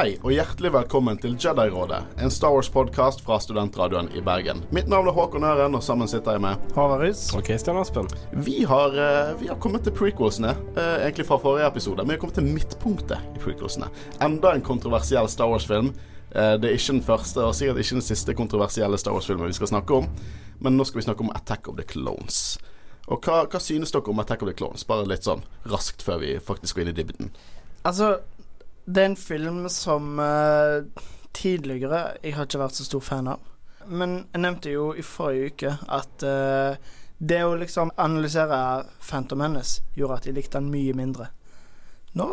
Hei og hjertelig velkommen til Jedi-rådet, en Star Wars-podkast fra Studentradioen i Bergen. Mitt navn er Håkon Øren, og sammen sitter jeg med Havarus. Og Kristian Aspen. Vi har, eh, vi har kommet til prequelsene, eh, egentlig fra forrige episode. Vi har kommet til midtpunktet i prequelsene. Enda en kontroversiell Star Wars-film. Eh, det er ikke den første, og sikkert ikke den siste kontroversielle Star Wars-filmen vi skal snakke om. Men nå skal vi snakke om Attack of the Clones. Og hva, hva synes dere om Attack of the Clones? Bare litt sånn raskt før vi faktisk går inn i dybden. Altså, det er en film som uh, tidligere jeg har ikke vært så stor fan av. Men jeg nevnte jo i forrige uke at uh, det å liksom analysere Phantom Menace gjorde at jeg likte han mye mindre. Nå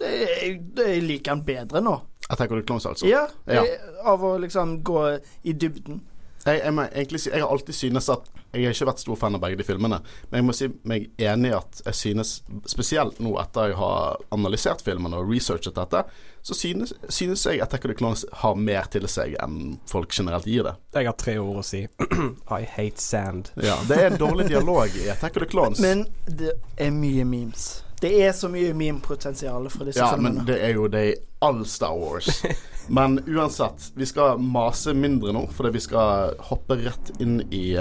det, jeg, Jeg liker han bedre nå. Attack of the Clones, altså? Ja, Ja. jeg- Av å liksom gå i dybden. Jeg, jeg, må egentlig si, jeg har alltid synes at Jeg har ikke vært stor fan av begge de filmene, men jeg må si meg enig i at jeg synes, spesielt nå etter jeg har analysert filmene og researchet dette, så synes, synes jeg Attack of the Clones har mer til seg enn folk generelt gir det. Jeg har tre ord å si. I hate sand. Ja, Det er en dårlig dialog i Attack of the Clones. Men det er mye memes. Det er så mye meme-potensial for disse ja, filmene. men det er jo det i all Star Wars. Men uansett, vi skal mase mindre nå, fordi vi skal hoppe rett inn i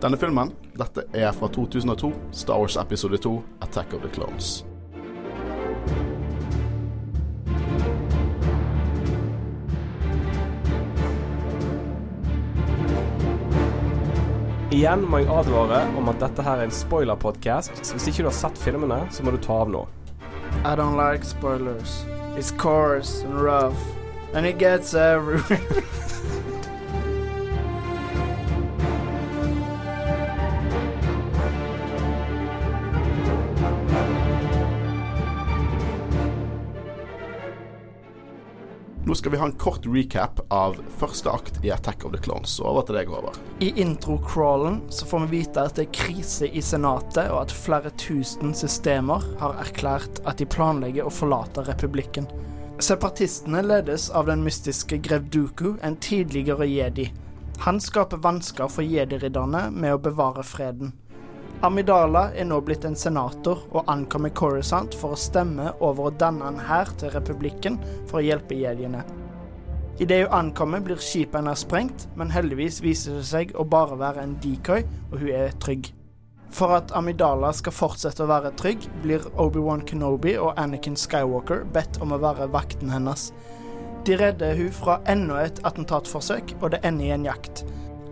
denne filmen. Dette er fra 2002, Star Wars episode 2, Attack of the Clones. Igjen må jeg advare om at dette her er en spoiler-podkast, så hvis ikke du har sett filmene, så må du ta av nå. I don't like spoilers. It's coarse and rough, and it gets everywhere. Nå skal vi ha en kort recap av første akt i Attack of the Clones. Så over til deg, Håvard. I intro-crawlen så får vi vite at det er krise i Senatet, og at flere tusen systemer har erklært at de planlegger å forlate republikken. Separatistene ledes av den mystiske Grev Duku, en tidligere jedi. Han skaper vansker for jedi-ridderne med å bevare freden. Amidala er nå blitt en senator og ankommer Coruscant for å stemme over å danne en hær til republikken for å hjelpe jediene. Idet hun ankommer, blir skipet hennes sprengt, men heldigvis viser det seg å bare være en decoy, og hun er trygg. For at Amidala skal fortsette å være trygg, blir Obi-Wan Kenobi og Anakin Skywalker bedt om å være vakten hennes. De redder hun fra enda et attentatforsøk, og det ender i en jakt.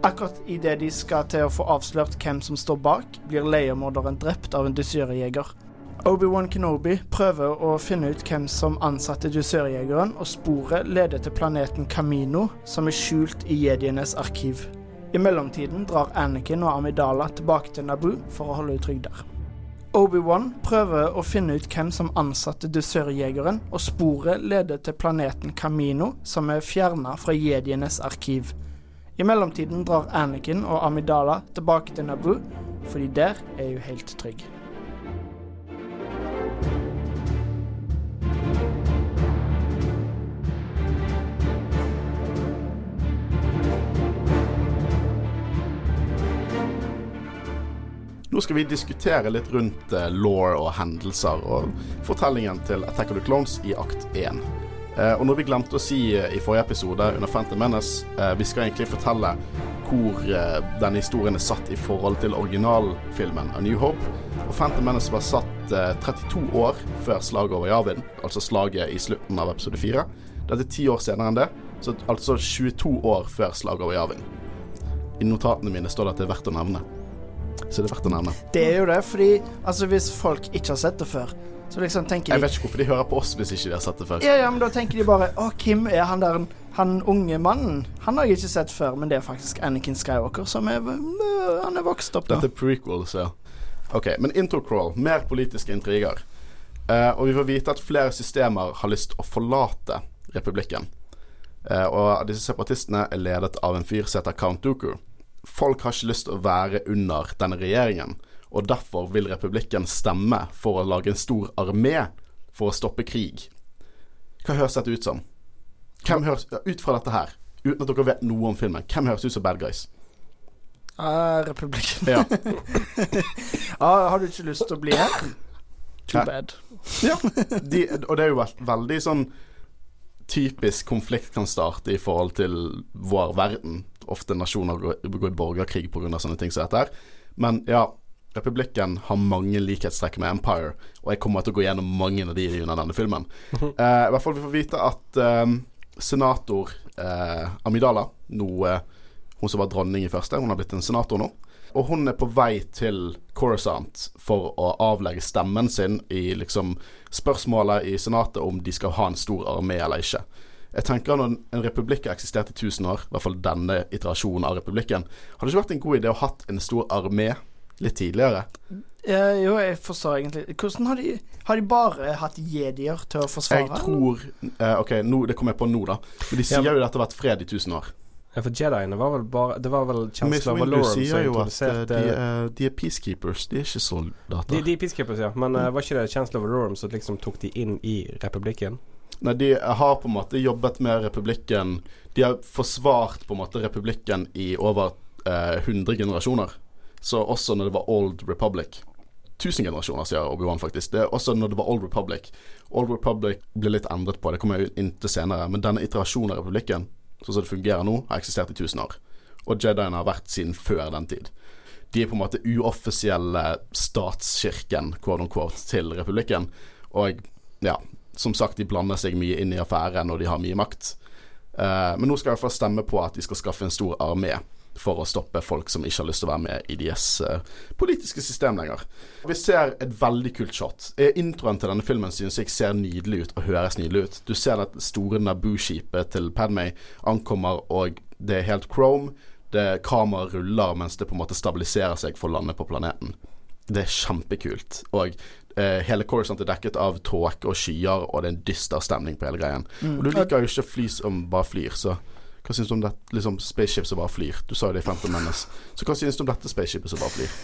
Akkurat idet de skal til å få avslørt hvem som står bak, blir leiemorderen drept av en dusørjeger. Obi-Wan Kenobi prøver å finne ut hvem som ansatte dusørjegeren, og sporet leder til planeten Kamino, som er skjult i jedienes arkiv. I mellomtiden drar Anakin og Amidala tilbake til Naboo for å holde henne trygg der. Obi-Wan prøver å finne ut hvem som ansatte dusørjegeren, og sporet leder til planeten Kamino, som er fjerna fra jedienes arkiv. I mellomtiden drar Anakin og Amidala tilbake til Naboo, fordi der er hun helt trygg. Nå skal vi diskutere litt rundt eh, law og hendelser og fortellingen til Attack of the Clones i akt 1. Eh, og noe vi glemte å si eh, i forrige episode under Phantom Menace, vi skal egentlig fortelle hvor denne historien er satt i forhold til originalfilmen A New Hope. Og Phantom Menace var satt eh, 32 år før slaget over Javin, altså slaget i slutten av episode 4. Dette er ti år senere enn det, så altså 22 år før slaget over Javin. I notatene mine står det at det er verdt å nevne. Så det er verdt å nevne. Det er jo det, fordi altså, hvis folk ikke har sett det før, så liksom tenker Jeg vet ikke hvorfor de hører på oss hvis ikke de har sett det før. Ja, ja, men da tenker de bare Å, Kim er han der Han unge mannen. Han har jeg ikke sett før, men det er faktisk Anakin Skywalker som er Han er vokst opp nå. Dette er prequels, ja. Ok, men introcrawl. Mer politiske intriger. Eh, og vi får vite at flere systemer har lyst å forlate republikken. Eh, og disse separatistene er ledet av en fyr som heter Count Dooku. Folk har ikke lyst til å være under denne regjeringen, og derfor vil republikken stemme for å lage en stor armé for å stoppe krig. Hva høres dette ut som? Hvem høres, Ut fra dette her, uten at dere vet noe om filmen, hvem høres ut som bad guys? Uh, Republikken. Ja. ah, har du ikke lyst til å bli her? Too Hæ? bad. Ja, de, og det er jo veld, veldig sånn typisk konflikt kan starte i forhold til vår verden. Ofte nasjoner går, i borgerkrig pga. sånne ting som dette her. Men ja, Republikken har mange likhetstrekk med Empire, og jeg kommer til å gå gjennom mange av de under denne filmen. Eh, I hvert fall vi får vite at eh, senator eh, Amidala, nå eh, hun som var dronning i første, hun har blitt en senator nå. Og hun er på vei til Coruscant for å avlegge stemmen sin i liksom spørsmålet i senatet om de skal ha en stor armé eller ikke. Jeg tenker Når en republikk har eksistert i 1000 år, i hvert fall denne iterasjonen av republikken, hadde det ikke vært en god idé å ha hatt en stor armé litt tidligere? Eh, jo, jeg forstår egentlig Hvordan har de Har de bare hatt jedier til å forsvare? Jeg tror eh, OK, nå, det kommer jeg på nå, da. Men de sier Ja. jo at det har vært fred i 1000 år. Ja, for Jediene var vel bare Det var vel Chancellor Valorum som at eh, introduserte de, er, de er peacekeepers, de er ikke soldater. de, de er peacekeepers, ja. Men eh, var ikke det Chancellor Valorum som liksom tok de inn i republikken? Nei, de har på en måte jobbet med republikken De har forsvart på en måte republikken i over eh, 100 generasjoner. Så også når det var Old Republic 1000 generasjoner, sier Obi-Wan faktisk. Det er også når det var Old Republic. Old Republic ble litt endret på, det kommer jeg inn til senere. Men denne iterasjonen av republikken, sånn som det fungerer nå, har eksistert i 1000 år. Og Jediene har vært siden før den tid. De er på en måte uoffisielle statskirken, quote unquote, til republikken. Og ja, som sagt, de blander seg mye inn i affæren, og de har mye makt. Uh, men nå skal jeg i hvert fall stemme på at de skal skaffe en stor armé for å stoppe folk som ikke har lyst til å være med i deres uh, politiske system lenger. Vi ser et veldig kult shot. Eh, Introen til denne filmen synes jeg ser nydelig ut og høres nydelig ut. Du ser det store Naboo-skipet til Padmay ankommer, og det er helt chrome. Det Kameraet ruller mens det på en måte stabiliserer seg for å lande på planeten. Det er kjempekult. Og hele Coruscant er dekket av tåke og skyer, og det er en dyster stemning på hele greien. Og du liker jo ikke fly som bare flyr, så hva syns du om det, liksom spaceship som bare flyr? Du sa jo det i Phantom Menace. Så hva syns du om dette spaceshipet som bare flyr?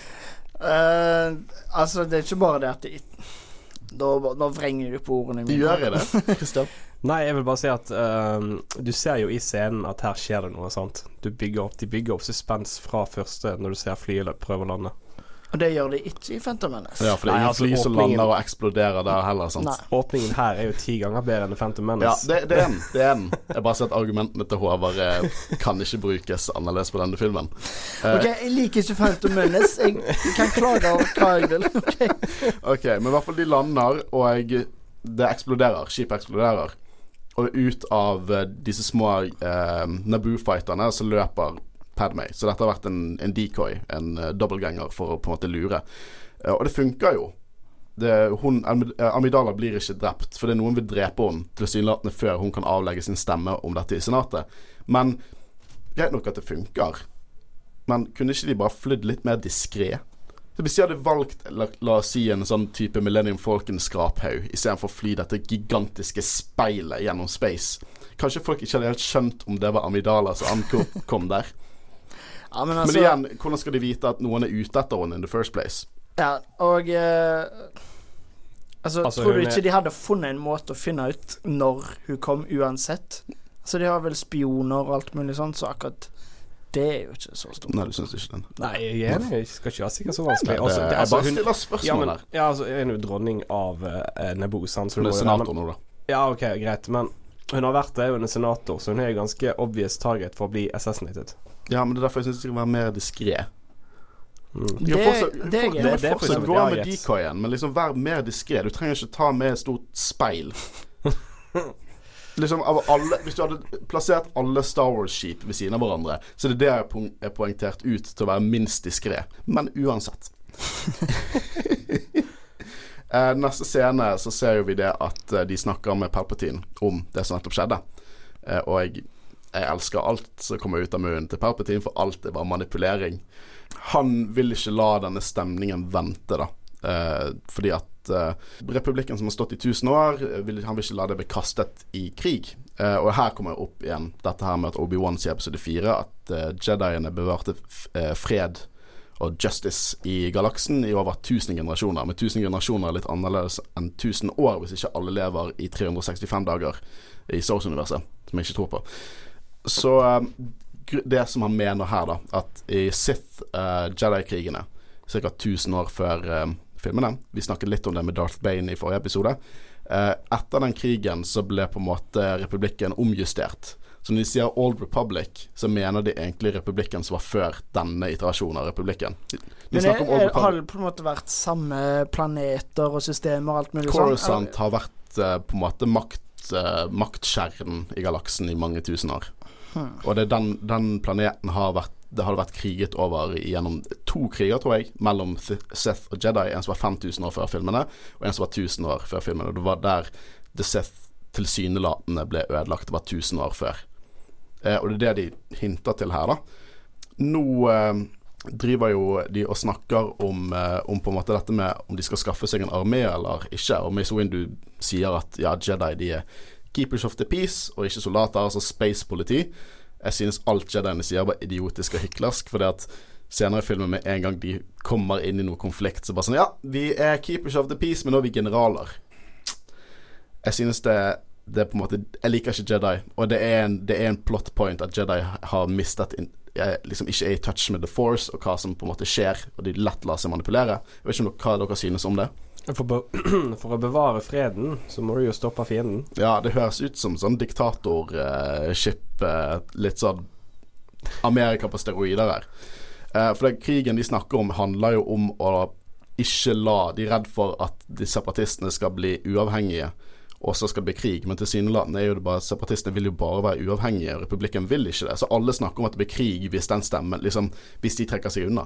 Uh, altså, det er ikke bare det at de Da, nå vrenger du på ordene De mine. gjør jeg det, Kristian? Nei, jeg vil bare si at uh, du ser jo i scenen at her skjer det noe, sant. Du bygger opp, de bygger opp suspens fra første når du ser flyet prøve å lande. Og det gjør de ikke i Phantom Menace. Ja, for det er Nei, ingen altså, fly som åpningen- lander og eksploderer der heller, sant? Nei. Åpningen her er jo ti ganger bedre enn Phantom Ja, Menace. det, det er den. Det er den. Jeg bare ser at argumentene til Håvard eh, kan ikke brukes annerledes på denne filmen. Eh, OK, jeg liker ikke Phantom Menace. Jeg, jeg kan klage over hva jeg vil. Ok. Ok, men i hvert fall de lander, og det eksploderer. Skipet eksploderer. Og ut av eh, disse små eh, Naboo-fighterne så løper Padmay. Så dette har vært en, en decoy, en uh, dobbeltganger, for å på en måte lure. Uh, og det funker jo. Det, hun, eh, Amidala blir ikke drept, fordi noen vil drepe henne tilsynelatende før hun kan avlegge sin stemme om dette i Senatet. Men greit nok at det funker. Men kunne ikke de bare flydd litt mer diskré? Hvis de hadde valgt la, la oss si en sånn type Millennium Falcon-skraphaug istedenfor å fly dette gigantiske speilet gjennom space Kanskje folk ikke hadde helt skjønt om det var Amidala som ankom der. Ja, men Men altså igjen, hvordan skal de vite at noen er ute etter henne in the first place? Ja, og uh, Altså, Altså, tror du ikke er- de hadde funnet en måte å finne ut når hun kom, uansett? Altså, de har vel spioner og alt mulig sånt, så akkurat det er jo ikke så stort. Nei, du syns ikke den? Nei, jeg er enig. Jeg skal ikke være sikkert så vanskelig. det, Altså, det, er altså, bare hun, stiller ja, spørsmål men, der. ja, altså, hun er jo dronning av uh, Naboo, sant, så Hun du er må jo senator nå, da. Ja, ok, greit, men hun har vært det, hun er senator, så hun er ganske obvious target for å bli assassinated. Ja, men det er derfor jeg syns du skal være mer diskré. Mm. Det- fortsatt, det er greit. Det- det er fortsatt gå med decoyen, men liksom vær mer diskré. Du trenger ikke ta med et stort speil. liksom av alle Hvis du hadde plassert alle Star Wars-skip ved siden av hverandre, så er det det jeg er poengtert ut til å være minst diskré. Men uansett. Eh, neste scene så ser jo vi det at eh, de snakker med Palpatine om det som nettopp skjedde. Eh, og jeg, jeg elsker alt som kommer ut av munnen til Palpatine, for alt er bare manipulering. Han vil ikke la denne stemningen vente, da. Eh, fordi at eh, republikken som har stått i 1000 år, eh, vil, han vil ikke la det bli kastet i krig. Eh, og her kommer jeg opp igjen dette her med at Obi-Wan sier i episode 4 at uh, Jediene bevarte eh, fred og justice i galaksen i over 1000 generasjoner. Men 1000 generasjoner er litt annerledes enn 1000 år, hvis ikke alle lever i 365 dager i Star Wars-universet, som jeg ikke tror på. Så eh, det som han mener her, da, at i Sith uh, Jedi-krigene, ca. 1000 år før uh, filmene Vi snakket litt om det med Darth Bane i forrige episode. Uh, etter den krigen så ble på en måte republikken omjustert. Så når de sier Old Republic, så mener de egentlig republikken som var før denne iterasjonen av republikken. De, de Men er, er, har det på en måte vært samme planeter og systemer og alt mulig Coruscant sånn? har vært uh, på en måte makt, uh, maktkjernen i galaksen i mange tusen år. Hmm. Og det den, den planeten har vært det hadde vært kriget over gjennom to kriger, tror jeg, mellom Th- Seth og Jedi. En som var 5000 år før filmene, og en som var 1000 år før filmene. Og det var der The Seth tilsynelatende ble ødelagt. Det var 1000 år før. Eh, og det er det de hinter til her, da. Nå eh, driver jo de og snakker om, eh, om på en måte dette med om de skal skaffe seg en armé eller ikke. Og Mace Windu sier at ja, Jedi de er keepers of the peace og ikke soldater, altså space-politi. Jeg synes alt Jediene sier var idiotisk og hyklersk, fordi at senere i filmen med en gang de kommer inn i noe konflikt, så bare sånn Ja, vi er keepers of the peace, men nå er vi generaler. Jeg synes det det er på en måte Jeg liker ikke Jedi, og det er en, det er en plot point at Jedi har mistet in, eh, Liksom ikke er i touch med the force og hva som på en måte skjer, og de lett lar seg manipulere. Jeg vet ikke hva dere synes om det. For, be for å bevare freden, så må du jo stoppe fienden. Ja, det høres ut som sånn diktatorskip, eh, litt sånn Amerika på steroider her. Eh, for den krigen de snakker om, handler jo om å ikke la De er redd for at de separatistene skal bli uavhengige, og så skal det bli krig. Men tilsynelatende er jo det bare Separatistene vil jo bare være uavhengige, og republikken vil ikke det. Så alle snakker om at det blir krig hvis den stemmen Liksom, hvis de trekker seg unna.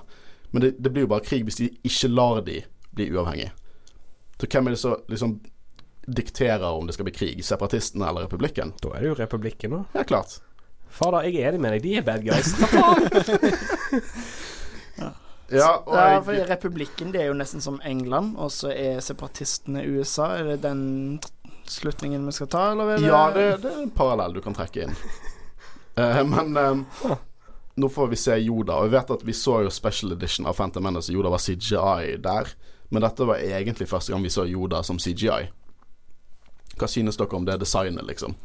Men det, det blir jo bare krig hvis de ikke lar de bli uavhengige. Så hvem er det som liksom dikterer om det skal bli krig? Separatistene eller republikken? Da er det jo republikken, da. Ja, klart. Fader, jeg er enig med deg. De er bad guys. Faen? Ja, og Ja, for Republikken det er jo nesten som England, og så er separatistene USA. Er det den slutningen vi skal ta, eller er det ja det, det er en parallell du kan trekke inn. uh, men eh, nå får vi se Yoda, og vi vet at vi så jo special edition av Phantom Menace, Yoda var CGI der. Men dette var egentlig første gang vi så Yoda som CGI. Hva synes dere om det designet, liksom?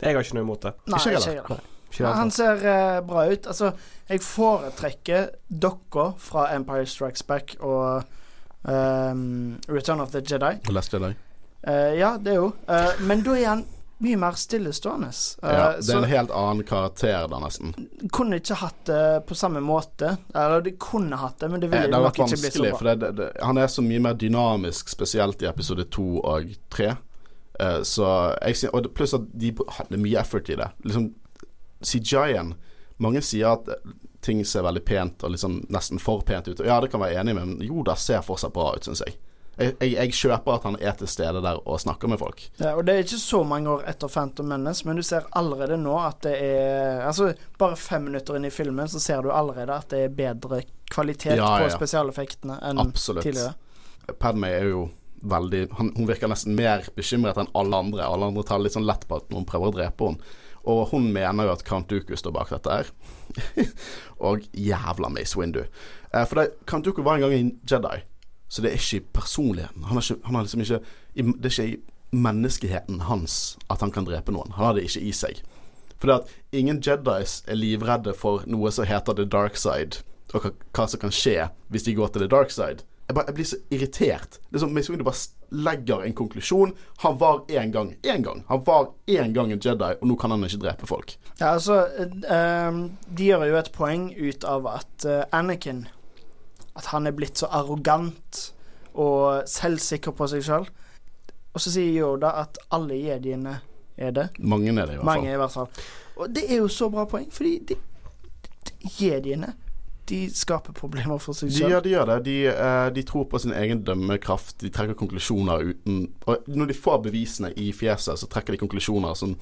Jeg har ikke noe imot det. Nei, Ikke heller. jeg, Ja, han ser uh, bra ut. Altså, jeg foretrekker dokka fra Empire Strikes Back og um, Return of the Jedi. The Last Jedi? Eh, ja, det er jo. Uh, men da er han mye mer stillestående. Uh, Ja, det er en helt annen karakter da, nesten. kunne ikke hatt det på samme måte. Eller de kunne hatt det, men det Eh, Det nok ikke blitt så bra. for det, det, det, han er så mye mer dynamisk, spesielt i episode to og tre. Uh, så jeg Og pluss at de hadde mye effort i det. Liksom CGI-en Mange sier at ting ser veldig pent og liksom nesten for pent ut. Og ja, det kan jeg være enig med, men det ser fortsatt bra ut, syns jeg. Jeg, jeg. jeg kjøper at han er til stede der og snakker med folk. Ja, og det er ikke så mange år etter Phantom Menace, men du ser allerede nå at det er Altså, bare fem minutter inn i filmen, så ser du allerede at det er bedre kvalitet Ja, ja, på spesialeffektene enn Absolutt. tidligere. Padme er jo veldig han, Hun virker nesten mer bekymret enn alle andre. Alle andre tar litt sånn lett på at noen prøver å drepe henne. Og hun mener jo at Count Dooku står bak dette her. og jævla Mace Windu. Eh, for det, Count Dooku var en gang en Jedi, så det er ikke i personligheten. Han har, ikke, han har liksom ikke Det er ikke i menneskeheten hans at han kan drepe noen. Han har det ikke i seg. For det at ingen Jedis er livredde for noe som heter the dark side, og hva, som kan skje hvis de går til the dark side. Jeg, bare, jeg blir så irritert. Det er som Mace Windu bare legger en konklusjon. Han var en gang én gang. Han var en gang en Jedi, og nå kan han ikke drepe folk. Ja, altså eh, ehm, De gjør jo et poeng ut av at eh, Anakin At han er blitt så arrogant og selvsikker på seg sjøl. Og så sier Yoda at alle jediene er det. Mange er det, i hvert Mange fall. i hvert fall. Og det er jo så bra poeng, fordi de, de, jediene de skaper problemer for seg selv. gjør, de gjør det. De, eh, de tror på sin egen dømmekraft. De trekker konklusjoner uten Og når de får bevisene i fjeset, så trekker de konklusjoner som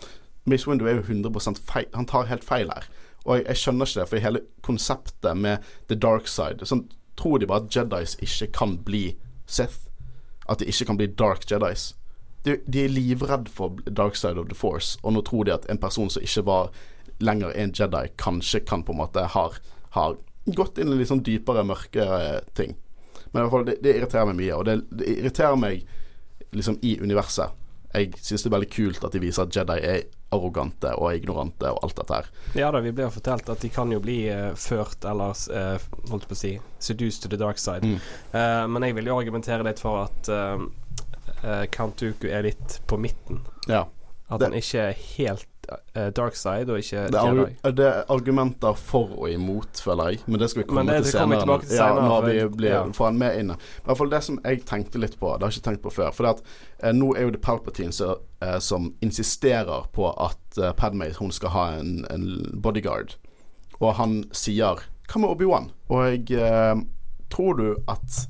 Mace Windu er jo 100 feil. Han tar helt feil her. Og jeg, jeg skjønner ikke det, for hele konseptet med the dark side Sånn tror de bare at Jedis ikke kan bli Sith. At de ikke kan bli dark Jedis. De, de er livredd for dark side of the force, og nå tror de at en person som ikke var lenger en Jedi, kanskje kan på en måte har, har gått inn i litt sånn dypere, mørkere ting. Men i hvert fall, det, det irriterer meg mye, og det, det irriterer meg liksom i universet. Jeg syns det er veldig kult at de viser at Jedi er arrogante og ignorante og alt dette her. Ja da, vi ble jo fortalt at de kan jo bli uh, ført eller uh, holdt på å si seduced to the dark side. Mm. Uh, men jeg vil jo argumentere litt for at uh, Count Dooku er litt på midten. Ja. At Det- han ikke er helt uh, dark side, og ikke Det er, Jedi. det er argumenter for og imot, føler jeg. Men det skal vi komme det- til senere. til ja, senere, når vi blir, ja. får han med inne. I hvert fall det som jeg tenkte litt på, det har jeg ikke tenkt på før. For at, eh, nå er jo det Palpatine som, eh, som insisterer på at eh, Padmé hun skal ha en, en bodyguard. Og han sier Hva med Obi-Wan? Og jeg eh, tror du at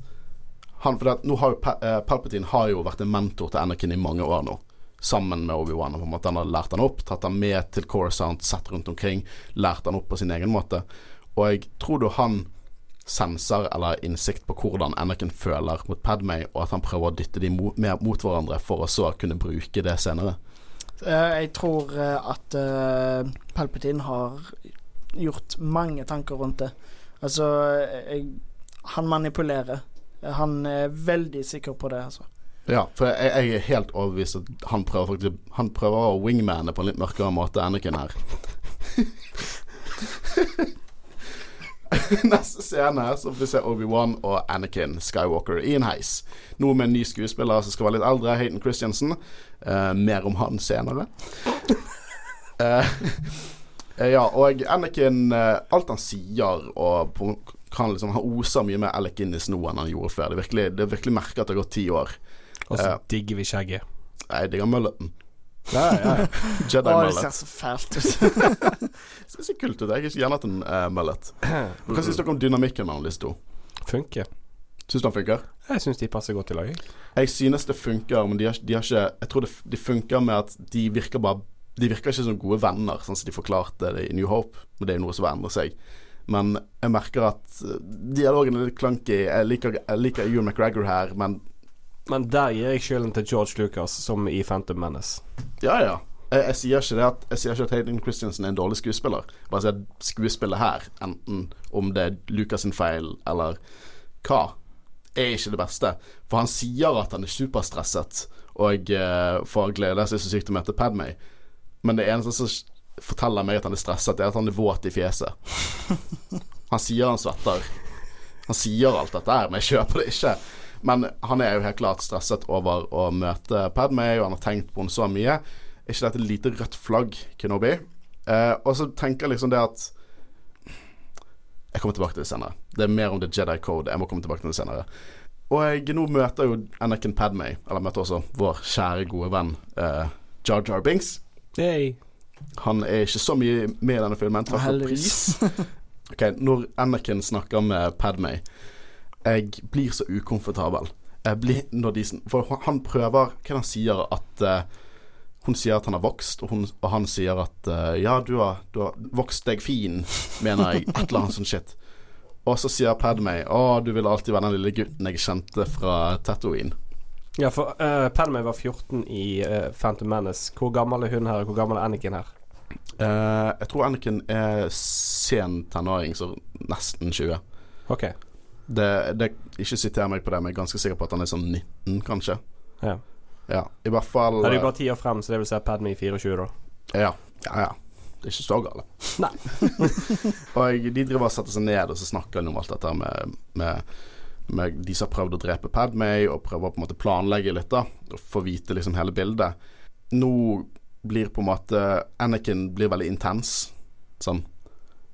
han, for det, nå har jo eh, Palpatine har jo vært en mentor til Anakin i mange år nå. Sammen med Obi-Wan. Han har lært han opp, tatt han med til Coruscant, sett rundt omkring. Lært han opp på sin egen måte. Og jeg tror du han senser eller innsikt på hvordan Anakin føler mot Padmay, og at han prøver å dytte de mot, mer mot hverandre for å så kunne bruke det senere. Eh, jeg tror eh, at eh, Palpatine har gjort mange tanker rundt det. Altså, jeg, han manipulerer. Han er veldig sikker på det, altså. Ja, for jeg, jeg er helt overbevist at han prøver faktisk Han prøver å wingmane på en litt mørkere måte enn Anakin her. Neste scene så får vi se Obi-Wan og Anakin Skywalker i en heis. Noe med en ny skuespiller som skal være litt eldre, Hayden Christiansen. Eh, mer om han senere. Eh, eh, ja, og Anakin eh, Alt han sier og på, kan liksom, Han oser mye mer Alec i nå enn han gjorde før. Det er virkelig, det virkelig merket at det har gått ti år. Og så Ja. digger vi skjegget. Nei, jeg digger mulleten. Ja, ja. Jedi mullet. det ser så fælt ut. Det ser så kult ut. Jeg har gjerne hatt en uh, mullet. Hva syns dere om dynamikken mellom disse to? Funker. Syns du den funker? Jeg syns de passer godt i lag. jeg. Synes det funker, men de har, de har ikke Jeg tror det, de funker med at de virker bare De virker ikke som gode venner, sånn som de forklarte det i New Hope. Men det er jo noe som vil endre seg. Men jeg merker at eh, dialogen er litt clunky. Jeg liker, jeg liker Ewan McGregor her, men Men der gir jeg skylden til George Lucas, som i Phantom Menace. Ja, ja. Jeg, jeg sier ikke det at Jeg sier ikke at Hayden Christensen er en dårlig skuespiller. Bare sier at skuespillet her, enten om det er Lucas sin feil eller hva, er ikke det beste. For han sier at han er superstresset og uh, får glede seg så sykt til å møte Padmay. Men det eneste som forteller meg at han er stresset, er at han er våt i fjeset. Han sier han svetter. Han sier alt dette her, men jeg kjøper det ikke. Men han er jo helt klart stresset over å møte Padmay, og han har tenkt på henne så mye. Er ikke dette et lite rødt flagg, Kenobi? Eh, og så tenker jeg liksom det at Jeg kommer tilbake til det senere. Det er mer om The Jedi Code. Jeg må komme tilbake til det senere. Og jeg nå møter jo Anakin Padmay, eller møter også vår kjære, gode venn uh, Jar Jar Binks. Hey. Han er ikke så mye med i denne filmen. Takk for pris. Ok, Når Anakin snakker med Padmay Jeg blir så ukomfortabel. Blir, de, for han prøver Hva er det han sier? At uh, Hun sier at han har vokst, og, hun, og han sier at uh, Ja, du har, du har vokst deg fin, mener jeg. Et eller annet sånt shit. Og så sier Padmay Å, du vil alltid være den lille gutten jeg kjente fra Tatooine. Ja, for uh, Padmay var 14 i uh, Phantom Menace. Hvor gammel er hun her, og hvor gammel er Anakin her? Uh, jeg tror Anakin er sen tenåring, så nesten 20. Ok. Det, det, ikke siter meg på det, men jeg er ganske sikker på at han er sånn 19, kanskje. Ja. Ja, i hvert fall Det er jo bare ti år frem, så det vil si Padmay 24, da. Ja, ja, ja. Det er ikke så gale. Nei. og de driver og setter seg ned og så snakker de om alt dette med, med, med de som har prøvd å drepe Padmay, og prøver å på en måte planlegge litt, da. Og få vite liksom hele bildet. Nå blir på en måte Anakin blir veldig intens. Sånn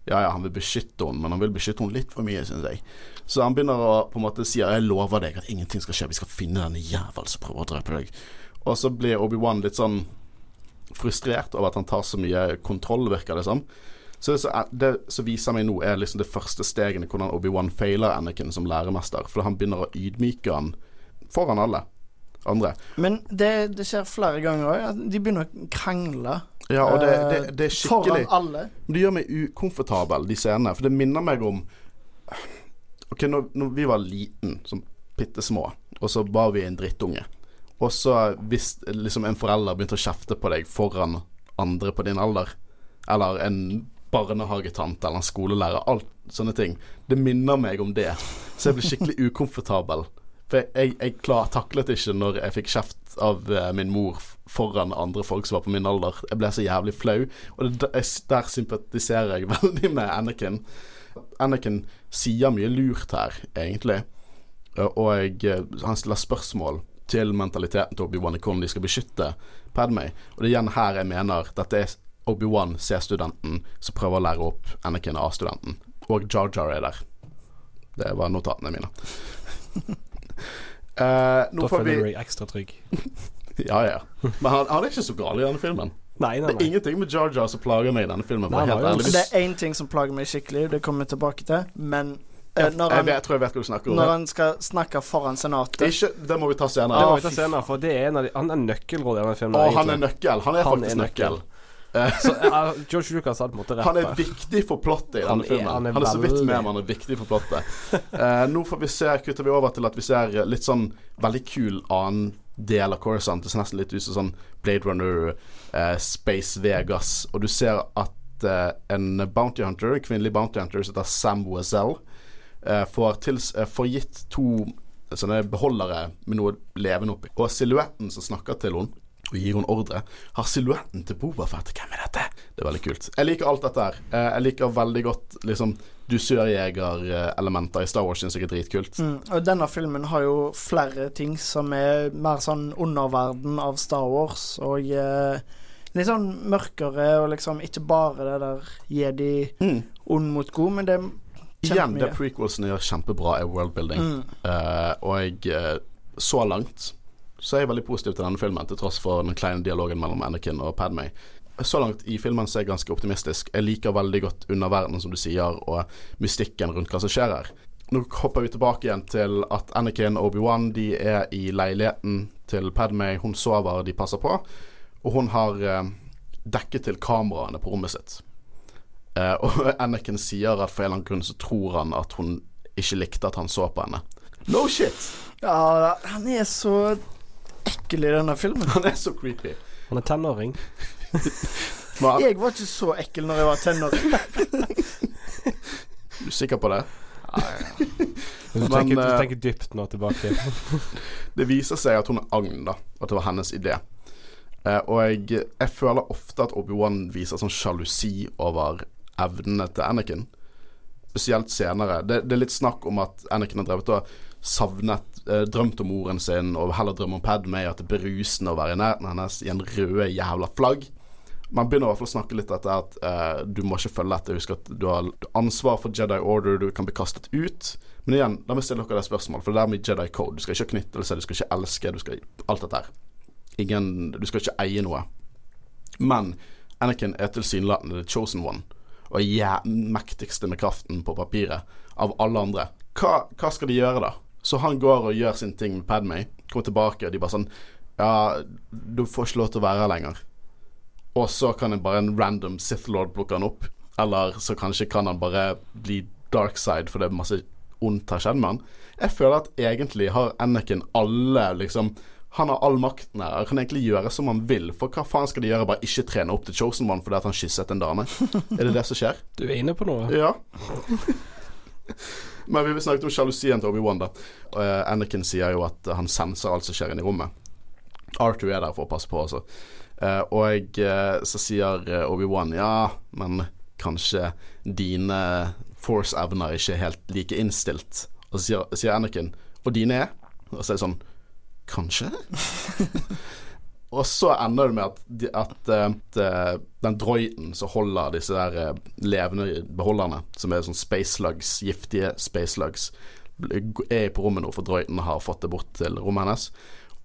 Ja ja, han vil beskytte henne, men han vil beskytte henne litt for mye, syns jeg. Så han begynner å på en måte si Jeg lover deg at ingenting skal skje, vi skal finne denne jævel som prøver å drepe deg. Og så blir Obi-Wan litt sånn frustrert over at han tar så mye kontroll, virker det som. Så det, som- viser meg nå, er liksom det første stegene hvordan Obi-Wan feiler Anakin som læremester. For han begynner å ydmyke han foran alle andre. Men det, det skjer flere ganger òg. De begynner å krangle Ja, og det, det, eh, det er skikkelig foran alle. Det gjør meg ukomfortabel, de scenene. For det minner meg om Ok, når, når vi var liten, som bitte små, og så var vi en drittunge, og så hvis liksom en forelder begynte å kjefte på deg foran andre på din alder, eller en barnehagetante eller en skolelærer, alt sånne ting, det minner meg om det. Så jeg ble skikkelig ukomfortabel. For jeg, jeg, jeg klar, taklet ikke når jeg fikk kjeft av uh, min mor foran andre folk som var på min alder. Jeg ble så jævlig flau. Og det, der, der sympatiserer jeg veldig med Anakin. Anakin sier mye lurt her, egentlig. Eh, Og eh, han stiller spørsmål til mentaliteten til Obi-Wan i hvordan de skal beskytte Padmay. Og det er igjen her jeg mener dette er Obi-Wan C-studenten som prøver å lære opp Anakin A-studenten. Og Jar Jar er der. Det var notatene mine. uh, Da får vi du deg ekstra trygg. Ja, ja. Men han, han er ikke så gal i denne filmen. Nei, nei, Det er ingenting med Jar Jar som plager meg i denne filmen. Nei, han jo- ærlig. Det er én ting som plager meg skikkelig, det kommer vi tilbake til, men uh, når, jeg, han, vet, jeg tror jeg vet hva du snakker om. når han skal snakke foran senatet Ikke, det må vi ta Det senere. må vi ta senere, for det er en av de Han er nøkkelrolle i denne filmen. Å, han er nøkkel. Han er Han faktisk er nøkkel. nøkkel. Så uh, George Lucas hadde på en måte rett Han er viktig for plottet i Han denne er- filmen. han er Han er så vidt med, men han er viktig for plottet. uh, nå får vi se, kutter vi over til at vi ser litt sånn veldig kul annen del av Coruscant. Det ser nesten litt ut som sånn Blade Runner, eh, Space Vegas. Og du ser at eh, en bounty hunter, en kvinnelig bounty hunter som heter Sam Wazell, eh, får, eh, får gitt to sånne beholdere med noe levende oppi. Og silhuetten som snakker til henne og gir hun ordre, har silhuetten til Bobafett Hvem er dette? Det er veldig kult. Jeg liker alt dette her. Eh, Jeg liker veldig godt liksom dusørjegerelementer i Star Wars, syns jeg er dritkult. Mm, og denne filmen har jo flere ting som er mer sånn underverden av Star Wars, og eh, litt sånn mørkere, og liksom ikke bare det der jedi Mm. ond mot god, men det er Igjen, det kjempemye. prequelsene gjør kjempebra, er worldbuilding. Mm. uh, og jeg, eh, så langt så er jeg veldig positiv til denne filmen, til tross for den kleine dialogen mellom Anakin og Padmay. Så langt i filmen så er jeg ganske optimistisk. Jeg liker veldig godt underverdenen, som du sier, og mystikken rundt hva som skjer her. Nå hopper vi tilbake igjen til at Anakin og Obi-Wan De er i leiligheten til Padmay. Hun sover, de passer på. Og hun har eh, dekket til kameraene på rommet sitt. Eh, og Anakin sier at for en eller annen grunn så tror han at hun ikke likte at han så på henne. No shit! Ja, han er så ekkel i denne filmen. Han er så creepy. Han er tenåring. Jeg var ikke så ekkel når jeg var tenåring. er du sikker på det? Du Men, tenker, du eh, tenker dypt nå tilbake. Det viser seg at hun er agn, da. At det var hennes idé. Eh, og jeg, jeg føler ofte at Obi-Wan viser sånn sjalusi over evnene til Anakin. Spesielt senere. Det, det er litt snakk om at Anakin har drevet og savnet Drømt om moren sin og heller drømmer om Padme, At det er berusende å være i nærheten hennes i en røde jævla flagg. Man begynner i hvert fall å snakke litt etter at uh, du må ikke følge etter. Husk at du har ansvar for Jedi Order, du kan bli kastet ut. Men igjen, la meg stille dere det spørsmålet, for det er med Jedi Code. Du skal ikke ha knyttelse, du skal ikke elske, du skal alt dette her. Ingen, du skal ikke eie noe. Men Anakin er tilsynelatende the chosen one, og er mektigste med kraften på papiret av alle andre. Hva, hva skal de gjøre, da? Så han går og gjør sin ting med Padmay, kommer tilbake, og de bare sånn Ja, du får ikke lov til å være her lenger. Og så kan en bare en random Sith Lord plukke han opp. Eller så kanskje kan han bare bli dark side for det er masse ondt har skjedd med han. Jeg føler at egentlig har Anakin alle liksom Han har all makten her. Han kan egentlig gjøre som han vil. For hva faen skal de gjøre? Bare ikke trene opp til Chosen One fordi at han kysset en dame? Er det det som skjer? Du er inne på noe. Ja. Men vi snakket om sjalusien til Obi-Wan, da. Eh, Anakin sier jo at han senser alt som skjer inne i rommet. R2 er der for å passe på, altså. Uh, og uh, så sier Obi-Wan ja, men kanskje dine force-evner ikke er helt like innstilt. Og så sier, sier Anakin og dine er? Og så er det sånn Kanskje? og så ender det med at, de, at eh, den droiden som holder disse der eh, levende beholderne, som er sånn space slugs, giftige space slugs, er på rommet nå, for droiden har fått det bort til rommet hennes.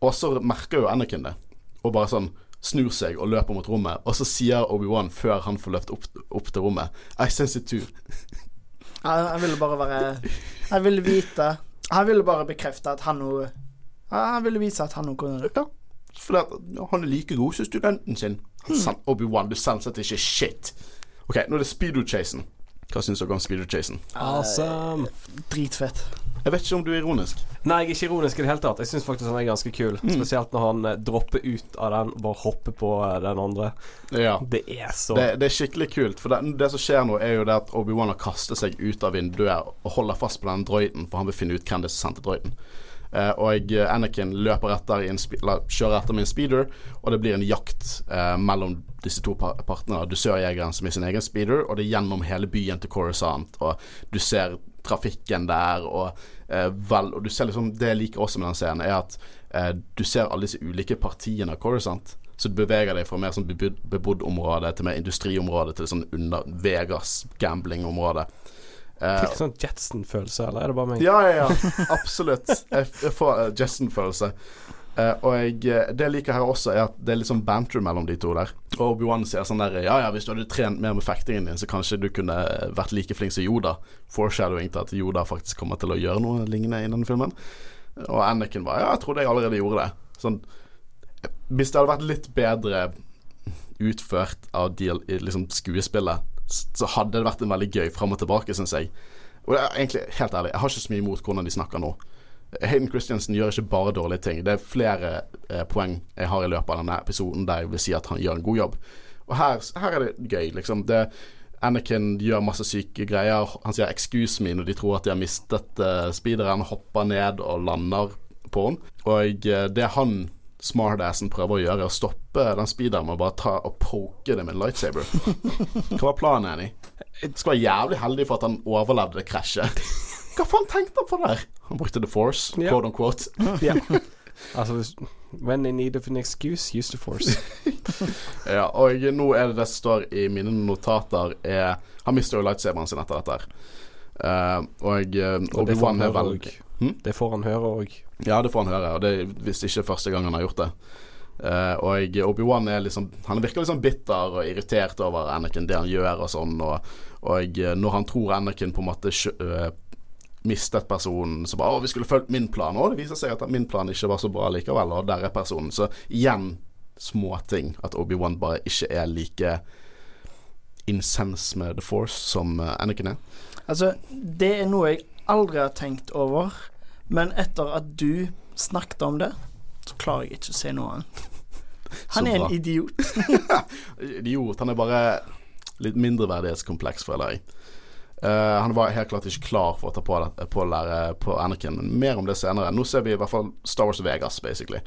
Og så merker jo Anakin det, og bare sånn snur seg og løper mot rommet. Og så sier Obi-Wan før han får løpt opp, opp til rommet I sense it too. Jeg ville bare være Jeg ville vite Jeg ville bare bekrefte at han nå Jeg ville vise at han nå kunne det. Ja, for at, han er like god som studenten sin. Han Obi-Wan, du senset ikke shit. Ok, nå er det speedo-chasen. Hva syns dere om speedo-chasen? Awesome. Dritfett. Jeg vet ikke om du er ironisk. Nei, jeg er ikke ironisk i det hele tatt. Jeg syns faktisk han er ganske kul. Spesielt når han eh, dropper ut av den og bare hopper på eh, den andre. Ja. Det er så Det, det er skikkelig kult. For det, det som skjer nå, er jo det at Obi-Wan har kastet seg ut av vinduet og holder fast på den drøyten, for han vil finne ut hvem det er som sendte droiden. Eh, og eh, Anakin løper etter i eller, kjører etter med en speeder, og det blir en jakt uh, mellom disse to par partene. jegeren som er sin egen speeder, og det er gjennom hele byen til Coruscant. Og du ser trafikken der, og, uh, vel, og du ser liksom Det jeg liker også med den scenen, er at du ser alle disse ulike partiene av Coruscant. Så du beveger deg fra mer sånn bebodd område til mer industriområde til sånn under Vegas gambling-område. Eh, Fikk sånn Jetson-følelse, eller er det bare meg? ja, ja, ja. Absolutt. Jeg, får uh, Jetson-følelse. Uh, og jeg, det jeg liker her også, er at det er litt sånn banter mellom de to der. Og Obi-Wan sier sånn der Ja, ja, hvis du hadde trent mer med fektingen din, så kanskje du kunne vært like flink som Yoda. Foreshadowing til at Yoda faktisk kommer til å gjøre noe lignende i denne filmen. Og Anakin var Ja, jeg trodde jeg allerede gjorde det. Sånn Hvis det hadde vært litt bedre utført av de, liksom skuespillet, så hadde det vært en veldig gøy fram og tilbake, syns jeg. Og det er egentlig, helt ærlig, jeg har ikke så mye imot hvordan de snakker nå. Hayden Christiansen gjør ikke bare dårlige ting. Det er flere eh, poeng jeg har i løpet av denne episoden der jeg vil si at han gjør en god jobb. Og her, her er det gøy, liksom. Det, Anakin gjør masse syke greier. Han sier 'excuse me' når de tror at de har mistet uh, speederen, hopper ned og lander på henne. Og eh, det han smartassen prøver å gjøre, å stoppe den speederen med å bare ta og poke det med en lightsaber. Hva var planen, Annie? Jeg skal være jævlig heldig for at han overlevde det krasjet. Hva faen tenkte han på der? Han brukte The Force, yeah. quote on quote. Yeah. altså, when in need of an excuse, use the force. Ja, og nå er det det som står i mine notater, er Han mister jo lightsaberen sin etter dette her. Og uh, Og det får han Obi-Wan er veldig. Hm? Det får han høre òg. Ja, det får han høre, og det er visst ikke første gang han har gjort det. Uh, og Obi-Wan er liksom Han virker litt sånn bitter og irritert over Anakin, det han gjør og sånn, og, og eh, når han tror Anakin på en måte eh, mistet personen, så bare 'Å, vi skulle fulgt min plan', og det viser seg at min plan ikke var så bra likevel, og der er personen. Så igjen småting. At Obi-Wan bare ikke er like incens med The Force som Anakin er. Altså, det er noe jeg aldri har tenkt over, men etter at du snakket om det, så klarer jeg ikke å se noe annet. Han er en idiot. Idiot. Han er bare litt mindreverdighetskompleks, føler jeg. Uh, han var helt klart ikke klar for å ta på, det, på, lære, på Anakin, men mer om det senere. Nå ser vi i hvert fall Star Wars Vegas, basically.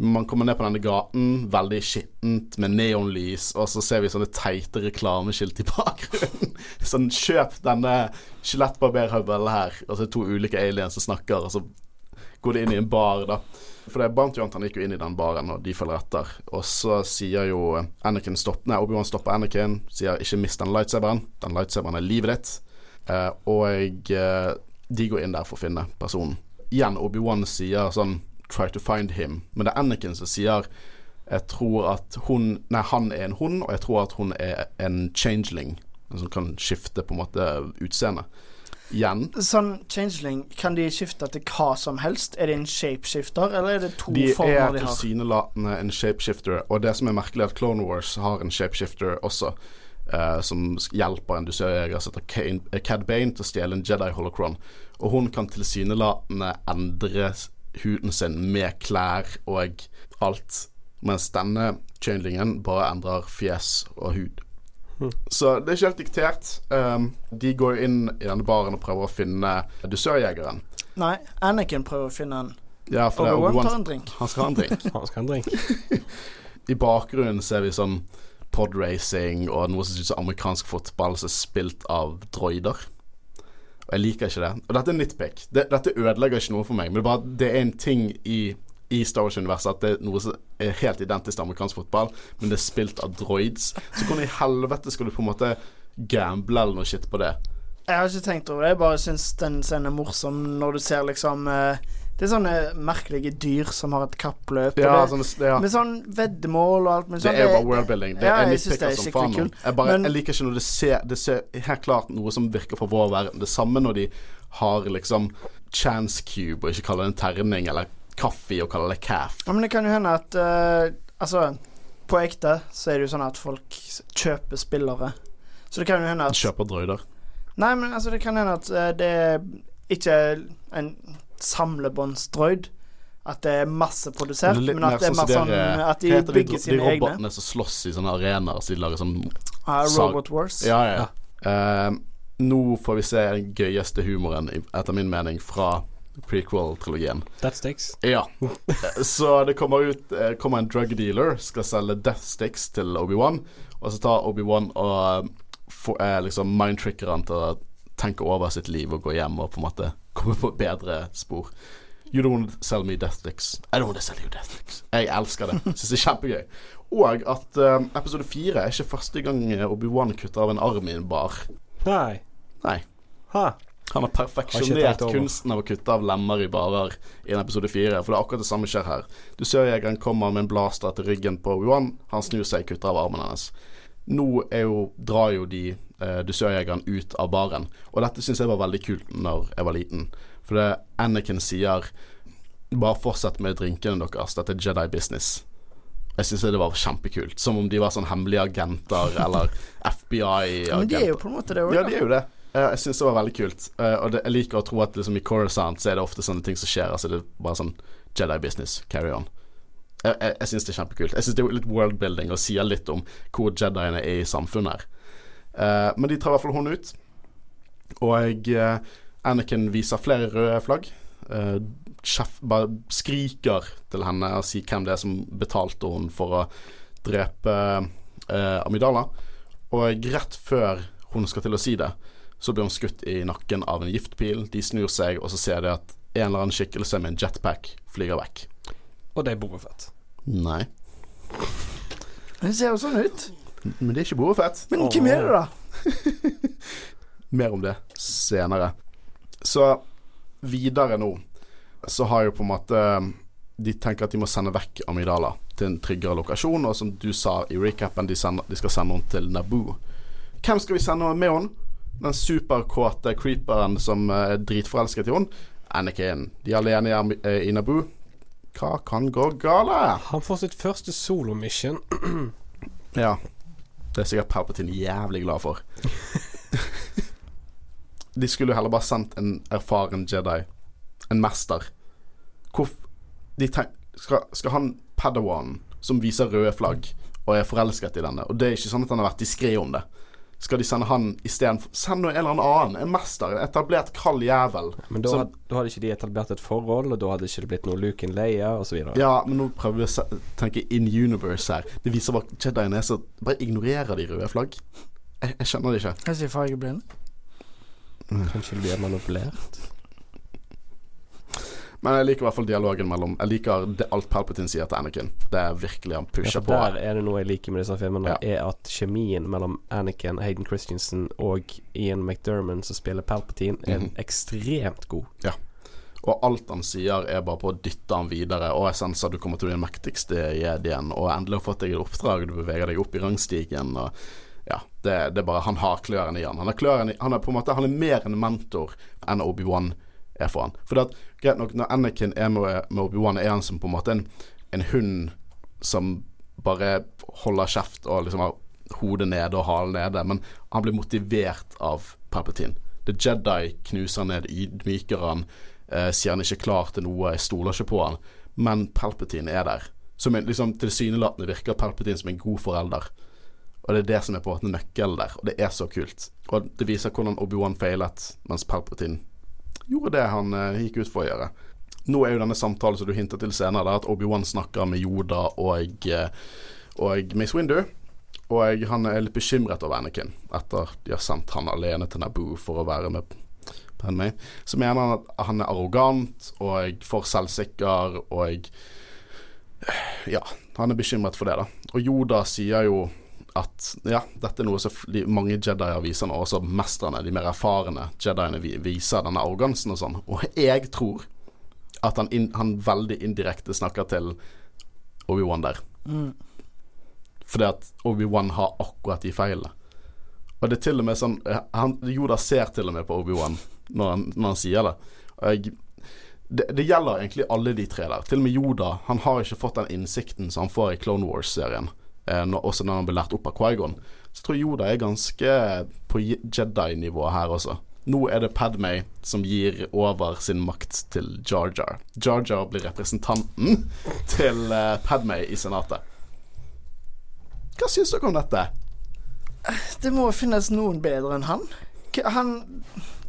Man kommer ned på denne gaten, veldig skittent, med neonlys, og så ser vi sånne teite reklameskilt i bakgrunnen. sånn, kjøp denne skjelettbarberhøvelen her, og så er det to ulike aliens som snakker, og så går de inn i en bar, da. For det er Bounty han gikk jo inn i den baren, og de følger etter. Og så sier jo Anakin stopp Nei, Obi-Wan stopper Anakin, sier 'ikke mist den lightsaberen'. Den lightsaberen er livet ditt. Eh, og eh, de går inn der for å finne personen. Igjen, Obi-Wan sier sånn 'try to find him', men det er Anakin som sier jeg tror at hun Nei, han er en hund, og jeg tror at hun er en changeling. Som kan skifte på en måte utseende. Igjen. Sånn changeling, kan de skifte til hva som helst? Er det en shapeshifter, eller er det to De er former de har? tilsynelatende en shapeshifter, og det som er merkelig, er at Clone Wars har en shapeshifter også. Uh, som hjelper en dusørjeger som heter Cad Bane til å stjele en Jedi holocron. Og hun kan tilsynelatende endre huden sin med klær og alt. Mens denne changelingen bare endrer fjes og hud. Så det er ikke helt diktert. Um, de går inn i denne baren og prøver å finne dusørjegeren. Nei, Anakin prøver å finne han. Ja, for Obi-Wan tar en drink. Han skal ha en drink. Han skal ha en drink. I bakgrunnen ser vi sånn podracing og noe som ser ut som amerikansk fotball som er spilt av droider. Og jeg liker ikke det. Og dette er nitpic. Det, dette ødelegger ikke noe for meg, men det er bare det er en ting i, i Star Wars-universet at det er noe som er helt identisk til amerikansk fotball, men det er spilt av droids. Så hvordan i helvete skal du på en måte gamble eller noe shit på det? Jeg har ikke tenkt over det, jeg bare syns den scenen er morsom når du ser liksom eh, Det er sånne merkelige dyr som har et kappløp. Ja, det, sånn, ja. Med sånn veddemål og alt Det sånn. er jo bare worldbuilding. Det ja, jeg synes det er som skikkelig kult. Jeg, bare, Men- jeg liker ikke når det ser Det ser helt klart noe som virker for vår verden. Det samme når de har liksom chance cube og ikke kaller det en terning, eller kaffe og kaller det calf. Ja, men det kan jo hende at uh, Altså, på ekte så er det jo sånn at folk kjøper spillere. Så det kan jo hende at Kjøper drøyder. Nei, men altså, det kan hende at uh, det er ikke en samlebåndsdroid. At det er masseprodusert, er litt men at det er sånn mer sånn de at de bygger de, sine de egne. robotene som slåss i sånne arenaer, så de lager sånn uh, Robot Wars. Ja, ja. Uh, nå får vi se den gøyeste humoren, etter min mening, fra prequel-trilogien. Death sticks. Ja. Så det kommer ut eh, kommer en drug dealer, skal selge death sticks til Obi-Wan. Og så tar Obi-Wan og får, eh, liksom mindtricker han til å tenke over sitt liv og gå hjem og på en måte komme på bedre spor. You don't want to sell me death sticks. I don't want to sell you death sticks. Jeg elsker det. Syns det er kjempegøy. Og at eh, episode fire er ikke første gang Obi-Wan kutter av en arm i en bar. Nei. Nei. Ha. Han har perfeksjonert kunsten av å kutte av lemmer i barer i en episode fire. For det er akkurat det samme skjer her. Du ser jegeren kommer med en blaster til ryggen på Obi-Wan. Han snur seg, kutter av armen hennes. Nå jo, drar jo de eh, dusørjegeren ut av baren. Og dette syns jeg var veldig kult når jeg var liten. For det Anakin sier Bare fortsett med drinkene deres. Dette er Jedi business. Jeg syns det var kjempekult. Som om de var sånn hemmelige agenter eller FBI-agenter. Men de er jo på en måte det òg, Ja, de er jo det. Eh, Jeg syns det var veldig kult. Eh, og det, jeg liker å tro at liksom i Coruscant så er det ofte sånne ting som skjer. Altså det er bare sånn Jedi business, carry on. Jeg, jeg, jeg syns det er kjempekult. Jeg syns det er litt worldbuilding og sier litt om hvor Jediene er i samfunnet her. Uh, men de tar i hvert fall hånden ut. Og uh, Anakin viser flere røde flagg. Uh, sjef bare skriker til henne og sier hvem det er som betalte henne for å drepe Amidala. Og rett før hun skal til å si det, så blir hun skutt i nakken av en giftpil. De snur seg, og så ser de at en eller annen skikkelse med en jetpack flyger vekk. Og det er Bobafett. Nei. Det ser jo sånn ut. Men det er ikke Bobafett. Men hvem er det, da? Mer om det senere. Så videre nå så har jo på en måte De tenker at de må sende vekk Amidala til en tryggere lokasjon, og som du sa i recapen, de, sender, de skal sende henne til Naboo. Hvem skal vi sende med henne? Den superkåte creeperen som er dritforelsket i henne? Anakin. De er alene i, eh, i Naboo. Hva kan gå galt? Han får sitt første solomission. Ja. Det er sikkert Palpatine jævlig glad for. De skulle jo heller bare sendt en erfaren Jedi. En mester. Hvorf skal, skal han Padawan som viser røde flagg og er forelsket i denne, og det er ikke sånn at han har vært diskré om det. Skal de sende han istedenfor Send nå en eller annen. En mester. En etablert kald jævel. Men da, som- da hadde ikke de etablert et forhold, og da hadde ikke det blitt noe Luke in Leia osv. Ja, men nå prøver vi å se- tenke in universe her. Det viser bare Jedien er så Bare ignorerer de røde flagg. Jeg, jeg skjønner det ikke. Jeg sier fargeblind. Kanskje de blir manipulert. Men jeg liker i hvert fall dialogen mellom Jeg liker det, alt Palpatine sier til Anakin. Det er virkelig han pusher for på. der er det noe jeg liker med disse filmene, Ja. er at kjemien mellom Anakin, Hayden Christensen og Ian McDermott, som spiller Palpatine, er Mhm. ekstremt god. Ja. Og alt han sier, er bare på å dytte han videre. Og jeg senser du kommer til å bli den mektigste jedien, og endelig har fått deg et oppdrag, du beveger deg opp i rangstigen. Og ja, det, det er bare Han har klørne i han. Han er, i, han er på en måte Han er mer en mentor enn Obi-Wan er for han. For det at, greit nok, når Anakin er med, med Obi-Wan, er han som på en måte en, en hund som bare holder kjeft og liksom har hodet nede og halen nede, men han blir motivert av Palpatine. The Jedi knuser ned, ydmyker han, eh, sier han ikke er klar til noe, jeg stoler ikke på han, men Palpatine er der. Som en, liksom Tilsynelatende virker Palpatine som en god forelder. Og det er det som er på en måte nøkkelen der, og det er så kult. Og det viser hvordan Obi-Wan feilet, mens Palpatine gjorde det han eh, gikk ut for å gjøre. Nå er jo denne samtalen som du hintet til senere, der at Obi-Wan snakker med Yoda og, eh, og Mace Windu. Og han er litt bekymret over Anakin etter de har sendt han alene til Naboo for å være med Padmé. Så mener han at han er arrogant og for selvsikker og Ja, han er bekymret for det, da. Og Yoda sier jo at ja, dette er noe som mange Jedier viser nå, også mestrene, de mer erfarne Jediene, vi- viser denne arrogansen og sånn. Og jeg tror at han, in, han veldig indirekte snakker til Obi-Wan der. Mm. Fordi at Obi-Wan har akkurat de feilene. Og det er til og med sånn han, Yoda ser til og med på Obi-Wan når, når han sier det. Jeg, det. Det gjelder egentlig alle de tre der. Til og med Yoda. Han har ikke fått den innsikten som han får i Clone Wars-serien. Eh, når, også når han blir lært opp av Quaigon. Så jeg tror Yoda er ganske på Jedi-nivå her også. Nå er det Padmay som gir over sin makt til Jar Jar. Jar Jar blir representanten til eh, Padmay i senatet. Hva syns dere om dette? Det må finnes noen bedre enn han. Han,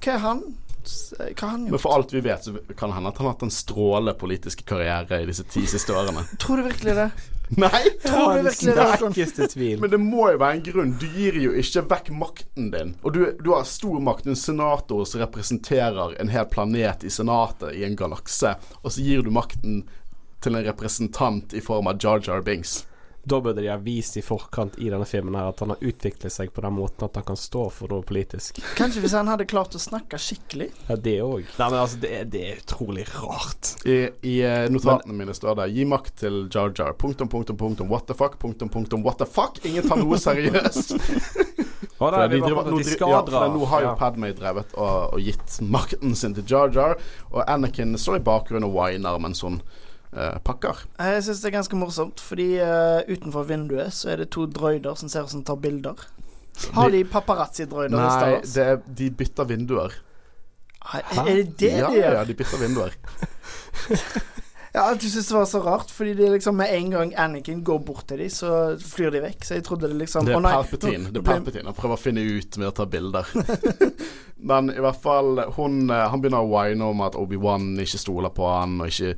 hva er han? Hva har han Men for alt vi vet, så kan det hende at han har hatt en strålende politisk karriere i disse ti siste årene. Tror du virkelig det? Nei! Tror du virkelig det? Håkon? sterkeste tvil. Men det må jo være en grunn. Du gir jo ikke vekk makten din. Og du, du har stor makt. En senator som representerer en hel planet i senatet i en galakse, og så gir du makten til en representant i form av Jar Jar Binks. Da burde de ha vist i forkant i denne filmen her at han har utviklet seg på den måten at han kan stå for noe politisk. Kanskje hvis han hadde klart å snakke skikkelig? Ja, det òg. Nei, men altså, det det er utrolig rart. I, i eh, notatene mine står det 'Gi makt til Jar Jar'. Punktum, punktum, punktum. What the fuck? Punktum, punktum. What the fuck? Ingen tar noe seriøst. Å, For nei, de de, de, de skal ja, dra. for nå har jo Ja. Padmay drevet og, og gitt makten sin til Jar Jar, og Anakin står i bakgrunnen og whiner mens hun eh, pakker. Jeg syns det er ganske morsomt, fordi uh, utenfor vinduet så er det to droider som ser ut som tar bilder. Har de paparazzi-droider i Nei, Star Wars? det er, de bytter vinduer. Hæ? Er det det ja, de gjør? ja, de bytter vinduer. ja, du syns det var så rart, fordi det liksom med en gang Anakin går bort til dem, så flyr de vekk. Så jeg trodde det liksom Det er Palpatine. nå Det er Palpatine. Han prøver å finne ut med å ta bilder. Men i hvert fall hun, eh, Han begynner å wine om at Obi-Wan ikke stoler på han, og ikke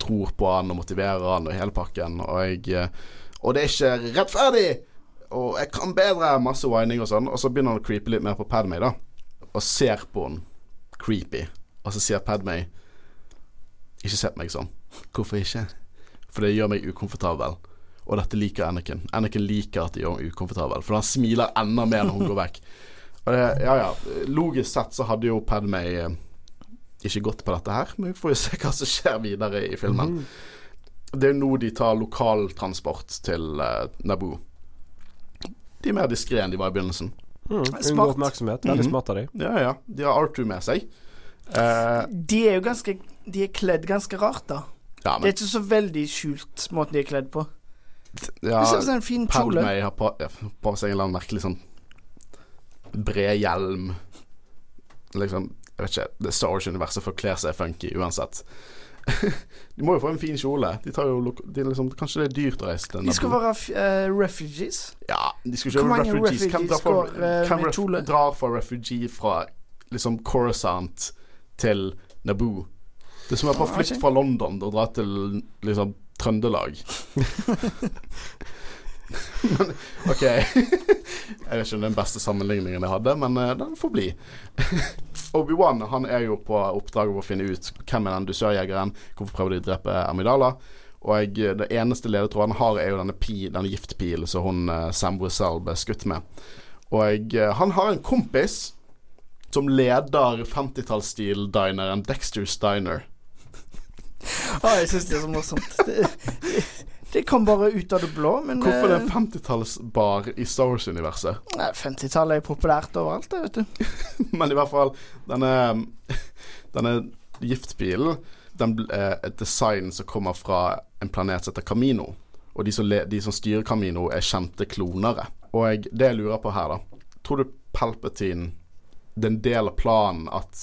tror på han og motiverer han og hele pakken. Og, jeg, eh, og det er ikke rettferdig! Og jeg kan bedre! Masse whining og sånn. Og så begynner han å creepe litt mer på Padmay, da. Og ser på han creepy. Og så sier Padmay Ikke se på meg sånn. Hvorfor ikke? For det gjør meg ukomfortabel. Og dette liker Anakin. Anakin liker at det gjør henne ukomfortabel, for han smiler enda mer når hun går vekk. Og det, ja, ja. Logisk sett så hadde jo Padmay eh, ikke godt på dette her, men vi får jo se hva som skjer videre i filmen. Det er nå de tar lokaltransport til uh, Naboo. De er mer diskré enn de var i begynnelsen. Mm, Smart. Unngå oppmerksomhet. Veldig mm. smart av dem. Ja, ja. De har R2 med seg. Uh, De er jo ganske De er kledd ganske rart, da. ja, Det er ikke så veldig skjult måten de er kledd på. ja, Det ser ut som en fin kjole. Padmay har på, på seg en eller annen merkelig sånn bred hjelm. Liksom Jeg vet ikke. Star Wars-universet forkler seg funky uansett. de må jo få en fin kjole. De tar jo de liksom, Kanskje det er dyrt å reise til De skal være eh, refugees. Ja, de skal ikke mange refugees. Hvem drar for, går, eh, hvem kjole? drar for refugee fra liksom Coruscant til Naboo? Det er som være på Ja, flukt fra London og dra til liksom Trøndelag. men, OK. Jeg vet ikke om den beste sammenligningen jeg hadde, men uh, den får bli. Obi-Wan han er jo på oppdrag om å finne ut hvem er den dusørjegeren, hvorfor prøver de å drepe Amidala. Og jeg, det eneste ledetråden han har, er jo denne, denne giftpilen som hun uh, Sam Wissell ble skutt med. Og jeg, eh, han har en kompis som leder 50-tallsstil-dineren Dexter's Diner. Å, jeg syns det er så morsomt. Det, det kom bare ut av det blå, men Hvorfor er det eh, en 50-tallsbar i Star Wars-universet? nei, 50-tallet er populært overalt, det, vet du. Men i hvert fall, denne, denne giftpilen Den er et design som kommer fra en planet som heter Camino. Og de som, le, de som styrer Camino, er kjente klonere. Og det jeg lurer på her, da Tror du Palpatine Det er en del av planen at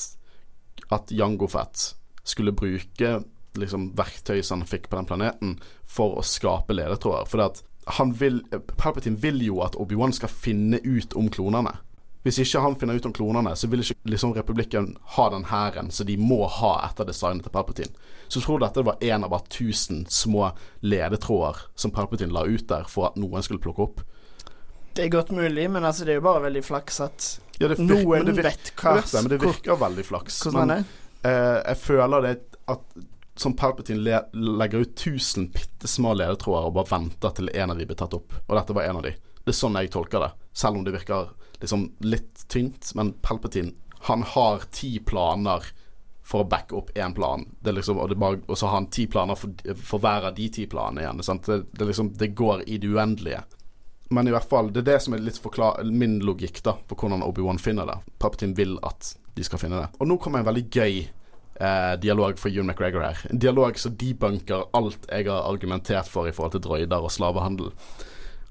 At Jango Fett skulle bruke liksom verktøy som han fikk på den planeten, for å skape ledetråder. For at han vil Palpatine vil jo at Obi-Wan skal finne ut om klonene. Hvis ikke han finner ut om klonene, så vil ikke liksom republikken ha den hæren som de må ha etter designet til Palpatine. Så tror du dette var en av bare tusen små ledetråder som Palpatine la ut der for at noen skulle plukke opp? Det er godt mulig, men altså, det er jo bare veldig flaks at Ja, det virker- noen men det virker- vet hva Jeg det, men det virker veldig flaks. Hvordan Men er det? eh, jeg føler det at som Palpatine le legger ut tusen bitte små ledetråder og bare venter til en av de blir tatt opp. Og dette var en av de. Det er sånn jeg tolker det. Selv om det virker liksom litt tynt. Men Palpatine, han har ti planer for å backe opp én plan. Liksom, og, bare, og så har han ti planer for, for hver av de ti planene igjen. Det, det, liksom, det går i det uendelige. Men i hvert fall, det er det som er litt min logikk da på hvordan Obi-Wan finner det. Palpatine vil at de skal finne det. Og nå kommer en veldig gøy eh, dialog for Ewan McGregor her. En dialog som debunker alt jeg har argumentert for i forhold til droider og slavehandel.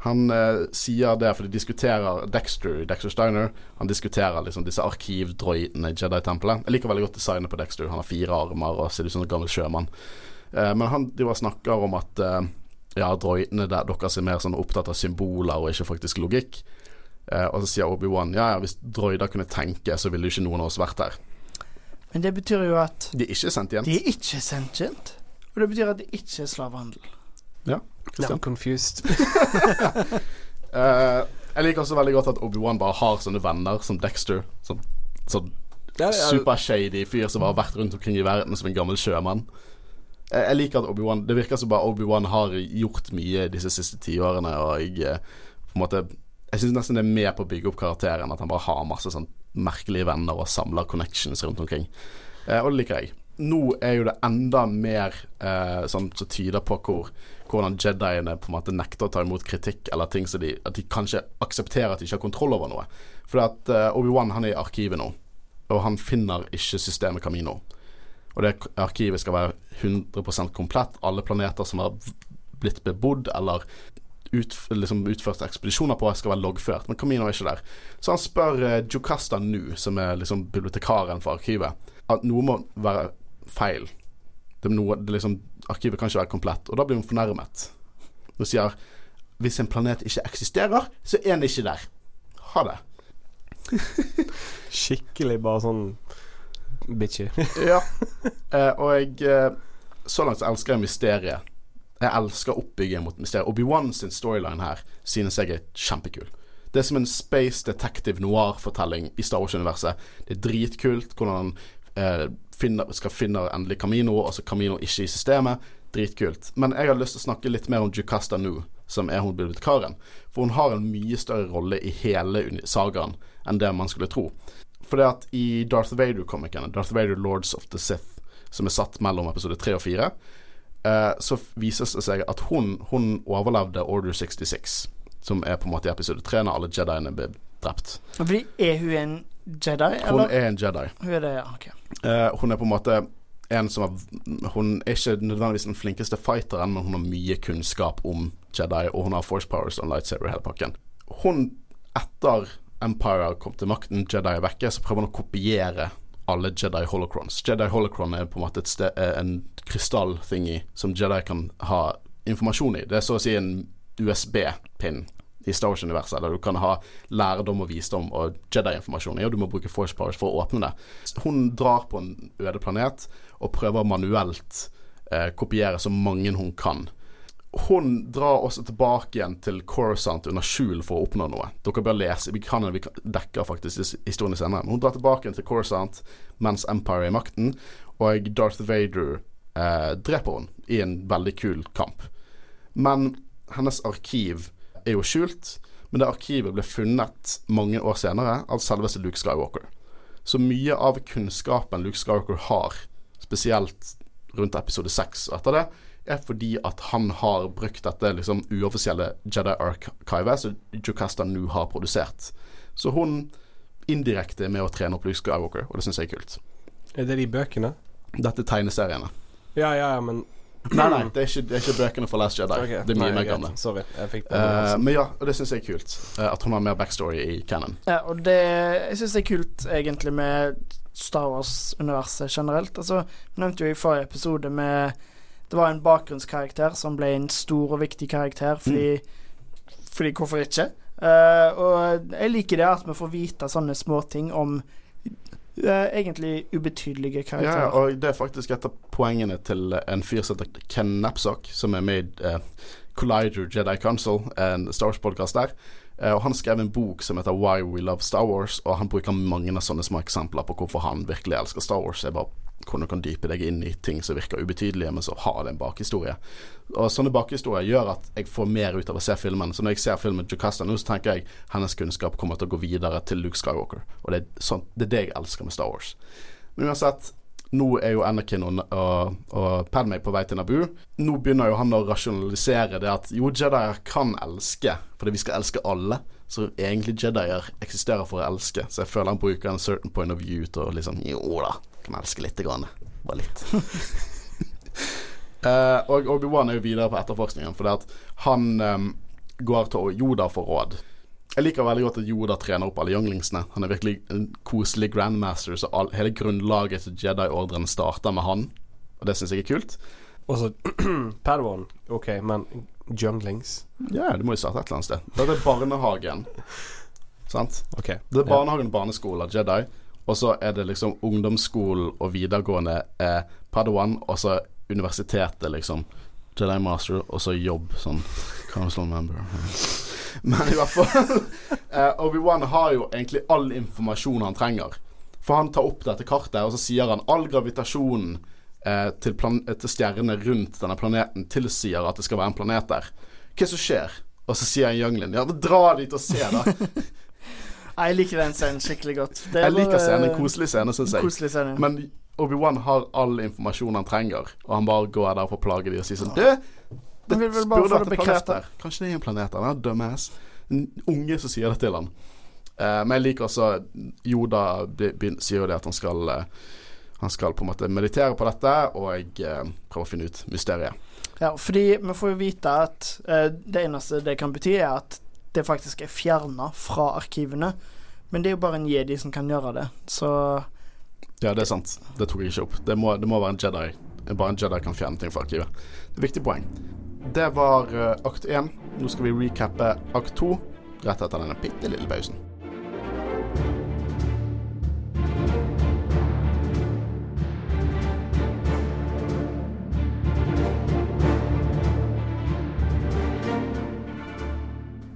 Han eh, sier det, for de diskuterer Dexter Dexter Steiner. Han diskuterer liksom disse arkivdroidene i Jedi-tempelet. Jeg liker veldig godt designet på Dexter. Han har fire armer og ser ut som en gammel sjømann. Eh, men han de snakker om at eh, ja, droidene der, deres er mer sånn opptatt av symboler og ikke faktisk logikk. Eh, og så sier Obi-Wan ja, ja, hvis droider kunne tenke, så ville jo ikke noen av oss vært her. Men det betyr jo at De er ikke sentient. de er ikke sentient. Og det betyr at det ikke er slavehandel. Ja. Christian. I'm confused. uh, jeg liker også veldig godt at Obi-Wan bare har sånne venner som Dexter. Sånn, sånn Ja, ja, supershady fyr som har vært rundt omkring i verden som en gammel sjømann. Jeg, jeg liker at Obi-Wan Det virker som bare Obi-Wan har gjort mye disse siste tiårene, og jeg eh, på en måte Jeg syns nesten det er med på å bygge opp karakteren, at han bare har masse sånn merkelige venner og samler connections rundt omkring. Eh, og det liker jeg. Nå er jo det enda mer eh, sånn som tyder på hvor, hvordan Jediene på en måte nekter å ta imot kritikk, eller ting som de At de kanskje aksepterer at de ikke har kontroll over noe. For at eh, Obi-Wan han er i arkivet nå, og han finner ikke systemet Camino. Og det arkivet skal være 100% komplett. Alle planeter som har blitt bebodd eller ut, liksom utført ekspedisjoner på, skal være loggført. Men Camino er ikke der. Så han spør eh, Jocasta Nu, som er liksom bibliotekaren for arkivet, at noe må være feil. Det er noe, det liksom, arkivet kan ikke være komplett. Og da blir hun fornærmet. Hun sier hvis en planet ikke eksisterer, så er den ikke der. Ha det. Skikkelig bare sånn bitchy. Ja. Eh, og jeg eh, Så langt så elsker jeg mysteriet. Jeg elsker oppbyggingen mot mysteriet. Obi-Wan sin storyline her synes jeg er kjempekul. Det er som en space detective noir-fortelling i Star Wars-universet. Det er dritkult hvordan han eh, finner, skal finne endelig Camino, altså så Camino ikke i systemet. Dritkult. Men jeg har lyst til å snakke litt mer om Jocasta Nu, som er hun bibliotekaren. For hun har en mye større rolle i hele sagaen enn det man skulle tro. For det at i Darth Vader-komikerne, Darth Vader Lords of the Sith, som er satt mellom episode 3 og 4, eh, så vises det seg at hun, hun overlevde Order 66, som er på en måte i episode 3, når alle Jediene ble drept. Fordi er hun en Jedi, Hun er en Jedi. Hun er det, ja. okay. Eh, hun er på en måte en som er Hun er ikke nødvendigvis den flinkeste fighteren, men hun har mye kunnskap om Jedi, og hun har force powers og lightsaber i hele pakken. Hun, etter Empire kom til makten, Jedi er vekke, så prøver hun å kopiere alle Jedi holocrons. Jedi holocron er på en måte et sted, eh, en krystall-thingy som Jedi kan ha informasjon i. Det er så å si en USB-pinn i Star Wars-universet, der du kan ha lærdom og visdom og Jedi-informasjon i, og du må bruke force powers for å åpne det. Hun drar på en øde planet og prøver manuelt eh, kopiere så mange hun kan. Hun drar også tilbake igjen til Coruscant under skjul for å oppnå noe. Dere bør lese. Vi kan vi dekker faktisk historien senere. Men hun drar tilbake igjen til Coruscant mens Empire er i makten, og Darth Vader eh, dreper henne i en veldig kul kamp. Men hennes arkiv er jo skjult, men det arkivet ble funnet mange år senere av selveste Luke Skywalker. Så mye av kunnskapen Luke Skywalker har, spesielt rundt episode 6 og etter det, er fordi at han har brukt dette liksom uoffisielle Jedi Archivet som Jocasta nå har produsert. Så hun indirekte er med å trene opp Luke Skywalker, og det syns jeg er kult. Er det de bøkene? Dette er tegneseriene. Ja, ja, ja, men Nei, nei, det er ikke, det er ikke bøkene for Last Jedi. Okay. Det er mye nei, mer gamle. Sorry, jeg fikk. Eh, men ja, og det syns jeg er kult. eh, at hun har mer backstory i canon. Ja, og det Jeg syns det er kult, egentlig, med Star Wars-universet generelt. Altså, nevnte jo i forrige episode med Det var en bakgrunnskarakter som ble en stor og viktig karakter fordi Fordi hvorfor ikke? Uh, og jeg liker det at vi får vite sånne småting om uh, egentlig ubetydelige karakterer. Ja, og det er faktisk et av poengene til en fyr som heter Ken Napsok, som er med i uh, Collider Jedi Council, en Star Wars-podkast der. Eh, og Han skrev en bok som heter Why We Love Star Wars, og han bruker mange av sånne små eksempler på hvorfor han virkelig elsker Star Wars. Er bare hvordan du kan dype deg inn i ting som virker ubetydelige, men så har det en bakhistorie. Og Sånne bakhistorier gjør at jeg får mer ut av å se filmen. Så når jeg ser filmen Jocasta nå, så tenker jeg hennes kunnskap kommer til å gå videre til Luke Skywalker. Og det er, sånn, det, er det jeg elsker med Star Wars. Men uansett, nå er jo Anakin og, og, og Padmay på vei til Naboo. Nå begynner jo han å rasjonalisere det at jo, Jedier kan elske, fordi vi skal elske alle. Så egentlig Jedier eksisterer for å elske. Så jeg føler han bruker en certain point of view til å liksom Jo da, kan elske lite grann. Bare litt. uh, og Obi-Wan er jo videre på etterforskningen, fordi at han um, går til Yoda for råd. Jeg liker veldig godt at Yoda trener opp alle younglingsene. Han er virkelig en koselig grandmaster, så all, hele grunnlaget til Jedi-ordren starter med han. Og det syns jeg er kult. Og så Padawan, OK, men junglings Ja, du må jo starte et eller annet sted. Dette er barnehagen. Sant? Okay. Det er barnehagen og barneskolen, Jedi. Og så er det liksom ungdomsskolen og videregående eh, Padawan, og så universitetet, liksom. Jedi Master, og så jobb, sånn Council member. Men i hvert fall uh, Obi-Wan har jo egentlig all informasjon han trenger. For han tar opp dette kartet, og så sier han all gravitasjonen eh, til, til stjernene rundt denne planeten tilsier at det skal være en planet der. Hva som skjer? Og så sier Younglin ja, dra dit og se, da. Jeg liker den scenen skikkelig godt. Det Jeg liker scenen. En koselig scene, syns jeg. Koselig scene. ja. Men Obi-Wan har all informasjon han trenger, og han bare går der for å plage dem og sier sånn Du, det vil vel bare få det bekreftet. Kanskje det er en planet der. Er dumbass. En unge som sier det til han. Uh, men jeg liker også Yoda sier jo det at han skal uh, Han skal på en måte meditere på dette, og jeg eh, prøver å finne ut mysteriet. Ja, fordi vi får jo vite at eh, det eneste det kan bety, er at det faktisk er fjerna fra arkivene. Men det er jo bare en jedi som kan gjøre det, så Ja, det er sant. Det tok jeg ikke opp. Det må, det må være en Jedi. Bare en Jedi kan fjerne ting fra arkivet. Det er et viktig poeng. Det var eh, akt én. Nå skal vi recappe akt to rett etter denne bitte lille pausen.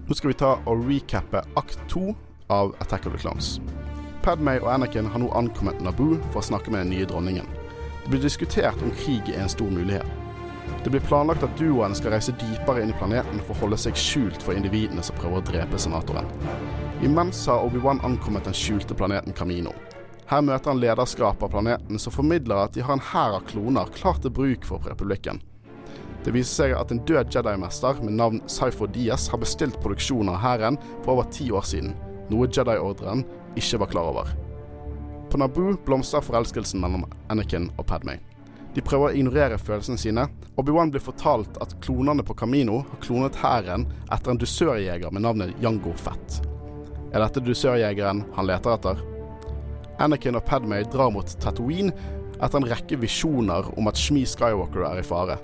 Nå skal vi ta og recappe akt to av Attack of the Clones. Padmay og Anakin har nå ankommet Naboo for å snakke med den nye dronningen. Det blir diskutert om krig er en stor mulighet. Det blir planlagt at duoen skal reise dypere inn i planeten for å holde seg skjult for individene som prøver å drepe senatoren. Imens har Obi-Wan ankommet den skjulte planeten Kamino. Her møter han lederskapet av planeten, som formidler at de har en hær av kloner klar til bruk for republikken. Det viser seg at en død Jedi-mester med navn Cypher Diaz har bestilt produksjon av hæren for over ti år siden, noe Jedi-ordren ikke var klar over. På Naboo blomstrer forelskelsen mellom Anakin og Padmay. De prøver å ignorere følelsene sine. Obi-Wan blir fortalt at klonene på Kamino har klonet hæren etter en dusørjeger med navnet Jango Fett. Er dette dusørjegeren han leter etter? Anakin og Padmay drar mot Tatooine etter en rekke visjoner om at Shmi Skywalker er i fare.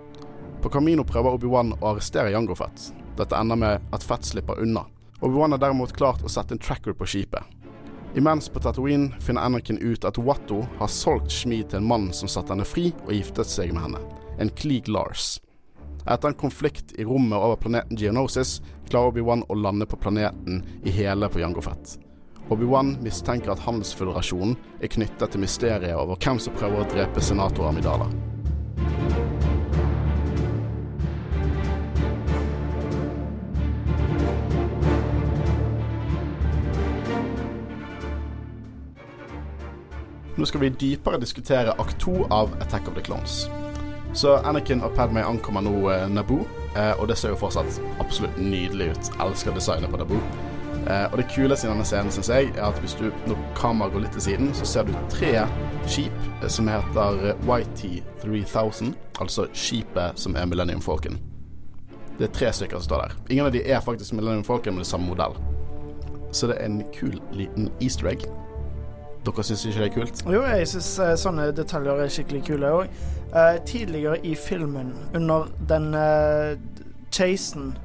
På Kamino prøver Obi-Wan å arrestere Jango Fett. Dette ender med at Fett slipper unna. Obi-Wan har derimot klart å sette en tracker på skipet. Imens på Tatooine finner Anakin ut at Watto har solgt Shmi til en mann som satte henne fri og giftet seg med henne, en Klieg Lars. Etter en konflikt i rommet over planeten Geonosis klarer Obi-Wan å lande på planeten i hele på Jango Fett. Obi-Wan mistenker at Handelsføderasjonen er knyttet til mysteriet over hvem som prøver å drepe senator Amidala. Nå skal vi dypere diskutere akt to av Attack of the Clones. Så Anakin og Padmay ankommer nå eh, Naboo, eh, og det ser jo fortsatt absolutt nydelig ut. Elsker designet på Naboo. Eh, og det kuleste i denne scenen, syns jeg, er at hvis du, når kameraet går litt til siden, så ser du tre skip eh, som heter eh, YT3000, altså skipet som er Millennium Falcon. Det er tre stykker som står der. Ingen av de er faktisk Millennium Falcon, men det samme modell. Så det er en kul liten easter egg. Dere syns ikke det er kult? Jo, jeg syns sånne detaljer er skikkelig kule òg. tidligere i filmen, under den uh, chasen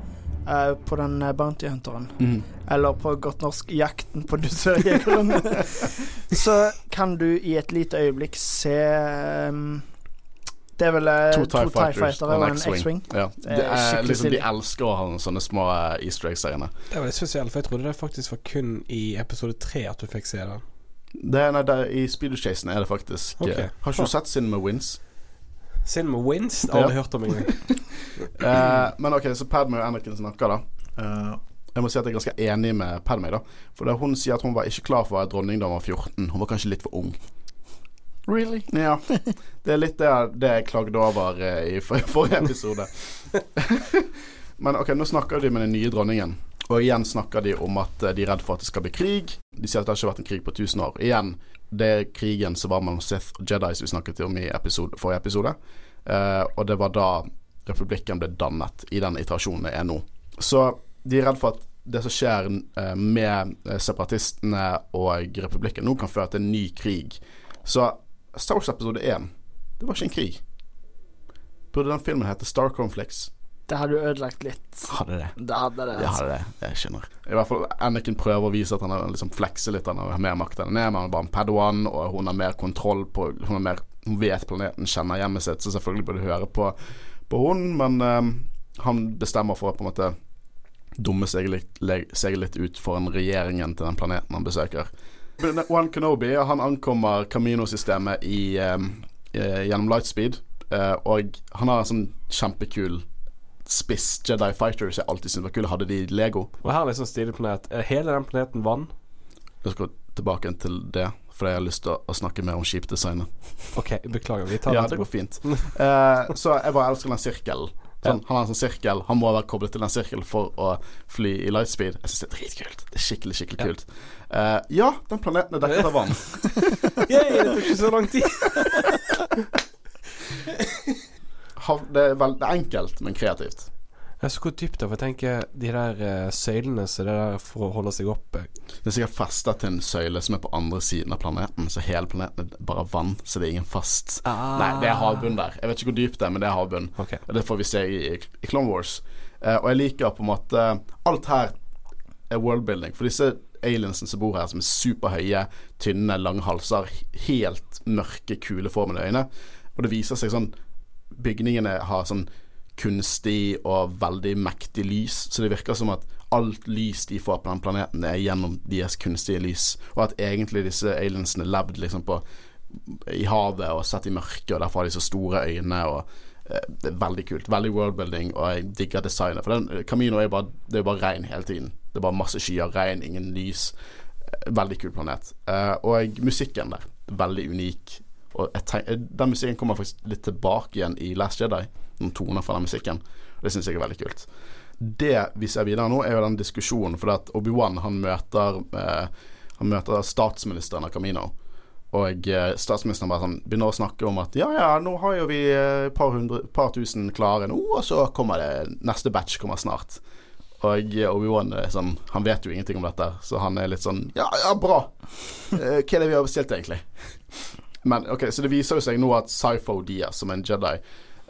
eh, på den uh, bounty hunteren, mm. eller på godt norsk jakten på dusørjegeren, så kan du i et lite øyeblikk se um, Det er vel eh, To TIE Fighters og en X-Wing. Ja. Liksom, de elsker å ha sånne små eh, easter eggs-seriene. Det var litt spesielt, for jeg trodde det faktisk var kun i episode tre at du fikk se det. Det er, nei, det er, I Speedo Chasen er det faktisk okay. eh, Har ikke du sett Cinema Wins? Cinema Wins? Aldri hørt om engang. uh, men ok, så Padme og Anakin snakker, da. Uh, jeg må si at jeg er ganske enig med Padme, da. For hun sier at hun var ikke klar for å være dronning da hun var 14. Hun var kanskje litt for ung. Really? Ja. Det er litt det, det jeg klagde over uh, i forrige episode. Men ok, nå snakker de med den nye dronningen. Og igjen snakker de om at eh, de er redd for at det skal bli krig. De sier at det har ikke vært en krig på 1000 år. Igjen, det er krigen som var mellom Sith og Jedi som vi snakket om i episode, forrige episode. Eh, og det var da republikken ble dannet, i den iterasjonen det er nå. Så de er redd for at det som skjer eh, med eh, separatistene og republikken nå, kan føre til en ny krig. Så Star Wars episode 1, det var ikke en krig. Burde den filmen hete Star Conflicts? Det hadde jo ødelagt litt. Hadde det. Det hadde det. Altså. det er det. Jeg skjønner. I hvert fall Anakin prøver å vise at han liksom flekser litt. Han har mer makt enn han er, men han er bare en padawan, og hun har mer kontroll på Hun, har mer, hun vet planeten, kjenner hjemmet sitt, så selvfølgelig burde du høre på, på hun, men um, han bestemmer for å på en måte dumme seg litt, seg litt ut foran regjeringen til den planeten han besøker. One Kenobi han ankommer Camino-systemet i, eh, eh, gjennom Lightspeed, uh, og han har en sånn kjempekul spiss Jedi Fighter som jeg alltid syntes var kul. Hadde de Lego. Og her er liksom stilig planet. Er hele den planeten vann? Jeg skal tilbake til det, for jeg har lyst til å, snakke mer om skipdesignet. OK, beklager. Vi tar Ja, det går fint. Uh, så jeg bare elsker den sirkelen. Sånn, han har en sånn sirkel, han må være koblet til den sirkelen for å fly i lightspeed. Jeg syns det er dritkult. Det er skikkelig, skikkelig Ja. kult. Uh, ja, den planeten er dekket av vann. Yay, det tok ikke så lang tid. Det er, vel, det er enkelt, men kreativt. Jeg så hvor dypt er, for jeg tenker de der eh, søylene så det der for å holde seg oppe Det er sikkert festa til en søyle som er på andre siden av planeten, så hele planeten er bare vann, så det er ingen fast Nei, det er havbunn der. Jeg vet ikke hvor dypt det er, men det er havbunn. Okay. Og Det får vi se i, i Clone Wars. Eh, og jeg liker på en måte Alt her er worldbuilding. For disse aliensene som bor her, som er superhøye, tynne, lange halser, helt mørke, kuleformede øyne. Og det viser seg sånn Bygningene har sånn kunstig og veldig mektig lys, så det virker som at alt lys de får på den planeten, er gjennom deres kunstige lys. Og at egentlig disse aliensene levde liksom på i havet og sett i mørket, og derfor har de så store øyne. Og eh, Det er veldig kult. Veldig worldbuilding, og jeg digger designet. For den, Camino er bare, det er bare regn hele tiden. Det er bare masse skyer, regn, ingen lys. Eh, Veldig kul planet. Eh, og musikken der, veldig unik. Og eh, den musikken kommer faktisk litt tilbake igjen i Last Jedi. Noen toner fra den musikken. Det syns jeg er veldig kult. Det vi ser videre nå, er jo den diskusjonen, for at Obi-Wan han møter eh, Han møter statsministeren av Camino. Og eh, statsministeren bare sånn begynner å snakke om at ja, ja, nå har jo vi eh, et par, hundre, par tusen klare nå, og så kommer det Neste batch kommer snart. Og eh, Obi-Wan sånn Han vet jo ingenting om dette, så han er litt sånn Ja, ja, bra. Eh, hva er det vi har bestilt, egentlig? Men ok, så det viser jo seg nå at Sypho Diaz, som er en Jedi,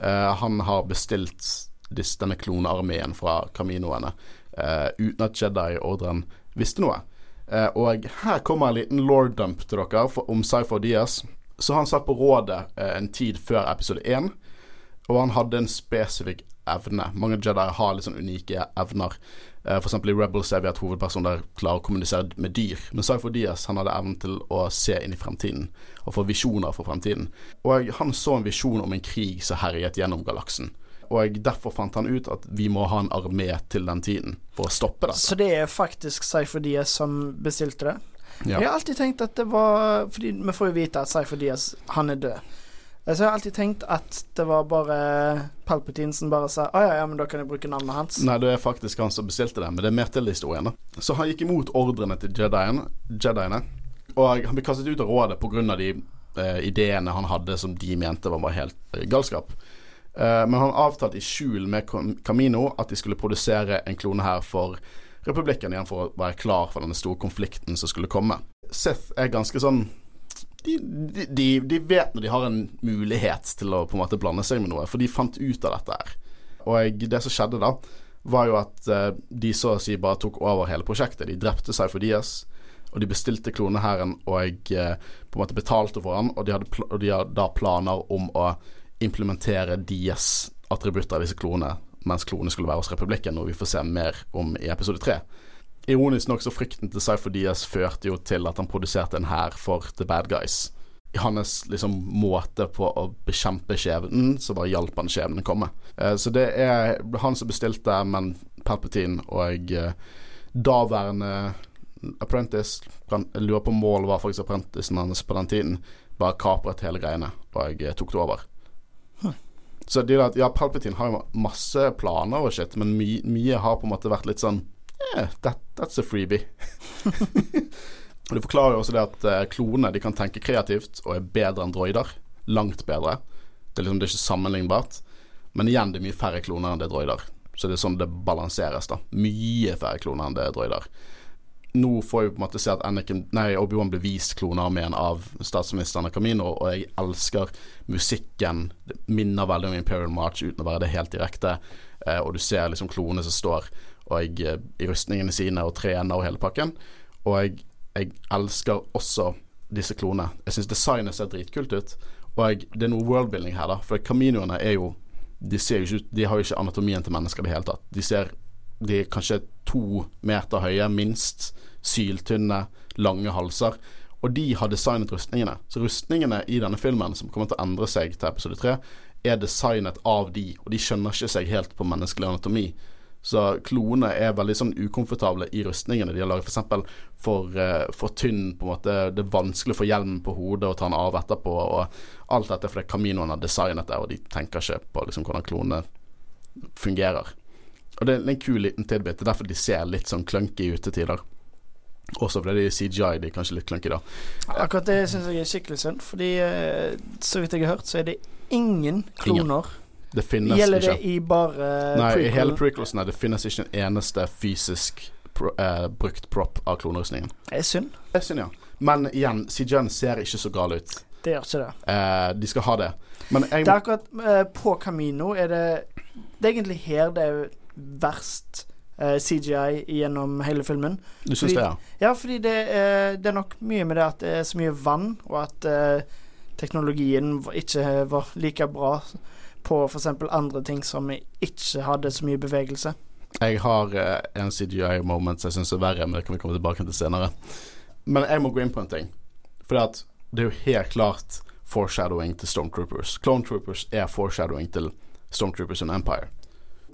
uh, han har bestilt denne klonearmeen fra kaminoene uh, uten at Jedi-ordren visste noe. Uh, og her kommer en liten law-dump til dere for, om Sypho Diaz. Så han satt på rådet en tid før episode 1, og han hadde en spesifikk evne. Mange Jedi har litt sånn unike evner. Uh, eksempel i Rebels ser vi at hovedpersonen der klarer å kommunisere med dyr. Men Sypho Diaz han hadde evnen til å se inn i fremtiden og få visjoner for fremtiden. Og han så en visjon om en krig som herjet gjennom galaksen. Og derfor fant han ut at vi må ha en armé til den tiden for å stoppe det. Så det er faktisk Cypher Diaz som bestilte det? Ja. Jeg har alltid tenkt at det var Fordi vi får jo vite at Cypher Diaz, han er død. Så jeg har alltid tenkt at det var bare Palpatine som bare sa Å ja, ja, men da kan jeg bruke navnet hans. Nei, det er faktisk han som bestilte det, men det er mer til historien. da Så han gikk imot ordrene til Jediene, Jediene, og han ble kastet ut av rådet pga. de uh, ideene han hadde som de mente var bare helt eh, galskap. Eh, men han avtalte i skjul med Camino at de skulle produsere en klone her for republikken igjen for å være klar for denne store konflikten som skulle komme. Seth er ganske sånn de, de, de, vet når de har en mulighet til å på en måte blande seg med noe, for de fant ut av dette her. Og det som skjedde da, var jo at de så å si bare tok over hele prosjektet. De drepte Cypher Diaz, og de bestilte klonehæren og eh, på en måte betalte for han, og de hadde, og de hadde da planer om å implementere Diaz attributter av disse klonene, mens klonene skulle være hos republikken, noe vi får se mer om i episode tre. Ironisk nok så frykten til Cypher Diaz førte jo til at han produserte en hær for The Bad Guys. I hans liksom måte på å bekjempe skjebnen, så bare hjalp han skjebnen komme. Eh, så det er han som bestilte, men Palpatine og eh, daværende apprentice Jeg lurer på Maul var faktisk apprenticen hans på den tiden. Bare kapret hele greiene og jeg tok det over. Så de der, ja, Palpatine har jo masse planer og shit, men my mye har på en måte vært litt sånn Yeah, that, that's a freebie. og Det forklarer jo også det at eh, klonene de kan tenke kreativt og er bedre enn droider. Langt bedre. Det er liksom det er ikke sammenlignbart. Men igjen, det er mye færre kloner enn det er droider. Så det er sånn det balanseres, da. Mye færre kloner enn det er droider. Nå får vi på en måte se at Anakin Nei, Obi-Wan blir vist klonearmeen av statsministeren av Camino, og jeg elsker musikken. Det minner veldig om Imperial March uten å være det helt direkte. eh, og du ser liksom klonene som står og jeg, i rustningene sine og trener og hele pakken. Og jeg, jeg elsker også disse klonene. Jeg syns designet ser dritkult ut. Og jeg, det er noe worldbuilding her, da. For Caminoene er jo De ser jo ikke De har jo ikke anatomien til mennesker i det hele tatt. De ser De er kanskje to meter høye, minst. Syltynne, lange halser. Og de har designet rustningene. Så rustningene i denne filmen, som kommer til å endre seg til episode tre, er designet av de, og de skjønner ikke seg helt på menneskelig anatomi. Så klonene er veldig sånn ukomfortable i rustningene de har laget. F.eks. For, for, for tynn, på en måte. Det er vanskelig å få hjelmen på hodet og ta den av etterpå. Og alt dette fordi Caminoen har designet det, og de tenker ikke på liksom, hvordan klonene fungerer. Og det er en kul liten tidbit. Det er derfor de ser litt sånn clunky ut til tider. Også fordi de er CGI, de kanskje litt clunky da. Akkurat det syns jeg er skikkelig synd, fordi uh, så vidt jeg har hørt, så er det ingen kloner. Ingen det finnes Gjelder ikke. det i bare Nei, prequel? i hele prequelsene det finnes ikke en eneste fysisk pro, eh, brukt prop av klonerustningen. Det er synd. Det er synd, ja. Men igjen, CGI-en ser ikke så gal ut. Det gjør ikke det. Eh, de skal ha det. Men jeg Det er akkurat eh, På Camino er det Det er egentlig her det er verst eh, CGI gjennom hele filmen. Du syns det, ja? Ja, fordi det er, det er nok mye med det at det er så mye vann, og at eh, teknologien ikke var like bra på f.eks. andre ting som ikke hadde så mye bevegelse. Jeg har eh, en CGI-moment jeg syns er verre, men det kan vi komme tilbake til senere. Men jeg må gå inn på en ting. For det er jo helt klart foreshadowing til Stormtroopers. Clone Troopers er foreshadowing til Stormtroopers and Empire.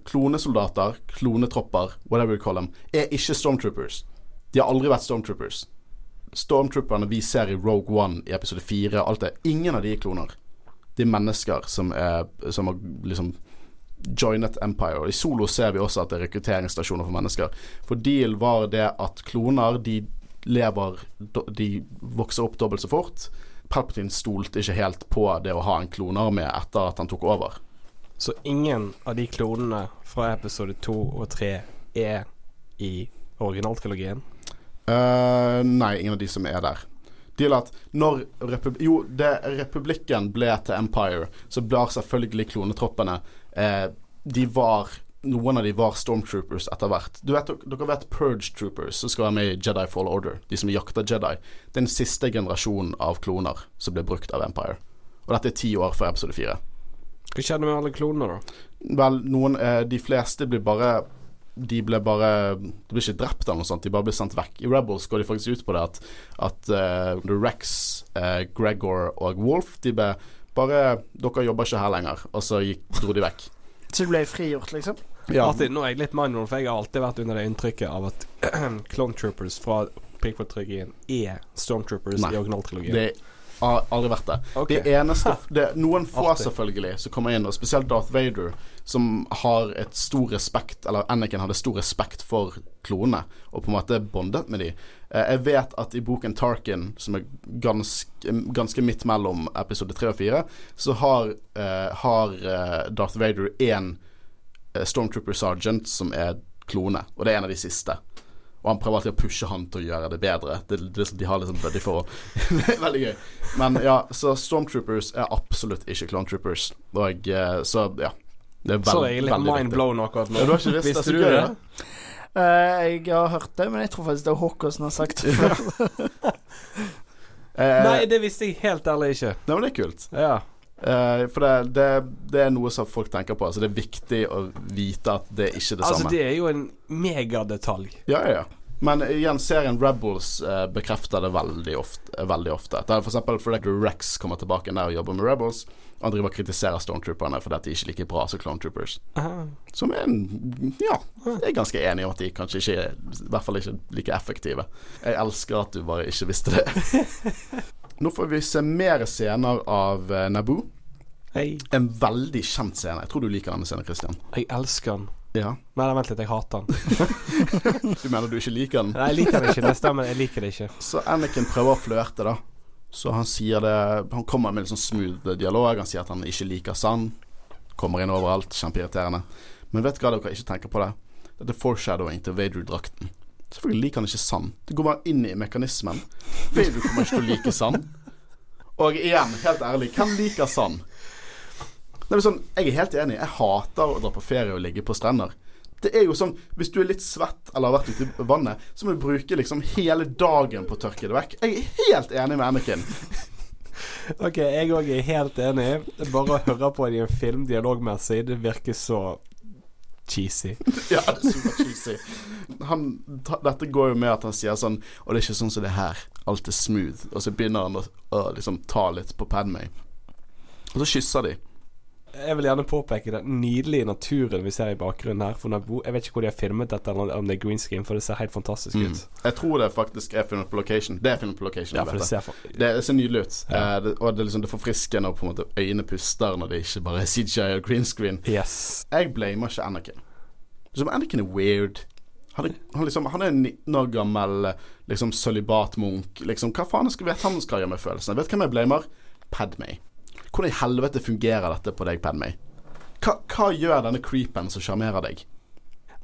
Klonesoldater, klonetropper, whatever you call them, er ikke Stormtroopers. De har aldri vært Stormtroopers. Stormtrooperne vi ser i Rogue One i episode 4, alt det, ingen av de er kloner. De er mennesker som, er, som har liksom joinet Empire. I Solo ser vi også at det er rekrutteringsstasjoner for mennesker. For deal var det at kloner de lever De vokser opp dobbelt så fort. Palpatine stolte ikke helt på det å ha en klonearmé etter at han tok over. Så ingen av de klonene fra episode to og tre er i originaltrilogien? Uh, nei, ingen av de som er der. De at når Repub Jo, det republikken ble til Empire, så blar selvfølgelig klonetroppene eh, De var Noen av de var Stormtroopers etter hvert. Vet, dere vet Purge Troopers, som skal være med i Jedi Fall Order. De som jakter Jedi. Den siste generasjonen av kloner som ble brukt av Empire. Og dette er ti år før episode fire. Hva skjedde med alle klonene, da? Vel, noen eh, De fleste blir bare de ble bare De blir ikke drept eller noe sånt, de bare blir sendt vekk. I Rebels går de faktisk ut på det at, at uh, Rex, uh, Gregor og Wolf De ble bare Dere jobber ikke her lenger. Og så gikk, dro de vekk. Så du ble frigjort, liksom? Ja. Martin, nå er jeg litt mindful, for jeg har alltid vært under det inntrykket av at Clone Troopers fra prequel-trilogien er Stormtroopers Nei. i originaltrilogien. Det har aldri vært det. Okay. Det eneste det, Noen få Artig. selvfølgelig som kommer inn, og spesielt Darth Vader, som har et stor respekt Eller Anakin hadde stor respekt for klonene, og på en måte bondet med de. Eh, Jeg vet at i boken Tarkin, som er ganske, ganske midt mellom episode tre og fire, så har, eh, har eh, Darth Vader én Stormtrooper Sergeant som er klone, og det er en av de siste. Og han prøver alltid å pushe han til å gjøre det bedre. Det, det, de har liksom buddy forhold. Veldig gøy. Men ja, så Stormtroopers er absolutt ikke Clone Troopers. Og eh, så ja. Det er veldig veld, jeg er litt mind blown akkurat nå. Ja, du har ikke visst det? Visste Så du gøy, det? Eh, jeg har hørt det, men jeg tror faktisk det er Håkon som har sagt det før. Eh, Nei, det visste jeg helt ærlig ikke. nei, men det er kult. Ja. Eh, for det, det, det er noe som folk tenker på. Altså det er viktig å vite at det er ikke det Altså, samme. det er jo en megadetalj. Ja, ja, ja. Men igjen, serien Rebels uh, bekrefter det veldig ofte. Veldig ofte. Det er for fordi Rex kommer tilbake der og jobber med Rebels. Og han driver og kritiserer Stormtrooperne fordi de ikke er like bra som Clone Troopers. Aha. Som er en Ja, jeg er ganske enig i at de kanskje ikke er I hvert fall ikke like effektive. Jeg elsker at du bare ikke visste det. Nå får vi se mer scener av eh, Naboo. Hey. En veldig kjent scene. Jeg tror du liker denne scenen, Christian. Jeg elsker den. Ja. Nei, vent litt, jeg hater den. Du mener du ikke liker den? Nei, jeg liker den ikke. Det stemmer, jeg liker det ikke. Så Anakin prøver å flørte, da. Så han sier det Han kommer med litt sånn smooth dialog. Han sier at han ikke liker sand. Kommer inn overalt. Kjempeirriterende. Men vet du hva dere ikke tenker på det? Dette er foreshadowing til Vader-drakten. Selvfølgelig liker han ikke sand. Det går bare inn i mekanismen. Du kommer ikke til å like sand. Og igjen, helt ærlig, hvem liker sand? Nei, men sånn, jeg er helt enig. Jeg hater å dra på ferie og ligge på strender. Det er jo sånn, Hvis du er litt svett eller har vært ute i vannet, så må du bruke liksom hele dagen på å tørke det vekk. Jeg er helt enig med Anniken. Ok, jeg òg er helt enig. Bare å høre på det i en film dialogmessig, det virker så cheesy. Ja, det er super cheesy. Han, dette går jo med at han sier sånn Og det er ikke sånn som det her. Alt er smooth. Og så begynner han å, å liksom ta litt på Padmay. Og så kysser de. Jeg vil gjerne påpeke den nydelige naturen vi ser i bakgrunnen her. For jeg vet ikke hvor de har filmet dette, eller om det er green screen, for det ser helt fantastisk Mm. ut. Jeg tror det faktisk er filmet på location. Det er filmet på location. Ja, for det ser for... Det, ser nydelig ut. Ja. Eh, det, og det er liksom det forfrisker når på en måte øynene puster når det ikke bare er CGI og green screen. Yes. Jeg blamer ikke Anakin. Liksom, Anakin er weird. Han er, han, liksom, han er en 19 år gammel liksom sølibatmunk. Liksom, hva faen skal vet han skal gjøre med følelsene? Vet du hvem jeg blamer? Padmay. Hvordan i helvete fungerer dette på deg, Padmay? Hva, hva gjør denne creepen som sjarmerer deg?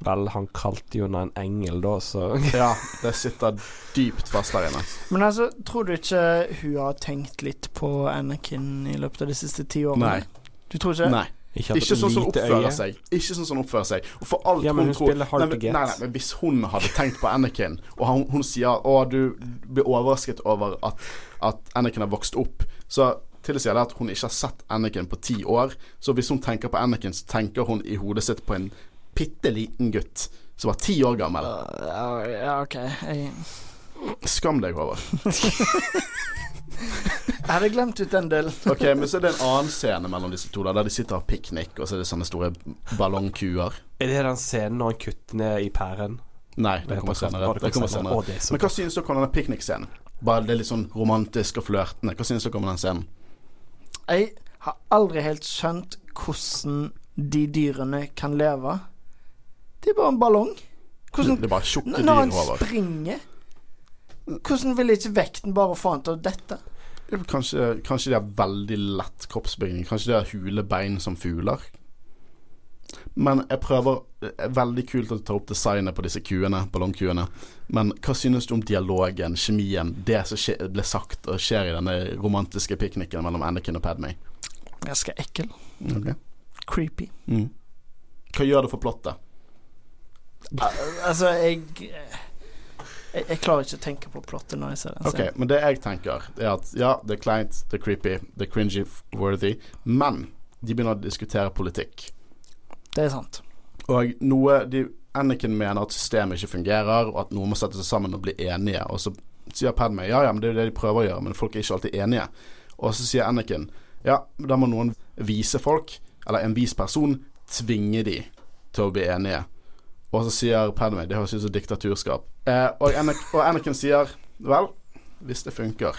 Vel, han kalte jo henne en engel, da, så Ja, det sitter dypt fast der inne. Men altså, tror du ikke hun har tenkt litt på Anakin i løpet av de siste ti årene? Nei. Du tror ikke det? Nei. Ikke, Ikke sånn som hun oppfører øye. seg. Ikke sånn som hun oppfører seg. Og for alt Ja, men hun, hun tror spiller hard nei, nei, nei, men hvis hun hadde tenkt på Anakin, og hun, hun sier Å, du blir overrasket over at, at Anakin har vokst opp, så tilsier det at hun ikke har sett Anakin på ti år. Så hvis hun tenker på Anakin, så tenker hun i hodet sitt på en bitte liten gutt som var ti år gammel. Ja, uh, OK. Jeg, Skam deg, Håvard. jeg hadde glemt ut den delen. Ok, Men så er det en annen scene mellom disse to, da, der de sitter og har piknik, og så er det sånne store ballongkuer. Er det den scenen når han kutter ned i pæren? Nei, Det det kommer kommer senere. Det kommer senere. Å, det er så Men hva synes dere om denne piknikscenen? Bare det er litt sånn romantisk og flørtende. Hva synes dere om den scenen? Jeg har aldri helt skjønt hvordan de dyrene kan leve. Det er bare en ballong. Hvordan Det er bare tjukke dyr Når han springer Hvordan vil ikke vekten bare få han til å dette? Kanskje, kanskje de har veldig lett kroppsbygning. Kanskje de har hule bein som fugler. Men jeg prøver er veldig kult at du tar opp designet på disse kuene, ballongkuene. Men hva synes du om dialogen, kjemien, det som skje, ble sagt og skjer i denne romantiske pikniken mellom Anakin og Padmay? Ganske ekkel. Okay. Creepy. Mm. Hva gjør det for plottet? Altså, jeg, jeg Jeg klarer ikke å tenke på plottet når jeg ser den Ok, men det jeg tenker er at ja, det er kleint, det er creepy, det er cringy-worthy, men de begynner å diskutere politikk. Det er sant. Og noe de, Anakin mener at systemet ikke fungerer, og at noen må sette seg sammen og bli enige. Og så sier Padme ja, ja, men det er jo det de prøver å gjøre, men folk er ikke alltid enige. Og så sier Anakin ja, da må noen vise folk, eller en vis person, tvinge de til å bli enige. Og så sier Padme det høres ut som diktaturskap. Eh, og, Anakin, og Anakin sier vel, hvis det funker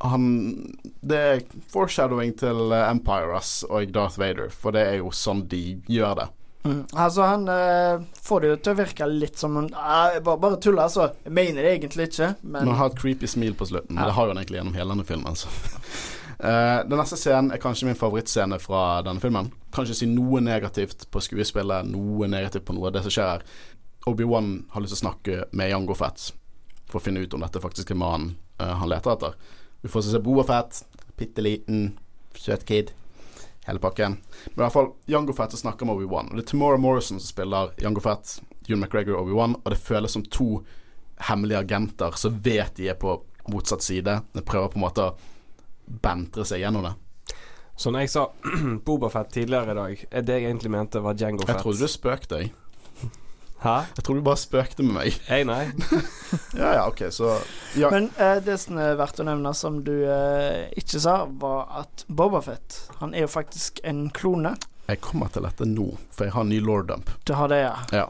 han Det er foreshadowing til eh, Empire ass, og Darth Vader, for det er jo sånn de gjør det. Mm. Altså, han eh, får det jo til å virke litt som en ah, bare, bare tuller, altså. Jeg mener det egentlig ikke, men han har et creepy smil på slutten. Men Ja. det har jo han egentlig gjennom hele denne filmen. Altså. uh, den neste scenen er kanskje min favorittscene fra denne filmen. Kan ikke si noe negativt på skuespillet, noe negativt på noe av det som skjer her. Obi-Wan har lyst til å snakke med Jango Fett for å finne ut om dette faktisk er mannen uh, han leter etter. Vi får se Boba Fett, bitte liten, søt kid. Hele pakken. Men i hvert fall, Jango Fett snakker med Obi-Wan. Og det er Tamora Morrison som spiller Jango Fett, June McGregor og Obi-Wan, og det føles som to hemmelige agenter som vet de er på motsatt side. De prøver på en måte å bentre seg gjennom det. Så når jeg sa Bobafett tidligere i dag, er det jeg egentlig mente var Jango Fett. Jeg trodde du spøkte, jeg. Hæ? Jeg tror du bare spøkte med meg. Hey, nei. Ja ja, ok, så ja. Men eh, det som er verdt å nevne, som du eh, ikke sa, var at Bobafett Han er jo faktisk en klone. Jeg kommer til dette nå, for jeg har en ny lord-dump. Du har det, ja. Ja.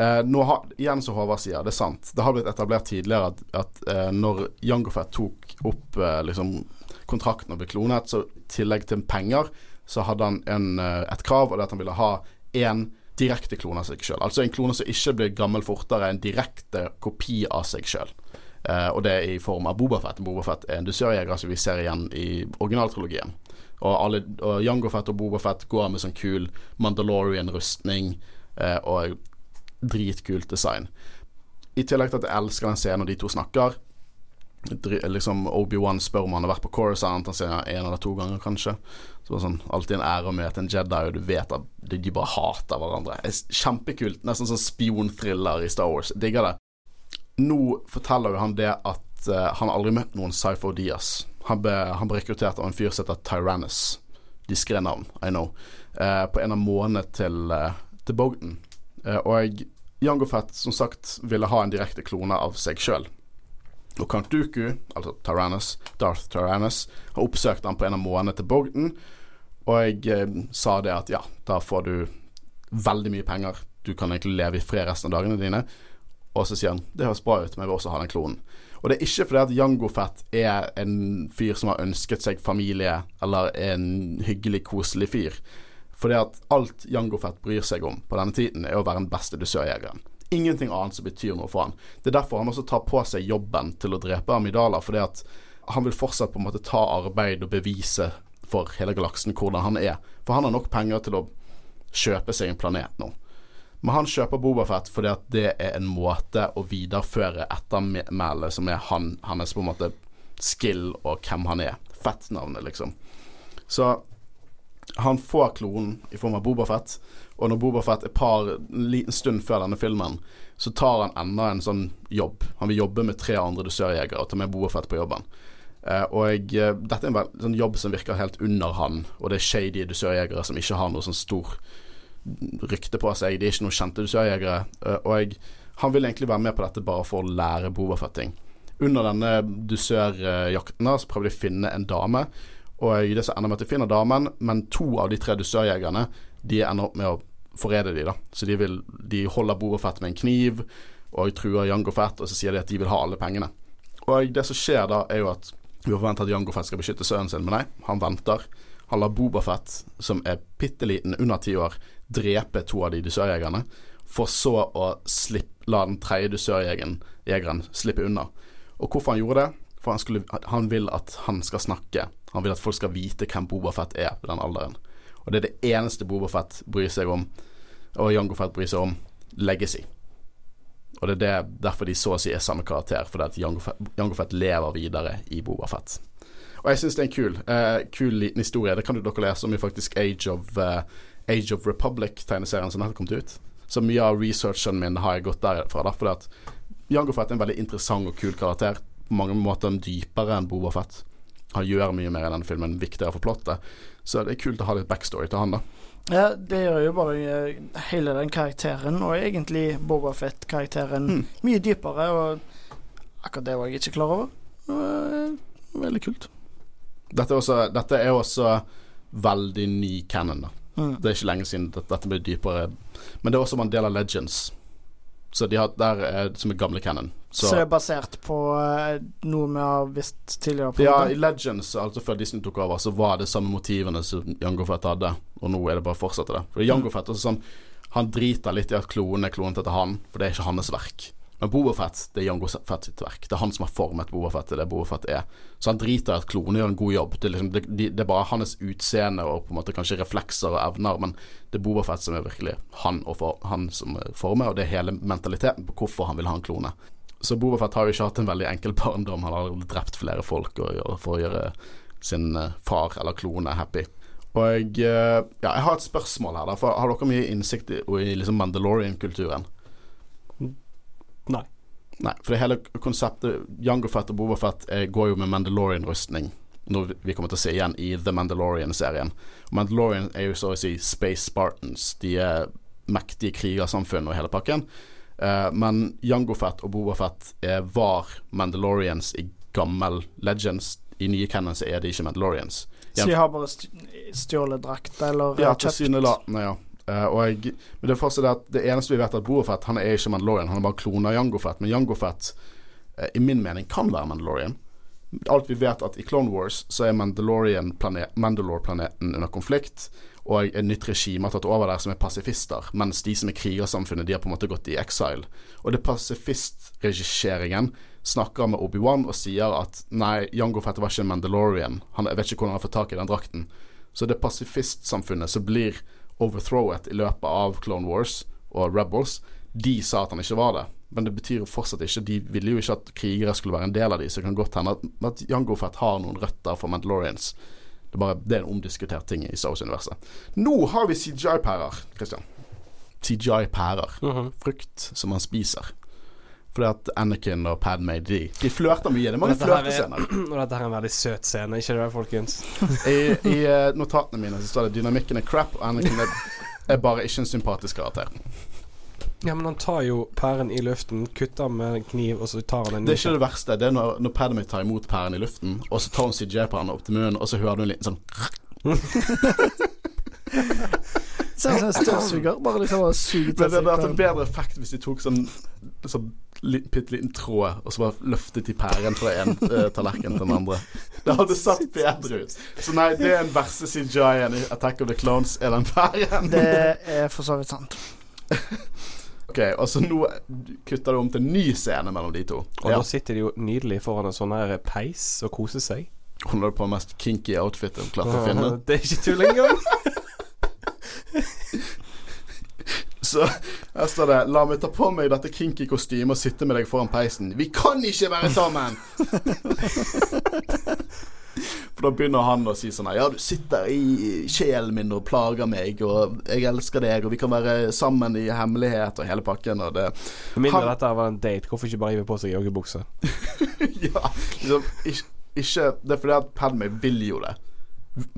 Eh, nå har, igjen som Håvard sier, det er sant. Det har blitt etablert tidligere at, at eh, når Jango Fett tok opp eh, liksom kontrakten og ble klonet, så i tillegg til penger, så hadde han en, eh, et krav, og det at han ville ha en direkte klone av seg sjøl. Altså en klone som ikke blir gammel fortere, en direkte kopi av seg sjøl. Uh, og det er i form av Bobafett. Bobafett er en dusørjeger som vi ser igjen i originaltrilogien. Og, alle, og Jango Fett og Bobafett går med sånn kul Mandalorian-rustning uh, og dritkult design. I tillegg til at jeg elsker den scenen når de to snakker. Liksom Obi-Wan spør om han har vært på Coruscant. Han sier en eller to ganger, kanskje. Så det er sånn, Alltid en ære å møte en Jedi, og du vet at de, bare hater hverandre. Er Kjempekult. Nesten sånn spionthriller i Star Wars. Digger det. Nå forteller jo han det at uh, han har aldri møtt noen Cypho Diaz. Han ble, han ble rekruttert av en fyr som heter Tyrannus. Diskré navn, I know. Uh, på en av månedene til, uh, til Bogden. Eh, og Jango Fett, som sagt, ville ha en direkte klone av seg sjøl. Og Count Duku, altså Tyrannus, Darth Tyrannus, har oppsøkt han på en av månedene til Bogden. Og jeg eh, sa det at ja, da får du veldig mye penger. Du kan egentlig leve i fred resten av dagene dine. Og så sier han det høres bra ut, men jeg vil også ha den klonen. Og det er ikke fordi at Jango Fett er en fyr som har ønsket seg familie, eller en hyggelig, koselig fyr. Fordi at alt Jango Fett bryr seg om på denne tiden, er å være den beste dusørjegeren. Ingenting annet som betyr noe for han. Det er derfor han også tar på seg jobben til å drepe Amidala, fordi at han vil fortsatt på en måte ta arbeid og bevise for hele galaksen hvordan han er. For han har nok penger til å kjøpe seg en planet nå. Men han kjøper Bobafett fordi at det er en måte å videreføre ettermælet som er han, hans på en måte skill og hvem han er. Fett-navnet, liksom. Så han får klonen i form av Bobafett, og når Bobafett et par en liten stund før denne filmen, så tar han enda en sånn jobb. Han vil jobbe med tre andre dusørjegere og ta med Bobafett på jobben. Eh, og eh, dette er en sånn jobb som virker helt under han, og det er shady dusørjegere som ikke har noe sånn stor rykte på seg. De er ikke noen kjente dusørjegere. eh, og jeg, han vil egentlig være med på dette bare for å lære Bobafett ting. Under denne dusørjakten så prøver de å finne en dame. Og det så ender med at de finner damen, men to av de tre dusørjegerne De ender opp med å forræde de da. Så de, vil, de holder Bobafett med en kniv og truer Jango Fett, og så sier de at de vil ha alle pengene. Og det som skjer da, er jo at vi forventer at Jango Fett skal beskytte sønnen sin, men nei, han venter. Han lar Bobafett, som er bitte liten, under ti år, drepe to av de dusørjegerne, for så å slippe, la den tredje dusørjegeren slippe unna. Og hvorfor han gjorde det? For han, skulle, han vil at han skal snakke. Han vil at folk skal vite hvem Bobafett er ved den alderen. Og det er det eneste Bobafett bryr seg om, og Jango Fett bryr seg om, legacy. Og det er det, derfor de så å si er samme karakter, fordi at Jango Fett, Jango Fett lever videre i Boba Fett. Og jeg syns det er en kul, uh, kul liten historie. Det kan jo dere lese om i faktisk Age of, uh, Age of Republic-tegneserien som nettopp kom ut. Så mye av researchen min har jeg gått derfra, da, fordi at Jango Fett er en veldig interessant og kul karakter. På mange måter dypere enn Boba Fett. Han gjør mye mer i denne filmen, viktigere for plottet. Så det er kult å ha litt backstory til han, da. Ja, det gjør jo bare eh, hele den karakteren, og egentlig Boba Fett-karakteren, Mm. mye dypere, og akkurat det var jeg ikke klar over. Eh, veldig kult. Dette er også, dette er også veldig ny canon, da. Mm. Det er ikke lenge siden at dette ble dypere. Men det er også Mandela Legends. Så de har, der er, som er gamle canon. Så, Så, det er basert på eh, noe vi har visst tidligere? på ja, i Legends, altså før Disney tok over, så var det samme motivene som Jango Fett hadde. Og nå er det bare å fortsette det. For Jango Fett også sånn Han driter litt i at klonen er klonet etter han, for det er ikke hans verk. Men Boba Fett, det er Jango Fett sitt verk. Det er han som har formet Boba Fett til det Boba Fett er. Så han driter i at klonen gjør en god jobb. Det er, liksom, det, det er bare hans utseende og på en måte kanskje reflekser og evner, men det er Boba Fett som er virkelig han, for, han som former, og det er hele mentaliteten på hvorfor han vil ha en klone. Så Boba Fett har jo ikke hatt en veldig enkel barndom. Han har drept flere folk for å gjøre sin eh, far eller klone happy. Og eh, ja, jeg har et spørsmål her. Da, for Har dere mye innsikt i, i liksom Mandalorian-kulturen? Nei. Nei, for det hele konseptet Jango Fett og Boba Fett eh, går jo med Mandalorian-rustning. Noe vi kommer til å se igjen i The Mandalorian-serien. Mandalorian er jo så å si Space Spartans. De er mektige krigersamfunn og hele pakken. Eh, men Jango Fett og Boba Fett var Mandalorians i gammel Legends. I nye canon så er de ikke Mandalorians. Så de har bare st stjålet drakt, eller Ja, kjøpt tilsynelatende, ja. Eh, og jeg, men det er fortsatt det at det eneste vi vet er at Boba Fett Han er ikke Mandalorian, han er bare klona Jango Fett. Men Jango Fett, eh, i min mening, kan være Mandalorian. Alt vi vet at i Clone Wars så er Mandalorian-planeten Mandalore-planeten under konflikt, og et nytt regime har tatt over der som er pasifister, mens de som er krigersamfunnet, de har på en måte gått i exile. Og det pasifistregisseringen snakker med Obi-Wan og sier at nei, Jango Fett var ikke en Mandalorian. Han, vet ikke hvordan han har fått tak i den drakten. Så det pasifistsamfunnet som blir overthrowet i løpet av Clone Wars og Rebels, de sa at han ikke var det. men det betyr jo fortsatt ikke De ville jo ikke at krigere skulle være en del av de, så det kan godt hende at, Jango Fett har noen røtter for Mandalorians. Det er bare det er en omdiskutert ting i Star Wars-universet. Nå har vi CGI-pærer, Christian. CGI-pærer. Mhm. Frukt som man spiser. Fordi at Anakin og Padmay de, de flørter mye. Det er mange er- flørtescener. Og dette her er en veldig søt scene, ikke det, folkens? I, i eh, notatene mine så står det 'dynamikken er crap', og Anakin er, er bare ikke en sympatisk karakter. Ja, men han tar jo pæren i luften, kutter med en kniv, og så tar han en Det er ikke det verste. Det er når, når Padmay tar imot pæren i luften, og så tar hun CJ-pæren opp til munnen, og så hører du en liten sånn Ser ut som en støvsuger. Bare liksom suger til seg. det hadde vært en bedre effekt hvis de tok sånn, sånn bitte liten tråd, og så bare løftet de pæren fra en uh, tallerken til den andre. Det hadde satt bedre ut. Så nei, det er den verste CJ-en i Attack of the Clones, er den pæren. Det er for så vidt sant. Ok, og så nå kutter du om til en ny scene mellom de to. Og Ja. da sitter de jo nydelig foran en sånn her peis og koser seg. Hun har på den mest kinky outfitet hun klarte å finne. Det er ikke tull engang. Så her står det La meg ta på meg dette kinky kostymet og sitte med deg foran peisen. Vi kan ikke være sammen! For da begynner han å si sånn Ja, du sitter i sjelen min og plager meg, og jeg elsker deg, og vi kan være sammen i hemmelighet og hele pakken, og det For mindre Han- dette var en date, hvorfor ikke bare hive på seg joggebukse? Ja, liksom ikke, ikke Det er fordi at Padme vil jo det.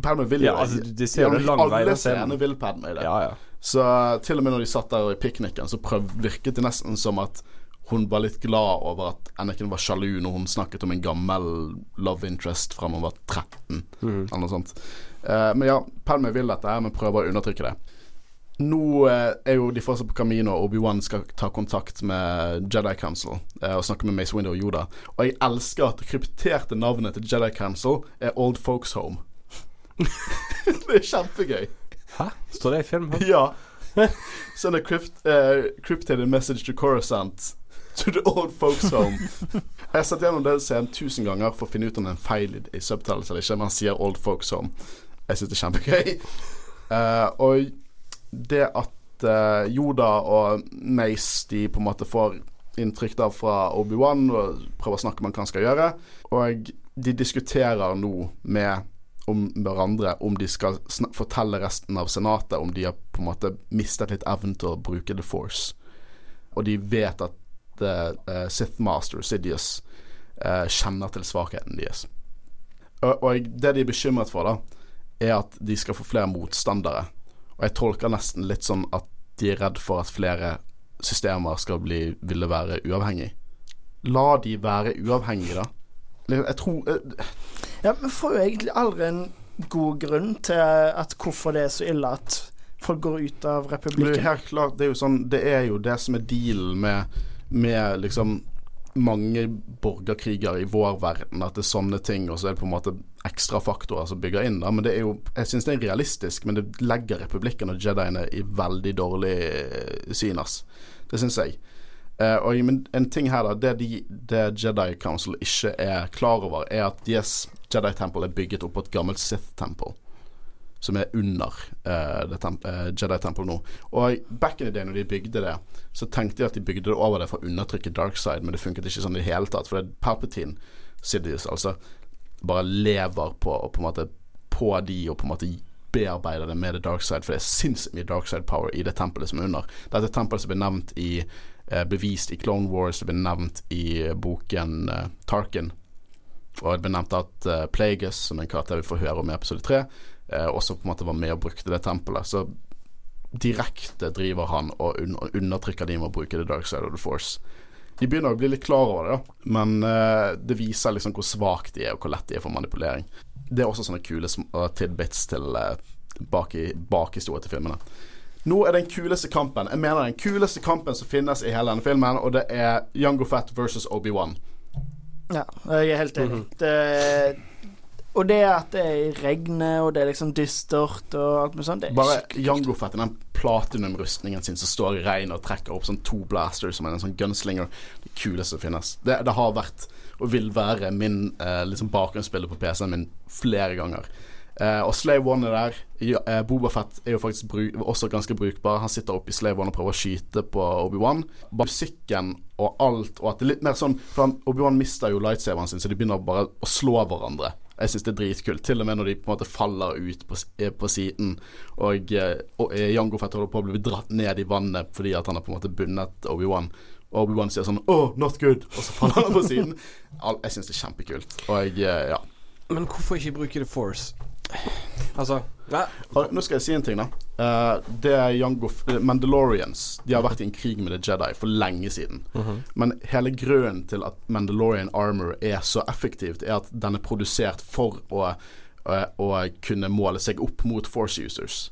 Padme vil jo Ja, altså, det. de ser jo Ja, lang vei Alle scenene scenen. vil Padme det. Ja, ja. Så til og med når de satt der i pikniken, så prøv, virket det nesten som at hun var litt glad over at Anakin var sjalu når hun snakket om en gammel love interest fra hun var 13, mm. eller noe sånt. Uh, men ja, Padme vil dette, her, men prøver å undertrykke det. Nå uh, er jo de fortsatt på Camino, og Obi-Wan skal ta kontakt med Jedi Council uh, og snakke med Mace Window og Yoda. Og jeg elsker at det krypterte navnet til Jedi Council er Old Folks Home. det er kjempegøy. Hæ? Står det i filmen? Ja. Send a crypt, uh, cryptated message to Coruscant to the old folks home. Jeg har sett gjennom den scenen tusen ganger for å finne ut om det er en feil i, i eller ikke, men han sier old folks home. Jeg syns det er kjempegøy. Uh, og det at uh, Yoda og Mace de på en måte får inntrykk da fra Obi-Wan og prøver å snakke med hva han skal gjøre, og de diskuterer nå med om hverandre om de skal fortelle resten av senatet om de har på en måte mistet litt evnen til å bruke The Force. Og de vet at uh, Sith Master Sidious uh, kjenner til svakheten deres. Og, og det de er bekymret for, da, er at de skal få flere motstandere. Og jeg tolker nesten litt sånn at de er redd for at flere systemer skal bli, ville være uavhengig. La de være uavhengige, da. Jeg tror uh, Ja, Vi får jo egentlig aldri en god grunn til at hvorfor det er så ille at folk går ut av republikken. det er klart Det er jo sånn Det er jo det som er dealen med, med liksom mange borgerkriger i vår verden, at det er sånne ting, og så er det på en måte ekstra faktorer som bygger inn. da Men det er jo Jeg syns det er realistisk, men det legger republikken og jediene i veldig dårlig synas. syn, ass. Det syns jeg. Eh, og, men en ting her, da. Det, de, det Jedi Council ikke er klar over, er at yes, Jedi Temple er bygget opp på et gammelt Sith-tempel som er under uh, det temp eh, Jedi Temple nå. Og back in the day når de bygde det, så tenkte de at de bygde det over det for å undertrykke dark side, men det funket ikke sånn i det hele tatt. For det er Palpatine, Sidious, altså, bare lever på, og på en måte på de og på en måte bearbeider det med the dark side, for det er sinnssykt mye dark side power i det tempelet som er under. Dette tempelet som blir nevnt i uh, bevist i Clone Wars, det blir nevnt i eh, boken eh, Tarkin. Og det ble nevnt at uh, Plagueis, som er en karakter vi får høre om i episode tre, eh, også på en måte var med og brukte det tempelet. Så direkte driver han og, un undertrykker de med å bruke the dark side of the force. De begynner å bli litt klar over det, da. men eh, det viser liksom hvor svake de er, og hvor lett de er for manipulering. Det er også sånne kule uh, tidbits til uh, bak bakhistorie til filmene. Nå er den kuleste kampen Jeg mener den kuleste kampen som finnes i hele denne filmen, og det er Young Fett versus Obi-Wan. Ja, jeg er helt enig. Mhm. det, og det at det er i regnet, og det er liksom dystert og alt mulig sånt, det er Bare Jango Fett i den platinum-rustningen sin som står i regn og trekker opp sånn to blasters som er en sånn gunslinger. Det kuleste som finnes. Det, det har vært og vil være min eh, liksom bakgrunnsbilde på PC-en min flere ganger. Eh, og Slave One er der. Ja, eh, Bobafett er jo faktisk bru også ganske brukbar. Han sitter oppe i Slave One og prøver å skyte på Obi-Wan. Bare Musikken og alt, og at det er litt mer sånn For Obi-Wan mister jo lightsaveren sin, så de begynner bare å slå hverandre. Jeg syns det er dritkult. Til og med når de på en måte faller ut på, eh, på siden. Og, eh, og eh, Jango Fett holder på å bli dratt ned i vannet fordi at han har på en måte bundet Obi-Wan. Og Obi-Wan sier sånn 'Oh, not good', og så faller han på siden. Jeg syns det er kjempekult. Og jeg, ja. Men hvorfor ikke bruke The Force? Altså Nei. Nå skal jeg si en ting, da. Eh, det er Young F- Mandalorians De har vært i en krig med The Jedi for lenge siden. Men hele grunnen til at Mandalorian Armor er så effektivt, er at den er produsert for å, å, å kunne måle seg opp mot Force users.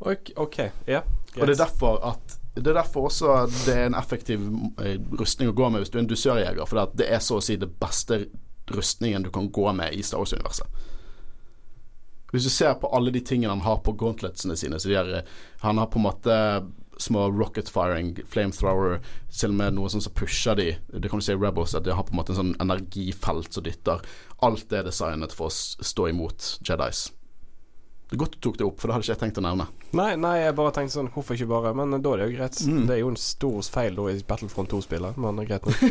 Ok, okay. Yeah. Yes. Og det er derfor at det er derfor også det er en effektiv eh, rustning å gå med hvis du er en dusørjeger. For det er så å si det beste rustningen du kan gå med i Star Wars-universet. Hvis du ser på alle de tingene han har på gauntletsene sine så er, eh, Han har på en måte små rocket firing, flamethrower, til og med noe sånn som pusher de. Det kan du si i Rebels, at de har på en måte en sånn energifelt som dytter. Alt er designet for å stå imot Jedis. Det er godt du tok det opp, for det hadde ikke jeg tenkt å nevne. Nei, nei, jeg bare tenkte sånn Hvorfor ikke bare Men da er det jo greit. Mm. Det er jo en stor feil da i Battlefront 2-spillet, men greit nok.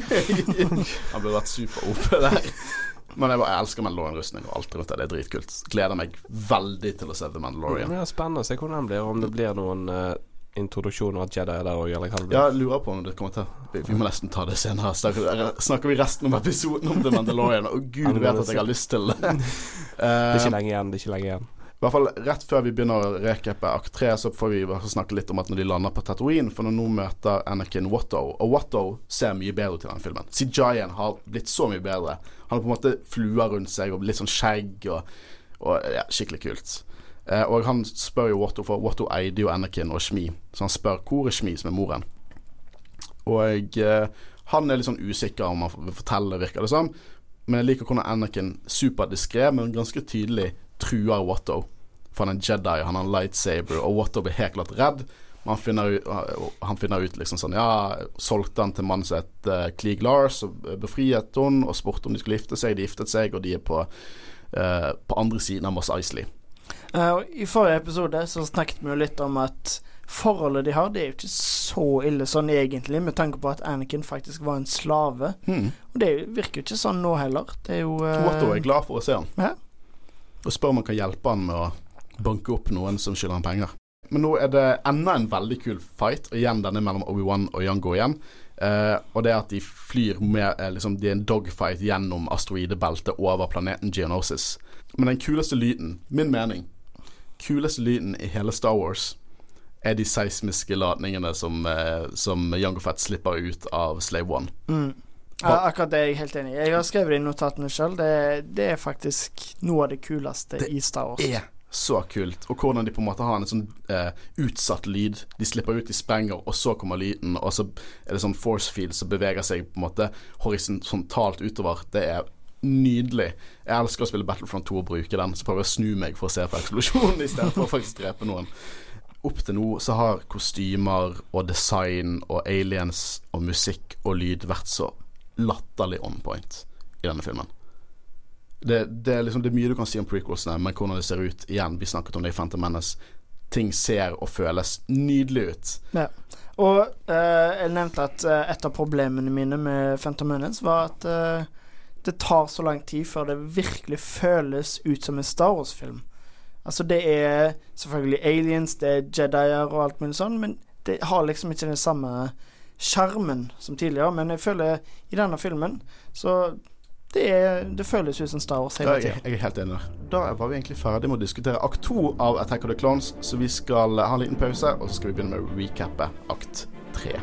Han burde vært super-OP der. Men jeg, bare, jeg elsker Mandalorian-rustning og alt rundt det. Det er dritkult. Gleder meg veldig til å se The Mandalorian. Det er spennende å se hvordan den blir, om det blir noen uh, introduksjoner av Jedi der òg, eller hva det blir. Ja, jeg lurer på om det kommer til vi, vi må nesten ta det senere. Snakker, vi resten av episoden om The Mandalorian? Og gud vet at jeg har lyst til det. Det er ikke Eh, lenge igjen. det er ikke lenge igjen I hvert fall rett før vi begynner å recappe akt 3, så får vi snakke litt om at når de lander på Tatooine, for når nå møter Anakin Watto, og Watto ser mye bedre ut i den filmen. CJI-en har blitt så mye bedre. Han har på en måte fluer rundt seg og litt sånn skjegg og, og ja, skikkelig kult. Eh, og han spør jo Watto, for Watto eide jo Anakin og Shmi, så han spør hvor er Shmi, som er moren. Og eh, han er litt sånn usikker om han vil fortelle, virker det som. Men jeg liker hvordan Anakin superdiskré, men ganske tydelig truer Watto. For han er en Jedi, han har en lightsaber, og Watto blir helt klart redd. Men han finner ut, han finner ut liksom sånn Ja, solgte han til mannen som het uh, Klieg Lars, og befriet hun, og spurte om de skulle gifte seg. De giftet seg, og de er på, uh, på andre siden av Moss Isley. Uh, I forrige episode så snakket vi jo litt om at forholdet de har, det er jo ikke så ille sånn egentlig, med tanke på at Anakin faktisk var en slave. Hmm. Og det virker jo ikke sånn nå heller. Det er jo uh, Watto er glad for å se han, Ja. Og spør om han kan hjelpe han med å banke opp noen som skylder han penger. Men nå er det enda en veldig kul fight, og igjen denne mellom Obi-Wan og Yango igjen. Eh, og det er at de flyr med eh, liksom, De er en dogfight gjennom asteroidebeltet over planeten Geonosis. Men den kuleste lyden, min mening, kuleste lyden i hele Star Wars er de seismiske ladningene som, eh, som Jango Fett slipper ut av Slave One. Mm. Ja, akkurat det er jeg helt enig i. Jeg har skrevet det i notatene sjøl. Det, det er faktisk noe av det kuleste Det i Star Wars. er så kult. Og hvordan de på en måte har en sånn eh, utsatt lyd. De slipper ut, de sprenger, og så kommer lyden, og så er det sånn force field som beveger seg på en måte horisontalt utover. Det er nydelig. Jeg elsker å spille Battlefront 2 og bruke den, så prøver jeg å snu meg for å se på eksplosjonen i stedet for å faktisk drepe noen. Opp til nå så har kostymer og design og aliens og musikk og lyd vært så latterlig on point i denne filmen. Det, det, er liksom, det er mye du kan si om prequelsene, men hvordan det ser ut Igjen, vi snakket om det i Phantom Menace. Ting ser og føles nydelig ut. Ja. Og eh, jeg nevnte at eh, et av problemene mine med Phantom Menace var at eh, det tar så lang tid før det virkelig føles ut som en Star Wars-film. Altså, det er selvfølgelig aliens, det er jedier og alt mulig sånn, men det har liksom ikke den samme sjarmen som tidligere. Men jeg føler i denne filmen så det, er, det føles ut som Star Wars hele Jeg, jeg er helt enig. Da var vi egentlig ferdig med å diskutere akt to av Attack of the Clones, så vi skal ha en liten pause, og så skal vi begynne med å recappe akt tre.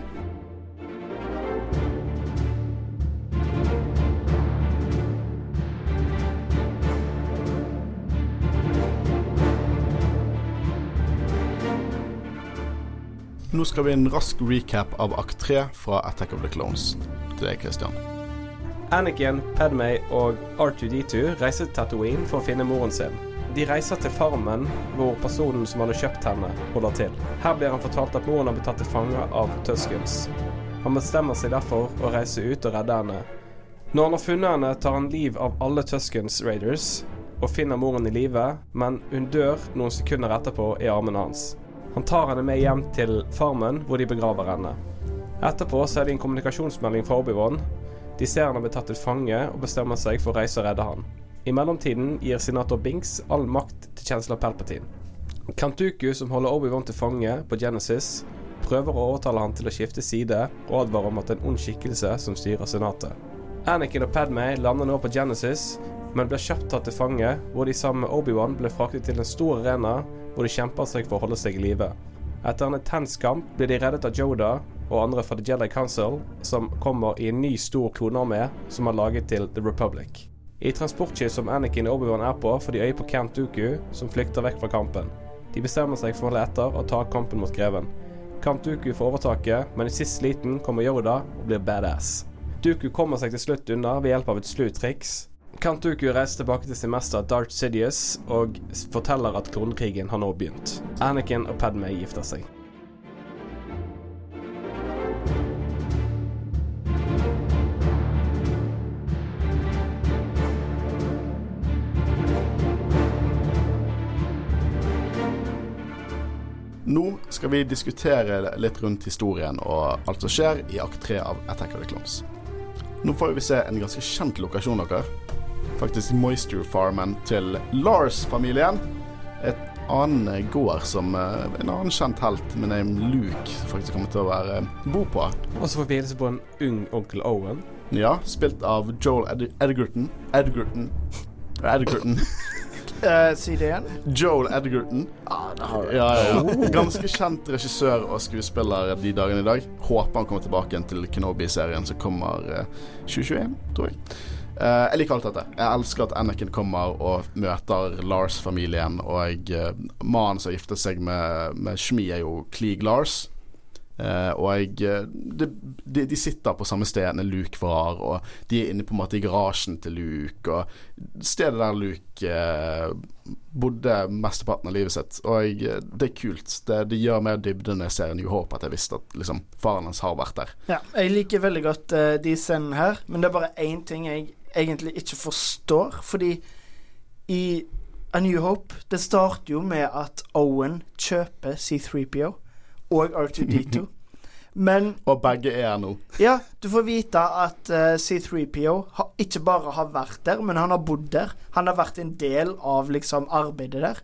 Nå skal vi en rask recap av akt tre fra Attack of the Clones. Til deg, Christian. Anakin, Padmay og R2D2 reiser til Tatooine for å finne moren sin. De reiser til farmen hvor personen som hadde kjøpt henne, holder til. Her blir han fortalt at moren har blitt tatt til fange av Tuskens. Han bestemmer seg derfor å reise ut og redde henne. Når han har funnet henne, tar han liv av alle Tuskens raiders. og finner moren i live, men hun dør noen sekunder etterpå i armene hans. Han tar henne med hjem til farmen, hvor de begraver henne. Etterpå så er det en kommunikasjonsmelding fra Obi-Wan. De ser han har blitt tatt til fange, og bestemmer seg for å reise og redde han. I mellomtiden gir senator Binks all makt til kjensler Palpatine. Kantuku, som holder Obi-Wan til fange på Genesis, prøver å overtale han til å skifte side og advarer om at det er en ond skikkelse som styrer senatet. Anakin og Padme lander nå på Genesis, men blir kjapt tatt til fange, hvor de sammen med Obi-Wan ble fraktet til en stor arena hvor de kjemper seg for å holde seg i live. Etter en intens kamp blir de reddet av Joda og andre fra The Jedi Council, som kommer i en ny stor klonearmé som er laget til The Republic. I transportskip som Anakin og Obi-Wan er på, får de øye på Camp Dooku, som flykter vekk fra kampen. De bestemmer seg for å holde etter og ta kampen mot greven. Camp Dooku får overtaket, men i siste liten kommer Yoda og blir badass. Dooku kommer seg til slutt unna ved hjelp av et slutt-triks. Count Dooku reiser tilbake til sin mester Darth Sidious og forteller at kronkrigen har nå begynt. Anakin og Padme gifter seg. Nå skal vi diskutere litt rundt historien og alt som skjer i akt 3 av Attack of the Clones. Nå får vi se en ganske kjent lokasjon dere. Faktisk Moisture Farmen til Lars-familien. Et annen gård som eh, en annen kjent helt med name Luke faktisk kommer til å være bo på. Og så får vi hilse på en ung onkel Owen. Ja, spilt av Joel Ed Edgerton. Edgerton. Edgerton. Uh, si det igjen. Joel Edgerton. Ah, Ja, ja, ja. Ganske kjent regissør og skuespiller de dagene i dag. Håper han kommer tilbake igjen til Kenobi-serien som kommer eh, 2021, tror jeg. Eh, jeg liker alt dette. Jeg elsker at Anakin kommer og møter Lars-familien. Og uh, mannen som gifter seg med, med Shmi, er jo Klieg Lars. Uh, og jeg, de, de, sitter på samme sted når Luke var, og de er inne på en måte i garasjen til Luke. Og stedet der Luke uh, bodde mesteparten av livet sitt. Og jeg, det er kult. Det, det gjør mer dybde når jeg ser New Hope, at jeg visste at liksom, faren hans har vært der. Ja, jeg liker veldig godt uh, de scenene her, men det er bare én ting jeg egentlig ikke forstår. Fordi i A New Hope Det starter jo med at Owen kjøper C3PO og R2D2. Men Og begge er her nå. ja, du får vite at uh, C3PO har, ikke bare har vært der, men han har bodd der. Han har vært en del av liksom arbeidet der.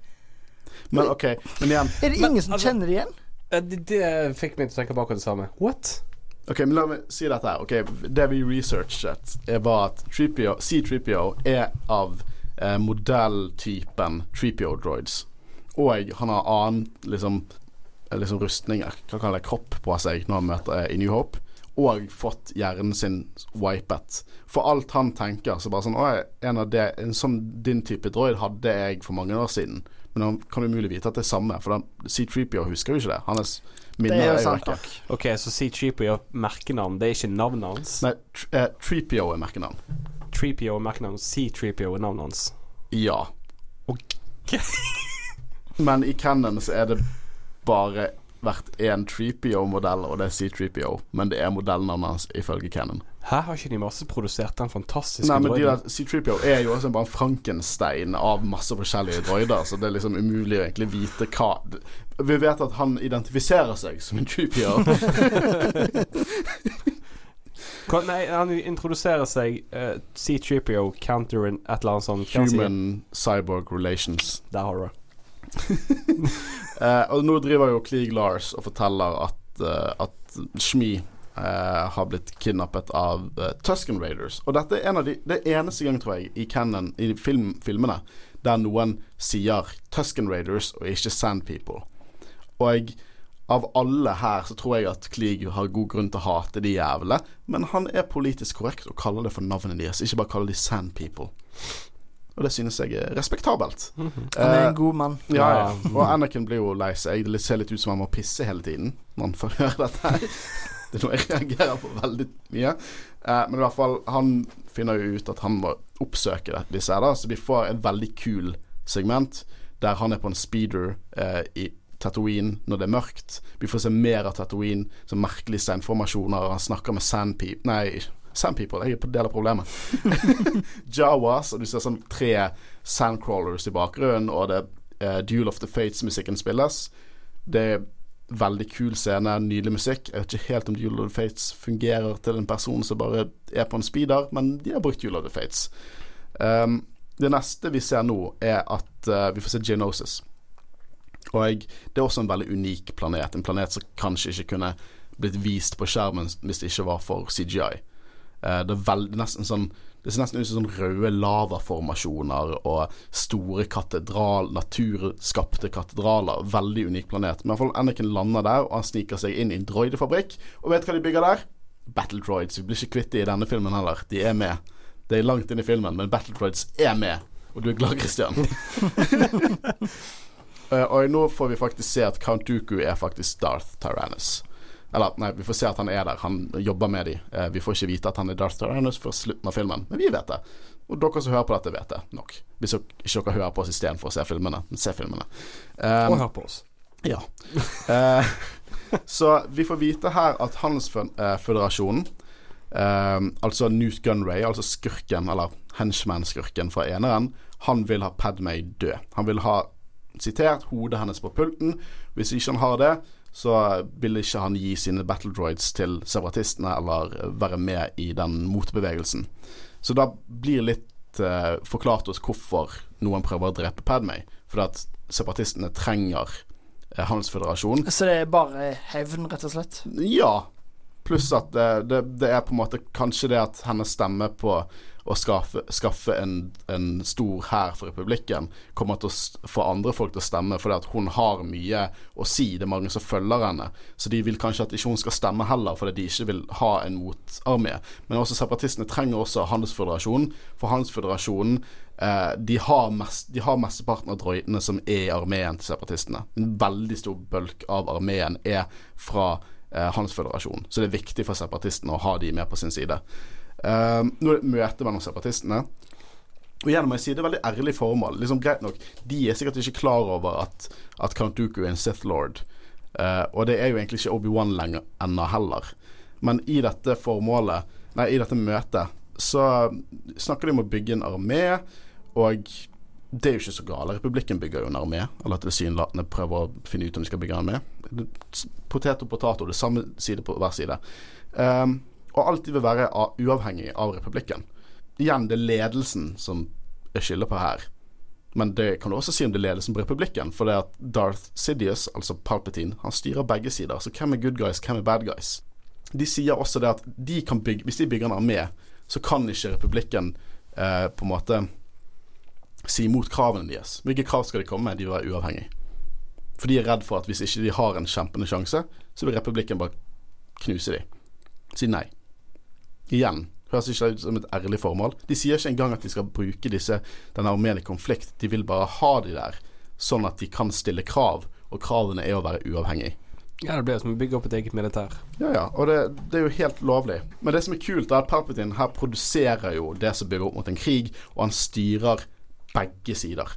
Men OK, men igjen. Er det Men, ingen som altså- kjenner det igjen? Eh, Det, det fikk meg til å tenke på akkurat det samme. What? Ok, men La meg si dette her. Ok, Det vi researchet, er var at C3PO er av eh, modelltypen 3PO-droids. Og han har annen liksom, eh, liksom rustninger, hva kaller det, kropp på seg når han møter eh, i New Hope. Og fått hjernen sin wipet. For alt han tenker, så bare sånn Å, en, av det, en sånn din type droid hadde jeg for mange år siden. Men han kan umulig vite at det er samme, for C3PO husker jo ikke det. Hans minner Det er jo sant nok. OK, så C3PO er merkenavn, det er ikke navnet hans? Nei, tr eh, 3PO er merkenavn. 3PO er merkenavn, C3PO er navnet hans. Ja. Ok. Men i Cannon så er det bare vært én 3PO-modell, og det er C3PO. Men det er modellnavnet hans ifølge Cannon. Her har ikke de masseprodusert den fantastiske Nei, men droiden? der C3PO er jo også bare en Frankenstein av masse forskjellige droider, så det er liksom umulig å egentlig vite hva Vi vet at han identifiserer seg som en 3PO. Nei, han introduserer seg uh, C3PO counter et eller annet sånt. Human cyborg relations. Der har du det. Eh, og nå driver jo Klieg Lars og forteller at, uh, at Shmi eh, har blitt kidnappet av eh, Tusken Raiders. Og dette er en av de Det eneste gang, tror jeg, i Cannon, i film, filmene, der noen sier Tusken Raiders og ikke Sand People. Og jeg, av alle her så tror jeg at Klieg har god grunn til å hate de jævlene, men han er politisk korrekt og kaller det for navnet deres, ikke bare kaller de Sand People. Og det synes jeg er respektabelt. Han er Eh, en god mann. ja, ja. Ja. Og Anakin blir jo lei seg. Det ser litt ut som han må pisse hele tiden når han får høre dette. Det er noe jeg reagerer på veldig mye. Eh, men i hvert fall, han finner jo ut at han må oppsøke det- disse her, da. Så vi får et veldig kul segment der han er på en speeder eh, i Tatooine når det er mørkt. Vi får se mer av Tatooine, så merkelige steinformasjoner. Han snakker med Sandpeep Nei, sandpeople, jeg er på del av problemet. Jawas, og du ser sånn tre sandcrawlers i bakgrunnen, og det uh, Duel of the Fates-musikken spilles. Det er veldig kul scene, nydelig musikk. Jeg vet ikke helt om Jule of the Fates fungerer til en person som bare er på en speeder, men de har brukt Jule of the Fates. Um, det neste vi ser nå, er at uh, vi får se Geonosis. Og det er også en veldig unik planet. En planet som kanskje ikke kunne blitt vist på skjermen hvis det ikke var for CGI. Uh, det, er nesten sånn, det ser nesten ut som sånn røde lavaformasjoner og store katedral, naturskapte katedraler. Veldig unik planet. Men i hvert fall Anakin lander der, og han sniker seg inn i en droidefabrikk. Og vet du hva de bygger der? Battle droids. Vi blir ikke kvitt dem i denne filmen heller. De er med. Det er langt inn i filmen, men Battle droids er med. Og du er glad, Christian. uh, og nå får vi faktisk se at Count Dooku er faktisk Darth Tyrannus. Eller, nei, vi får se at han er der. Han jobber med de. Eh, vi får ikke vite at han er Darth Tyrannus før slutten av filmen, men vi vet det. Og dere som hører på dette, vet det nok. Hvis dere ikke dere hører på oss istedenfor å se filmene. Men se filmene. Um, og hør på oss. Ja. eh, så vi får vite her at Handelsføderasjonen, eh, altså Newt Gunray, altså skurken, eller henchman-skurken fra eneren, han vil ha Padmay død. Han vil ha sitert hodet hennes på pulten. Hvis ikke han har det, så vil ikke han gi sine battle droids til separatistene eller være med i den motbevegelsen. Så da blir litt eh, forklart oss hvorfor noen prøver å drepe Padmay. Fordi at separatistene trenger eh, Handelsføderasjonen. Så det er bare hevn, rett og slett? Ja. Pluss at det, det, det, er på en måte kanskje det at hennes stemme på å skaffe, skaffe en, en, stor hær for republikken, kommer til å få andre folk til å stemme fordi at hun har mye å si. Det er mange som følger henne. Så de vil kanskje at ikke hun skal stemme heller, fordi de ikke vil ha en motarmé. Men også separatistene trenger også Handelsføderasjonen, for Handelsføderasjonen eh, de, har mest, mesteparten av droidene som er i armeen til separatistene. En veldig stor bølk av armeen er fra eh, Handelsføderasjonen, så det er viktig for separatistene å ha de med på sin side. Uh, nå er det møte mellom separatistene. Og igjen må jeg si det er veldig ærlig formål. Liksom Greit nok, de er sikkert ikke klar over at, at Count Dooku er en Sith Lord. Uh, og det er jo egentlig ikke Obi-Wan lenger ennå heller. Men i dette formålet, nei, i dette møtet, så snakker de om å bygge en armé, og det er jo ikke så gale. Republikken bygger jo en armé, eller tilsynelatende prøver å finne ut om de skal bygge en armé. Potet og potet, det samme side på hver side. Um, og alltid vil være uavhengig av republikken. Igjen, det er ledelsen som er skylda på her. Men det kan du også si om det er ledelsen på republikken. For det at Darth Sidious, altså Palpatine, han styrer begge sider. Så hvem er good guys, hvem er bad guys? De sier også det at de bygge, hvis de bygger en armé, så kan ikke republikken eh, på en måte si imot kravene deres. Hvilke krav skal de komme med? De vil være uavhengige. For de er redd for at hvis ikke de har en kjempende sjanse, så vil republikken bare knuse dem. Si nei. Igjen høres ikke ut som et ærlig formål. De sier ikke engang at de skal bruke disse, denne armeen i konflikt. De vil bare ha de der, sånn at de kan stille krav, og kravene er å være uavhengig. Ja, det blir som å bygge opp et eget militær. Ja, ja, og det, det, er jo helt lovlig. Men det som er kult, er at Palpatine her produserer jo det som bygger opp mot en krig, og han styrer begge sider.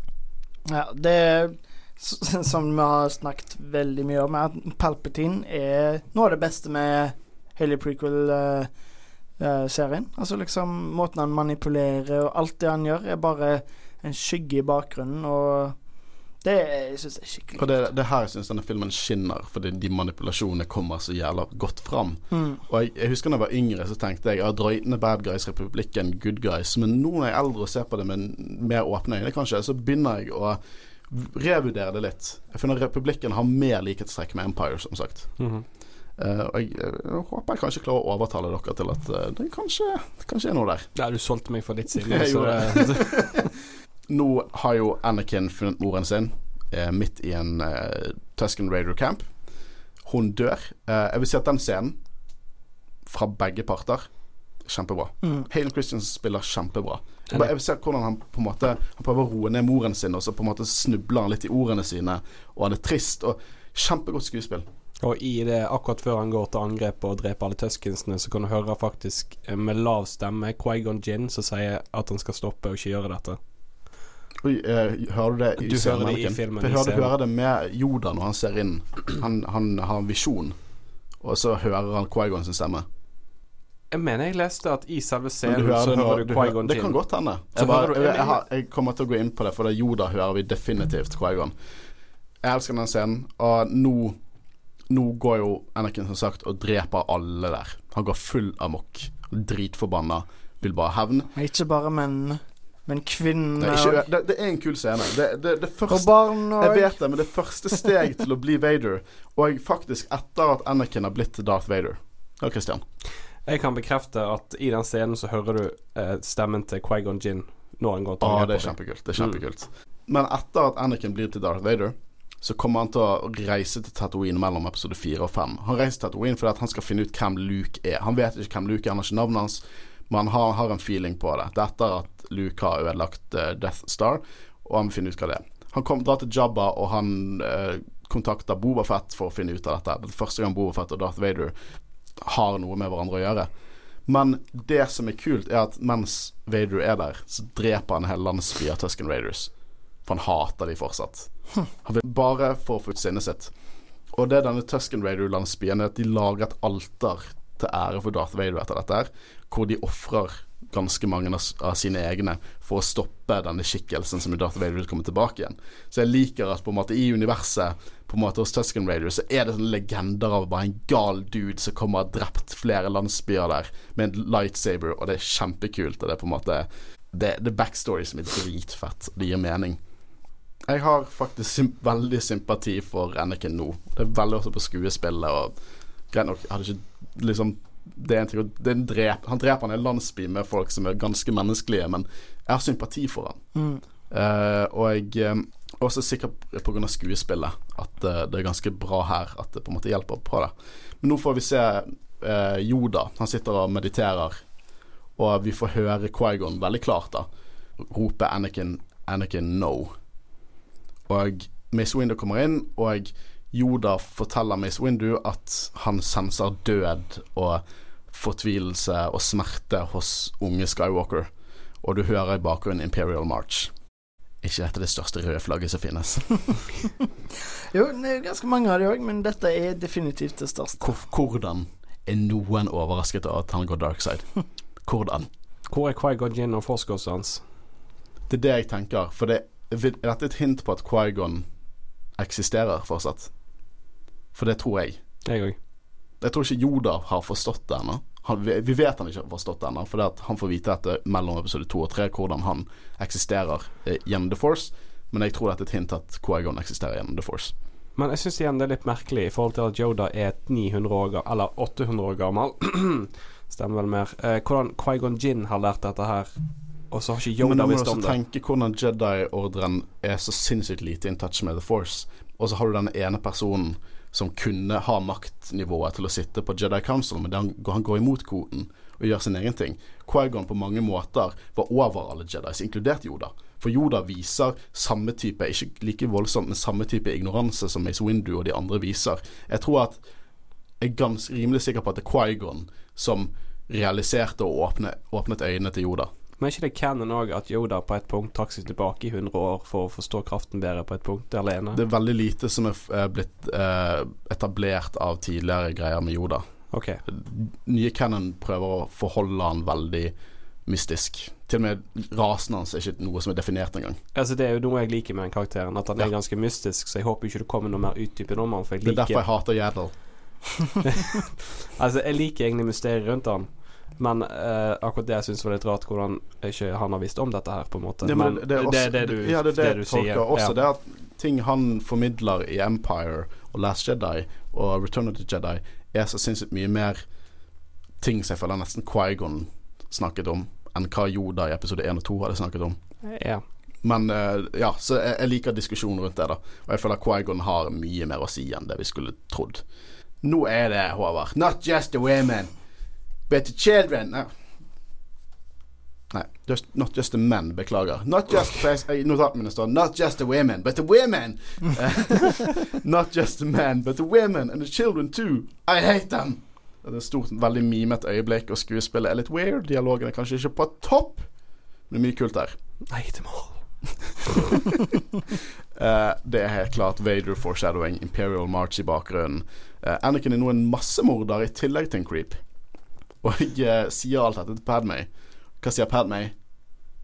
Ja, det er som vi har snakket veldig mye om, er at Palpatine er noe av det beste med hele prequel uh, uh, serien. Altså liksom måten han manipulerer og alt det han gjør, er bare en skygge i bakgrunnen, og det syns jeg er skikkelig Og det, det her jeg syns denne filmen skinner, fordi de manipulasjonene kommer så jævla godt fram. Mm. Og jeg, jeg, husker da jeg var yngre, så tenkte jeg at droidene bad guys, republikken good guys. Men nå når jeg er eldre og ser på det med mer åpne øyne, kanskje, så begynner jeg å revurdere det litt. Jeg finner at republikken har mer likhetstrekk med Empire, som sagt. Mm -hmm. Uh, og jeg, jeg, håper jeg kanskje klarer å overtale dere til at uh, det, kanskje, det kanskje er noe der. Ja, du solgte meg for ditt siden. Nå har jo Anakin funnet moren sin eh, midt i en Tusken Raider camp. Hun dør. jeg vil si at den scenen, fra begge parter, kjempebra. Mm. Hayden Christians spiller kjempebra. Jeg vil se hvordan han på en måte Han prøver å roe ned moren sin, og så på en måte snubler han litt i ordene sine, og han er trist. Og Kjempegodt skuespill. Og i det, akkurat før han går til angrep og dreper alle Tuskinsene, så kan du høre faktisk eh, med lav stemme Quaigon Gin som sier at han skal stoppe og ikke gjøre dette. Oi, eh, hører du det i, du hører det i filmen? For hører, du hører det med Yoda når han ser inn. Han, han har en visjon, og så hører han Quaigon sin stemme. Jeg mener jeg leste at i selve scenen du hører, så du hører du hører, Quaigon det kan godt hende. Jeg, bare, jeg, jeg, jeg kommer til å gå inn på det, for er Yoda hører vi definitivt Quaigon. Jeg elsker den scenen, og nå Nå går jo Anakin som sagt og dreper alle der. Han går full amok. Dritforbanna. Vil bare ha hevn. Men Ikke bare menn, men Det, kvinner er ikke- det, det er en kul scene. Det, det, det og barn barn Jeg vet det, men det første steg til å bli Vader. Og faktisk etter at Anakin har blitt Darth Vader. Ja, Christian. Jeg kan bekrefte at i den scenen så hører du eh, stemmen til Quaigon Jinn når han går til grep det er kjempekult. Det er kjempekult. Men etter at Anakin blir til Darth Vader, så kommer han til å reise til Tatooine mellom episode 4 og 5. Han reiser til Tatooine fordi han skal finne ut hvem Luke er. Han vet ikke hvem Luke er, han har ikke navnet hans, men han har, har en feeling på det. Det er etter at Luke har ødelagt uh, Death Star, og han vil finne ut hva det er. Han kom, drar til Jabba, og han uh, kontakter Bobafett for å finne ut av dette. Det er første gang Bobafett og Darth Vader har noe med hverandre å gjøre. Men det som er kult, er at mens Vader er der, så dreper han hele landsbyen av Tusken Raiders. For han hater de fortsatt. Han vil bare få ut sinnet sitt. Og det denne Tusken Raider-landsbyen er at de lager et alter til ære for Darth Vader etter dette her, hvor de ofrer ganske mange av, sine egne for å stoppe denne skikkelsen som i Darth Vader vil komme tilbake igjen. Så jeg liker at på en måte i universet på en måte hos Tusken Raider, så er det sånne legender av bare en gal dude som kommer og har drept flere landsbyer der med en lightsaber, og det er kjempekult. Og det er på en måte Det, det er backstory som er dritfett. Det gir mening. Jeg har faktisk sym veldig sympati for Anakin nå. Det er veldig også på skuespillet og Greit nok, hadde ikke liksom det er en ting, det er en drep, Han dreper en landsby med folk som er ganske menneskelige, men jeg har sympati for han. mm. Uh, og jeg eh, er også sikker pga. skuespillet at uh, det er ganske bra her, at det på en måte hjelper på det. Men nå får vi se uh, Yoda. Han sitter og mediterer, og vi får høre Quaigon veldig klart da rope Anakin, Anakin no. Og Miss Windu kommer inn, og Yoda forteller Miss Windu at han senser død og fortvilelse og smerte hos unge Skywalker. Og du hører i bakgrunnen Imperial March. Ikke dette det største røde flagget som finnes. Jo, det er ganske mange av de òg, men dette er definitivt det største. Hvordan er noen overrasket av at han går dark side? Hvordan? Hvor er Quaigon Jinn og forskosset hans? Det er det jeg tenker. For det, er dette et hint på at Quaigon eksisterer fortsatt? For det tror jeg. Jeg òg. Jeg tror ikke Yoda har forstått det ennå. Vi vet han ikke har forstått det ennå, for det at han får vite dette mellom episode to og tre, hvordan han eksisterer eh, gjennom The Force. Men jeg tror dette er et hint at Quaigon eksisterer gjennom The Force. Men jeg syns igjen det er litt merkelig i forhold til at Yoda er 900 år gammel, eller 800 år gammel. Stemmer vel mer. Eh, hvordan Quaigon Jinn har lært dette her, og så har ikke Men da Yoda må du også tenke hvordan Jedi-ordren er så sinnssykt lite in touch med The Force. Og så har du den ene personen som kunne ha maktnivået til å sitte på Jedi Council, men han, han går imot koden og gjør sin egen ting. Quaigon på mange måter var over alle Jedis, inkludert Yoda. For Yoda viser samme type, ikke like voldsomt, men samme type ignoranse som Mace Windu og de andre viser. Jeg tror at Jeg er ganske rimelig sikker på at det er Quaigon som realiserte og åpne, åpnet øynene til Yoda. Men er ikke det canon òg at Yoda på et punkt trakk seg tilbake i 100 år for å forstå kraften bedre på et punkt alene? Det er veldig lite som er er blitt eh, etablert av tidligere greier med Yoda. Ok. Nye canon prøver å forholde han veldig mystisk. Til og med rasen hans er ikke noe som er definert engang. Altså Det er jo noe jeg liker med den karakteren, at han Ja. er ganske mystisk, så jeg håper ikke det kommer noe mer utdypende om han, for jeg Det er derfor jeg hater Yaddle. Altså, jeg liker egentlig mysteriet rundt han. Men eh, akkurat det jeg syns var litt rart, hvordan ikke han har visst om dette her, på en måte. Ja, men det, er også, det det du, ja, det, det, det, du sier. også. ja. Det at ting han formidler i Empire og Last Jedi og Return of the Jedi, er så sinnssykt mye mer ting som jeg føler nesten Quaigon snakket om, enn hva Yoda i episode 1 og 2 hadde snakket om. ja. Men eh, ja, så jeg, jeg liker diskusjonen rundt det, da. Og jeg føler Quaigon har mye mer å si enn det vi skulle trodd. Nå er det, Håvard, not just the women, but the children. no. Nei just, not just the men, beklager. Not just I Notatene står Not just the women, but the women. not just the men, but the women and the children too. I hate them. Det er et stort, veldig mimet øyeblikk, og skuespillet er litt weird. Dialogen er kanskje ikke på topp, men det er mye kult der. hate them all. uh, det er helt klart Vader foreshadowing, Imperial March i bakgrunnen. Uh, Anakin er nå en massemorder i tillegg til en creep. Og eh, sier alt dette til Padmay. Hva sier Padmay?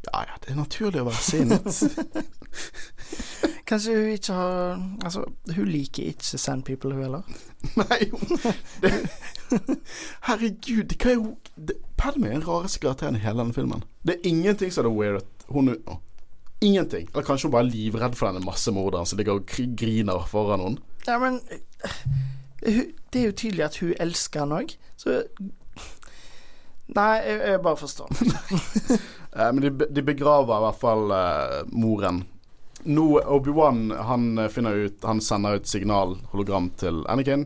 Ja ja, det er naturlig å være sint. Kanskje hun ikke har Altså, hun liker ikke Sand People, hun heller. Nei, hun- det, Herregud, hva er hun det, Padmay er den rareste karakteren i hele denne filmen. Det er ingenting som er weird hun oh, Ingenting. Eller kanskje hun bare er livredd for denne massemorderen som ligger og griner foran henne. Ja, men eh, Det er jo tydelig at hun elsker han òg, så Nei, jeg, jeg bare forstår. Eh, men de, de begraver i hvert fall eh, moren. Nå Obi-Wan han eh, finner ut Han sender ut signal, hologram, til Anakin,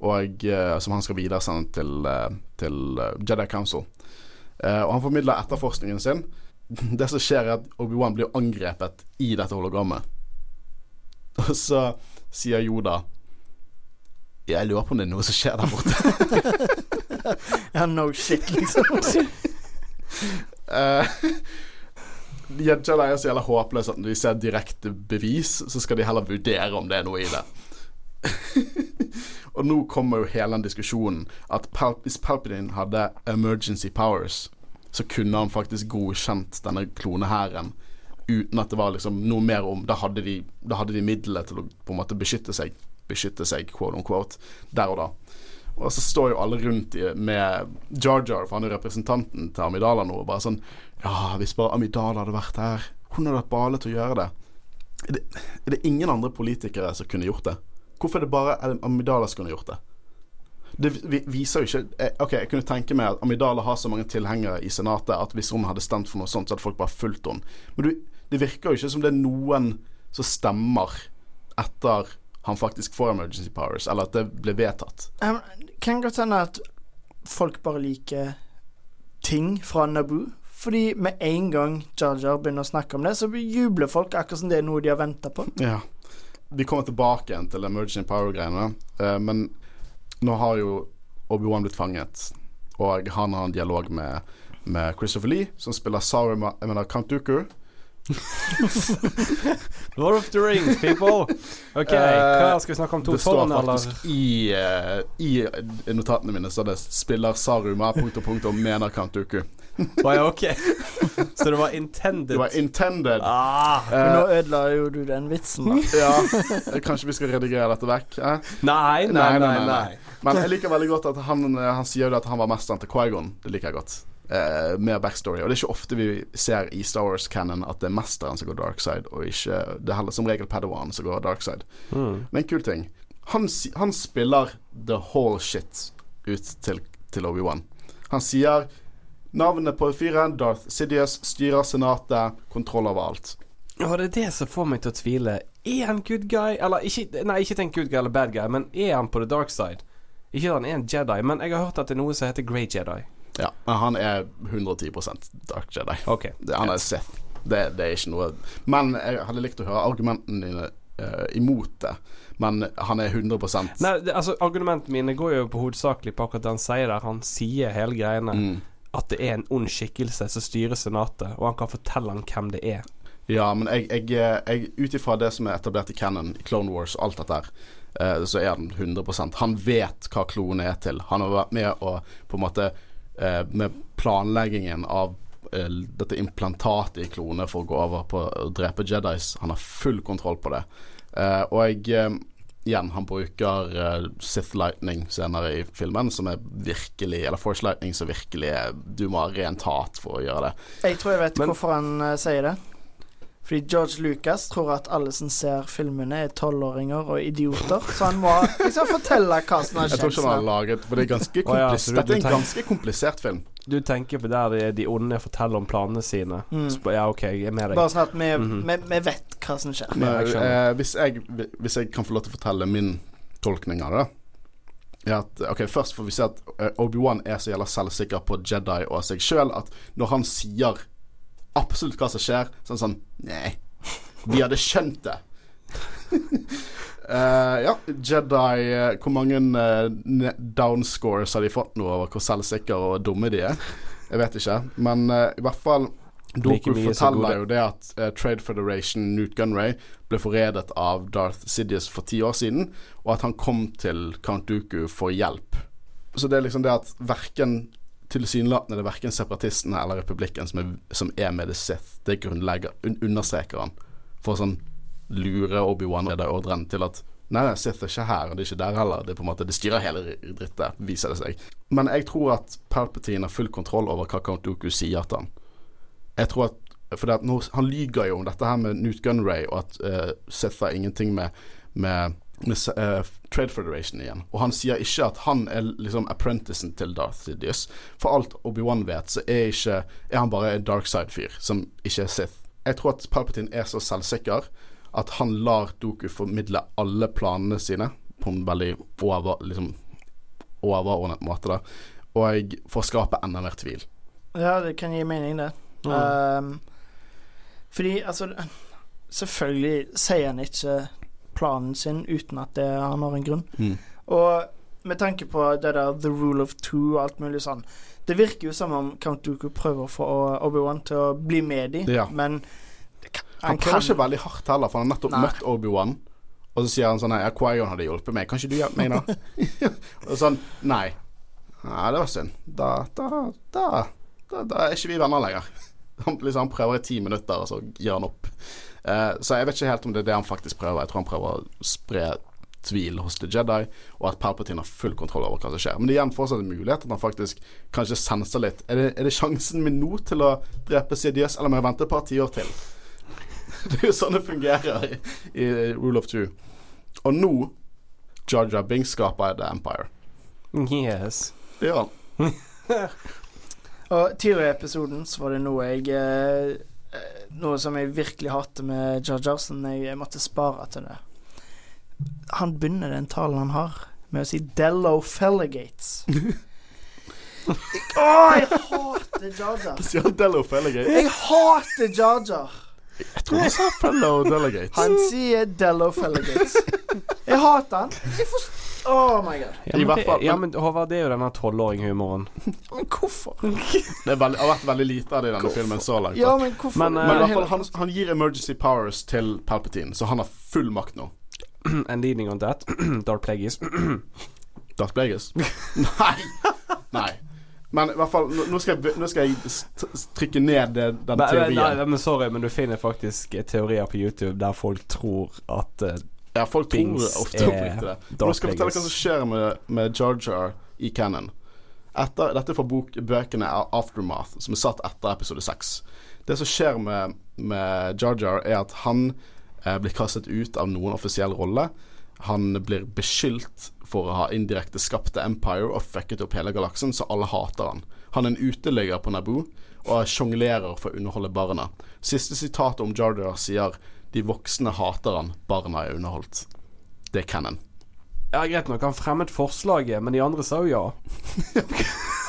og, eh, som han skal videresende til, eh, til Jedi Council. Og han formidler etterforskningen sin. Det som skjer, er at Obi-Wan blir angrepet i dette hologrammet. Og så sier Yoda Jeg lurer på om det er noe som skjer der borte. Ja, no shit, liksom. Eh, Jedi er så jævla håpløse at når de ser direkte bevis, så skal de heller vurdere om det er noe i det. og nå kommer jo hele den diskusjonen at Pal hvis Palpatine hadde emergency powers, så kunne han faktisk godkjent denne klonehæren uten at det var liksom noe mer om Da hadde de, da hadde de middelet til å på en måte beskytte seg, beskytte seg, quote on quote, der og da. Og så står jo alle rundt i, med Jar Jar, for han er representanten til Amidala nå, og bare sånn Ja, hvis bare Amidala hadde vært her, hun hadde hatt bale til å gjøre det. Er, det. er det ingen andre politikere som kunne gjort det? Hvorfor er det bare Amidala som kunne gjort det? Det viser jo ikke eh, Ok, jeg kunne tenke meg at Amidala har så mange tilhengere i Senatet at hvis hun hadde stemt for noe sånt, så hadde folk bare fulgt henne. Men det virker jo ikke som det er noen som stemmer etter han faktisk får emergency powers, eller at det ble vedtatt. Um, kan godt hende at folk bare liker ting fra Naboo. Fordi med en gang Jar Jar begynner å snakke om det, så jubler folk akkurat som det er noe de har venta på. Ja. Vi kommer tilbake igjen til emergency power-greiene, eh, men nå har jo Obi-Wan blitt fanget, og han har en dialog med, med Christopher Lee, som spiller mener Count Dooku. Lord of the Rings, people. OK, hva skal vi snakke om? To det står eller? faktisk i, uh, i notatene mine så det spiller Saruma punktum punktum mener Count. Ja, OK. Så det var intended. Det var intended. ah. Men Eh, nå ødela jo du den vitsen, da. ja, kanskje vi skal redigere dette vekk? Eh? Nei, nei, nei. nei. Men jeg liker veldig godt at han, eh, han sier jo at han var mesteren til Quaigon. Det liker jeg godt. Eh, mer backstory. Og det er ikke ofte vi ser i Star Wars-canon at det er mesteren som går dark side, og ikke Det er heller som regel Padawan som går dark side. Mm. Men en kul ting. Han, han spiller the whole shit ut til, til Obi-Wan. Han sier navnet på fyren, Darth Sidious, styrer senatet, kontroll over alt. Og det er det som får meg til å tvile. Er han good guy? Eller ikke Nei, ikke tenk good guy eller bad guy, men er han på the dark side? Ikke at han er en Jedi, men jeg har hørt at det er noe som heter Grey Jedi. Ja, men han er 110% Dark Jedi. Okay. Han er Sith. Det, det er ikke noe Men jeg hadde likt å høre argumentene dine uh, imot det. Men han er 100 Nei, det, altså Argumentene mine går jo på hovedsakelig på akkurat det han sier der. Han sier hele greiene. mm. At det er en ond skikkelse som styrer senatet, og han kan fortelle han hvem det er. Ja, men jeg, jeg, jeg ut ifra det som er etablert i Cannon, i Clone Wars og alt dette her, eh, så er han 100% Han vet hva klonen er til. Han har vært med å på en måte eh, Med planleggingen av eh, dette implantatet i klone for å gå over på å drepe Jedis. Han har full kontroll på det. Eh, og jeg eh, Igjen, han bruker eh, Sith Lightning senere i filmen, som er virkelig Eller Force Lightning, som virkelig er Du må ha rent hat for å gjøre det. Jeg tror jeg vet Men- hvorfor han uh, sier det. Fordi George Lucas tror at alle som ser filmene, er tolvåringer og idioter. Så han må liksom fortelle hva som har skjedd. Jeg tror ikke han har laget For det er ganske du- Dette er en ganske komplisert film. Du tenker på der de, de onde forteller om planene sine. Mm. Ja, OK, jeg er med deg. Bare sånn at vi, Mhm. vi, vi vet hva som skjer. Men- eh, hvis, jeg, hvis jeg kan få lov til å fortelle min tolkning av det er at, ok, Først får vi se at eh, Obi-Wan er så jævla selvsikker på Jedi og seg sjøl at når han sier absolutt hva som skjer, så er sånn Nei, vi hadde skjønt det. uh, ja, Jedi eh, Hvor mange uh, downscores har de fått nå over hvor selvsikre og dumme de er? Jeg vet ikke. Men uh, i hvert fall Doku forteller jo det at uh, Trade Federation Newt Gunray ble forrædet av Darth Sidious for ti år siden, og at han kom til Count Dooku for hjelp. Så det er liksom det at verken tilsynelatende det er verken separatistene eller republikken som er, som er med The Sith. Det grunnlegger, un understreker han. For å sånn lure Obi-Wan og ordren til at Nei, nei, Sith er ikke her, og det er ikke der heller. Det er på en måte, det styrer hele drittet, viser det seg. Men jeg tror at Palpatine har full kontroll over hva Count Dooku sier til han. Jeg tror at For at nå, han lyger jo om dette her med Newt Gunray, og at uh, Sith har ingenting med, med, Trade Federation igjen. Og han sier ikke at han er liksom apprenticen til Darth Sidious. For alt Obi-Wan vet, så er, ikke, er han bare en dark side-fyr som ikke er Sith. Jeg tror at Palpatine er så selvsikker at han lar Doku formidle alle planene sine på en veldig over, liksom, overordnet måte, da. Og for å skape enda mer tvil. Ja, det kan gi mening, det. Mm. Um, fordi, altså Selvfølgelig sier han ikke planen sin uten at det, han har en grunn. Mm. Og med tanke på det der the rule of two og alt mulig sånn Det virker jo som om Count Duku prøver å få Obi-Wan til å bli med i, ja. men han, prøver ikke veldig hardt heller, for han har nettopp Nei. møtt Obi-Wan. Og så sier han sånn Ja, Quaion hadde hjulpet meg. Kan ikke du hjelpe meg, da? og sånn Nei. Nei, det var synd. Da, da, da, da, da er ikke vi venner lenger. Han, liksom, han prøver i ti minutter, og så gir han opp. Uh, så jeg vet ikke helt om det er det han faktisk prøver. Jeg tror han prøver å spre tvil hos The Jedi, og at Palpatine har full kontroll over hva som skjer. Men det er igjen fortsatt en mulighet at han faktisk kanskje senser litt. Er det, er det sjansen min nå til å drepe CDS, eller må jeg vente et par tiår til? det er jo sånn det fungerer i, i Rule of Two. Og nå Jaja Bing skaper The Empire. Yes. Det gjør han. og tidligere i episoden så var det noe jeg eh, Noe som jeg virkelig hater med Jar som jeg måtte spare til det. Han begynner den talen han har, med å si 'Dello Felligates'. Å, jeg hater Jarjar. Sier han Dello Felligate? Jeg hater Jarjar. Jeg tror han sa fellow delegates. Han sier Dello Felligates. Jeg hater han. Jeg forstår Oh my god. Ja, men, det, ja, men Håvard, det er jo denne tolvåringhumoren. Men hvorfor? Det veldig, har vært veldig lite av det i denne hvorfor? filmen så langt. Ja, men hvorfor? Men, uh, men i hvert fall, han, han, gir emergency powers til Palpatine, så han har full makt nå. And leading on that, Darth Plagueis. Darth Plagueis? Nei. Nei. Men i hvert fall, nå skal jeg, nå skal jeg trykke ned den teorien. Nei, men sorry, men du finner faktisk teorier på YouTube der folk tror at uh, Ja, folk tror ofte oppriktig det. Nå skal jeg fortelle hva som skjer med, med Jar Jar i Cannon. Etter, dette er fra bok, bøkene Aftermath, som er satt etter episode 6. Det som skjer med, med Jar Jar, er at han eh, blir kastet ut av noen offisiell rolle. Han blir beskyldt for å ha indirekte skapt The Empire og fucket opp hele galaksen, så alle hater han. Han er en uteligger på Naboo og sjonglerer for å underholde barna. Siste sitat om Jarjar sier de voksne hater han, barna er underholdt. Det er canon. Ja, greit nok, han fremmet forslaget, men de andre sa jo ja.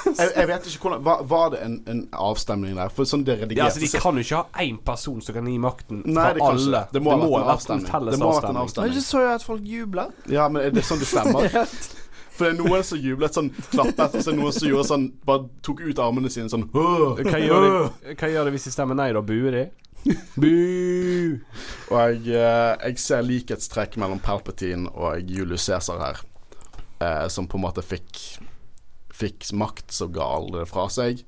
jeg, jeg, vet ikke hvordan Var, var det en, en, avstemning der? For sånn det redigerte ja, altså, De kan jo ikke ha én person som kan gi makten Nei, for alle. Det må, det må ha vært en felles det må avstemning. avstemning. Men ikke så jo at folk jubler. Ja, men er det sånn det stemmer? For det er noen som jublet sånn klappet, og så er det noen som gjorde sånn Bare tok ut armene sine sånn Hva gjør de, hva gjør de hvis de stemmer nei, da? Buer de? Og eh, jeg, ser likhetstrekk mellom Palpatine og Julius Cæsar her, eh, som på en måte fikk Fikk makt som ga aldri fra seg.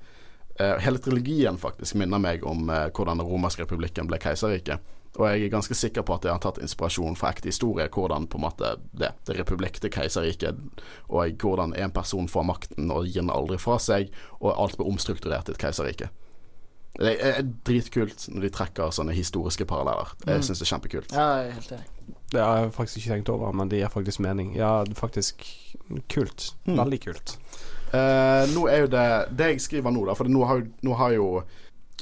Eh, hele trilogien faktisk minner meg om eh, hvordan den romerske republikken ble keiserriket. Og jeg er ganske sikker på at jeg har tatt inspirasjon fra ekte historie, hvordan på en måte det, det republikk til keiserriket, og hvordan en person får makten og gir den aldri fra seg, og alt blir omstrukturert i et keiserrike. Det er dritkult når de trekker sånne historiske paralleller. Jeg mm. syns det er kjempekult. Ja, jeg er helt enig. Det har jeg faktisk ikke tenkt over, men det gir faktisk mening. Ja, det faktisk kult. Mm. Veldig kult. Uh, nå er jo det Det jeg skriver nå, da, for nå har, nå har jo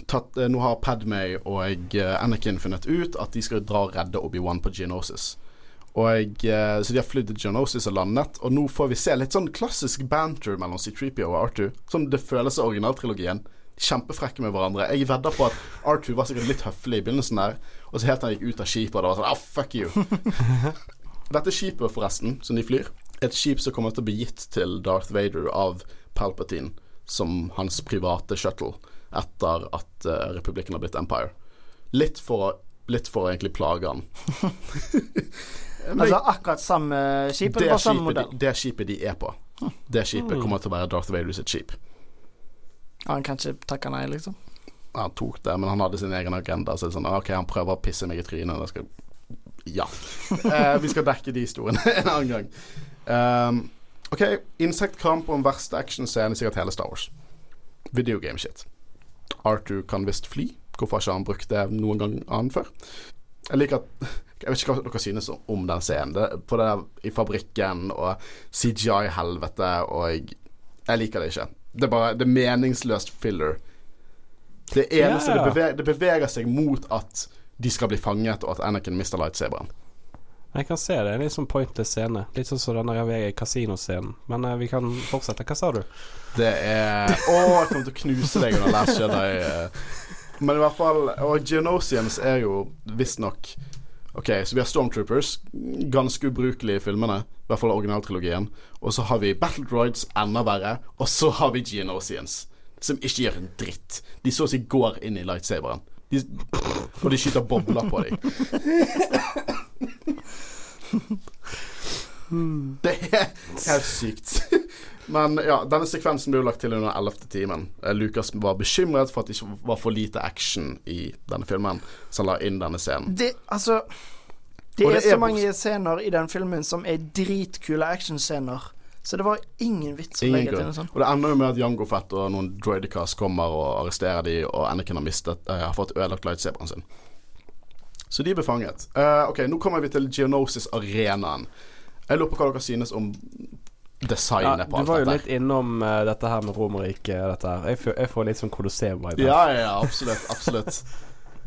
tatt, uh, Nå har Padmay og uh, Anakin funnet ut at de skal dra og redde Obi-Wan på Geonosis. Og, så de har flydd til Geonosis og landet, og nå får vi se litt sånn klassisk banter mellom C3PO og Arthur. Som det føles i originaltrilogien. Kjempefrekke med hverandre. Jeg vedder på at R2 var sikkert litt høflig i begynnelsen der, og så helt til han gikk ut av skipet, og det var sånn ah, fuck you. Dette skipet, forresten, som de flyr, et skip som kommer til å bli gitt til Darth Vader av Palpatine som hans private shuttle etter at uh, republikken har blitt Empire. Litt for, litt for å egentlig plage han. altså akkurat samme skipet? Det, bare samme modell? De, det skipet de er på. Det skipet mm. kommer til å være Darth Vader sitt skip. Han kan ikke takke nei, liksom. Han tok det, men han hadde sin egen agenda. Så det er sånn, ok, han prøver å pisse meg i trynet. Det skal Ja. Eh, vi skal dekke de historiene en annen gang. Um, OK, insektkamp og den verste actionscene i sikkert hele Star Wars. Videogame-shit. Arthur kan visst fly. Hvorfor har ikke han brukt det noen gang annen før? Jeg liker at Jeg vet ikke hva dere synes om den scenen. Det, på det i fabrikken og CGI-helvete og jeg, jeg liker det ikke. Det er bare Det er meningsløst filler. Det eneste Ja. det, beveger, det beveger seg mot at de skal bli fanget, og at Anakin mister lightsaberen. Jeg kan se det. Er litt sånn pointless scene. Litt sånn som den kasinoscenen. Men uh, vi kan fortsette. Hva sa du? Det er Å, jeg kommer til å knuse deg under Last Jedi. eh. Men i hvert fall Og Geonosians er jo visstnok OK, så vi har Stormtroopers. Ganske ubrukelige i filmene. I hvert fall originaltrilogien. Og så har vi Battle Droids, enda verre. Og så har vi Geonosians, som ikke gjør en dritt. De så å si går inn i lightsaberen. De, og de skyter bobler på dem. Det er helt sykt. Men ja, denne sekvensen ble jo lagt til under 11. timen. Eh, Lucas var bekymret for at det ikke var for lite action i denne filmen, så han la inn denne scenen. Det, altså Det det er så mange scener i den filmen som er dritkule actionscener. Så det var ingen vits å legge til noe sånt. Og det ender jo med at Jango Fett og noen droidicas kommer og arresterer de, og Anakin har mistet uh, har fått ødelagt lightsaberen sin. Så de ble fanget. Uh, ok, nå kommer vi til Geonosis-arenaen. Jeg lurer på hva dere synes om designet du på alt var jo litt innom uh, dette her med Romerriket. Dette her. Jeg, får- jeg får litt sånn Colosseum-vibe. Ja, ja, ja, absolutt. absolutt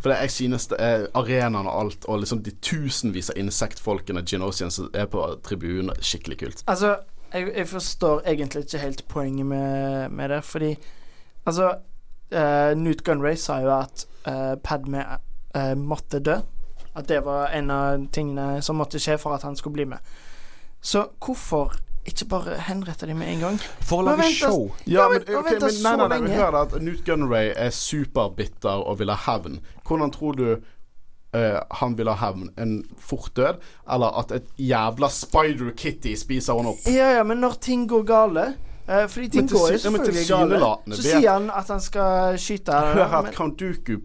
For jeg synes det er arenaen og alt, og liksom de tusenvis av insektfolkene Genosians som er på tribunen, skikkelig kult. Altså, jeg, jeg forstår egentlig ikke helt poenget med, med det, fordi Altså, uh, Newt Gunray sa jo at uh, Padme uh, måtte dø. At det var en av tingene som måtte skje for at han skulle bli med. Så hvorfor ikke bare henrette dem med en gang? For å lage vent, show. Ja, men- men, og ok, vent da, men nei, nei, nei, nei, hør at Newt Gunray er superbitter og vil ha hevn. Hvordan tror du uh, han vil ha hevn? En fort død? Eller at et jævla Spider Kitty spiser henne opp? Ja, ja, men når ting går gale uh, Fordi ting til går jo selvfølgelig gale. Så sier han at han skal skyte Hør her Count Dooku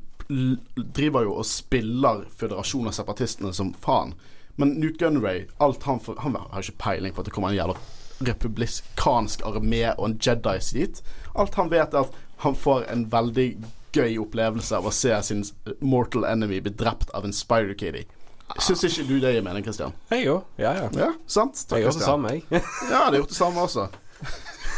driver jo og spiller Føderasjonen av separatistene som faen. Men Newt Gunray, alt han, får- han har ikke peiling på at det kommer en jævla republikansk armé og en Jedis dit. Alt han vet, er at han får en veldig gøy opplevelse av å se sin mortal enemy bli drept av en Spider Kitty. Syns ikke du det gir mening, Christian? Jeg òg. Ja, ja. Ja, sant? Takk, Jeg gjør det samme, jeg. Ja, det har gjort det samme også.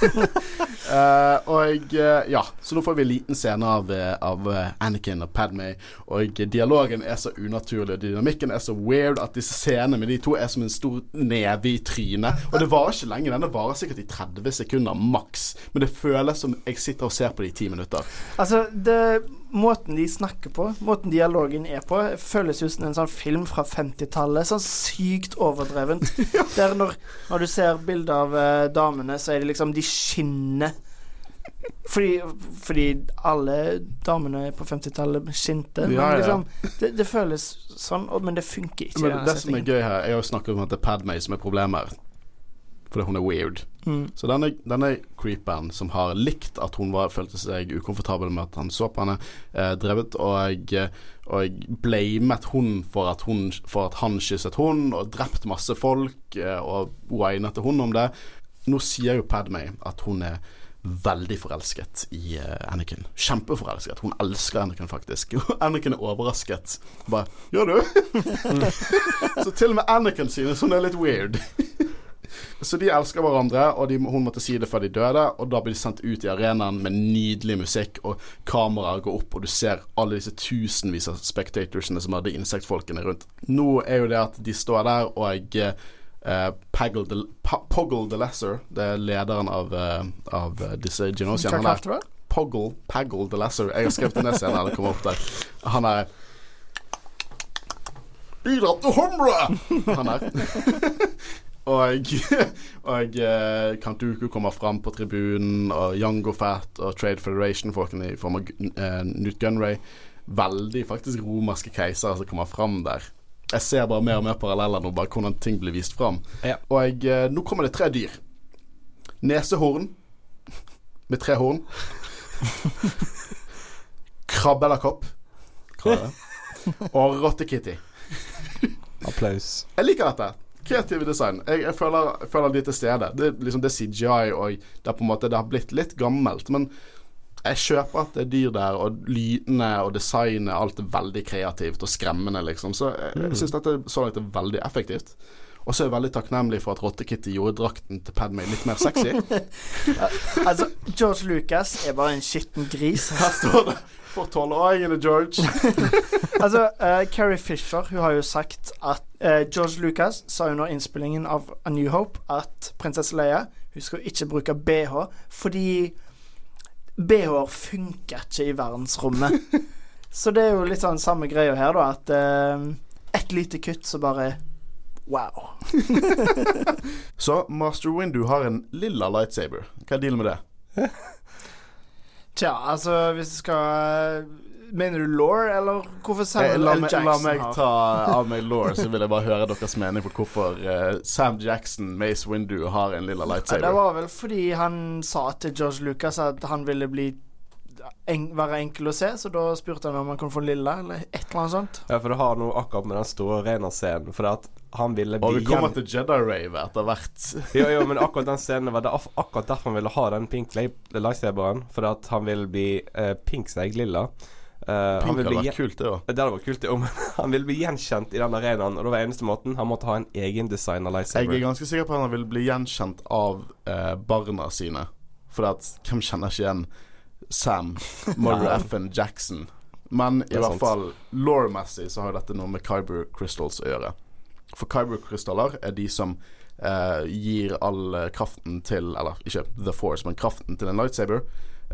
Eh, og eh, ja, så nå får vi en liten scene av, eh, av Anakin og Padme. Og dialogen er så unaturlig, og dynamikken er så weird at disse scenene med de to er som en stor neve i trynet. Og det varer ikke lenge, denne varer sikkert i 30 sekunder maks. Men det føles som jeg sitter og ser på det i ti minutter. Altså, det, måten de snakker på, måten dialogen er på, føles ut som en sånn film fra 50-tallet. Sånn sykt overdrevent. Der når, når du ser bilder av eh, damene, så er det liksom De skinner. Fordi, fordi alle damene på 50-tallet skinte. Ja, ja. Liksom, det, det føles sånn, men det funker ikke. Men det, det som er gøy her, er å snakke om at det er Padme som er problemet her. Fordi hun er weird. Mm. Så denne, denne creeperen som har likt at hun var, følte seg ukomfortabel med at han så på henne, eh, drevet og, og blamet hun for at, hun for at han kysset hun, og drept masse folk, eh, og winet til hun om det. Nå sier jo Padme at hun er veldig forelsket i eh, Anakin. Kjempeforelsket. Hun elsker Anakin, faktisk. Og Anakin er overrasket. Bare Gjør du? Så til og med Anakin synes hun er litt weird. Så de elsker hverandre, og de, hun måtte si det før de døde. Og da blir de sendt ut i arenaen med nydelig musikk, og kameraer går opp, og du ser alle disse tusenvis av spectatorsene som hadde insektfolkene rundt. Nå er jo det at de står der, og eh, Paggle the, Poggle the Lesser, det er lederen av, eh, av disse genosiene, han er? Poggle, Paggle the Lesser. Jeg har skrevet ned senere, det kommer opp der. Han er Bidra til humre! Han er. Og og uh, Kantuku kommer fram på tribunen, og Yango Fat og Trade Federation-folkene i form av uh, Newt Gunray. Veldig faktisk romerske keisere som kommer fram der. Jeg ser bare mer og mer paralleller nå, bare hvordan ting blir vist fram. Ja. Og uh, nå kommer det tre dyr. Nesehorn med tre horn. Krabbelakopp. eller kopp. Og Rottekitty. Applaus. Jeg liker dette. Kreative design. Jeg, jeg, føler, jeg føler de er til stede. Det, liksom, det er CGI, og det, er på en måte, det har blitt litt gammelt. Men jeg kjøper at det er dyr der, og lydene og designet, alt er veldig kreativt og skremmende, liksom. Så jeg, jeg syns dette så langt er veldig effektivt. Og så er jeg veldig takknemlig for at Rottekitty gjorde drakten til Padmay litt mer sexy. Altså, George Lucas er bare en skitten gris. Her står det for tolvåringene, George. Altså, uh, Carrie Fisher hun har jo sagt at uh, George Lucas sa under innspillingen av A New Hope at prinsesse Leia hun skal ikke bruke BH fordi BH-er funker ikke i verdensrommet. Så det er jo litt sånn samme greia her, da, at uh, et lite kutt, så bare Wow. Så Master Windu har en lilla lightsaber. Hva er dealen med det? Tja, altså, hvis du skal Mener du law, eller hvorfor Eh, Samuel la, L. Jackson la meg har ta av meg law, så vil jeg bare høre deres mening på hvorfor uh, Sam Jackson, Mace Windu, har en lilla lightsaber. det var vel fordi han sa til George Lucas at han ville bli en, være enkel å se, så da spurte han om han kunne få lilla, eller et eller annet sånt. Ja, for det har noe akkurat med den store Rena-scenen. For at han ville Og vi kommer til Jedi-rave etter hvert. Jo, jo, men akkurat den scenen var det akkurat derfor han ville ha den pink lightsaberen. For at han ville bli uh, pink seg lilla. Uh, Pink hadde vært kult, det òg. Det hadde vært kult, det, men han ville bli gjenkjent i den arenaen. Og det var eneste måten. Han måtte ha en egen design av Jeg er ganske sikker på at han ville bli gjenkjent av uh, barna sine. For at hvem kjenner ikke igjen Sam Mother F.N. Jackson? Men i er hvert sant. fall law-messig så har dette noe med Kyber Crystals å gjøre. For Kyber-krystaller er de som eh, gir all eh, kraften til Eller ikke The Force, men kraften til en lightsaber.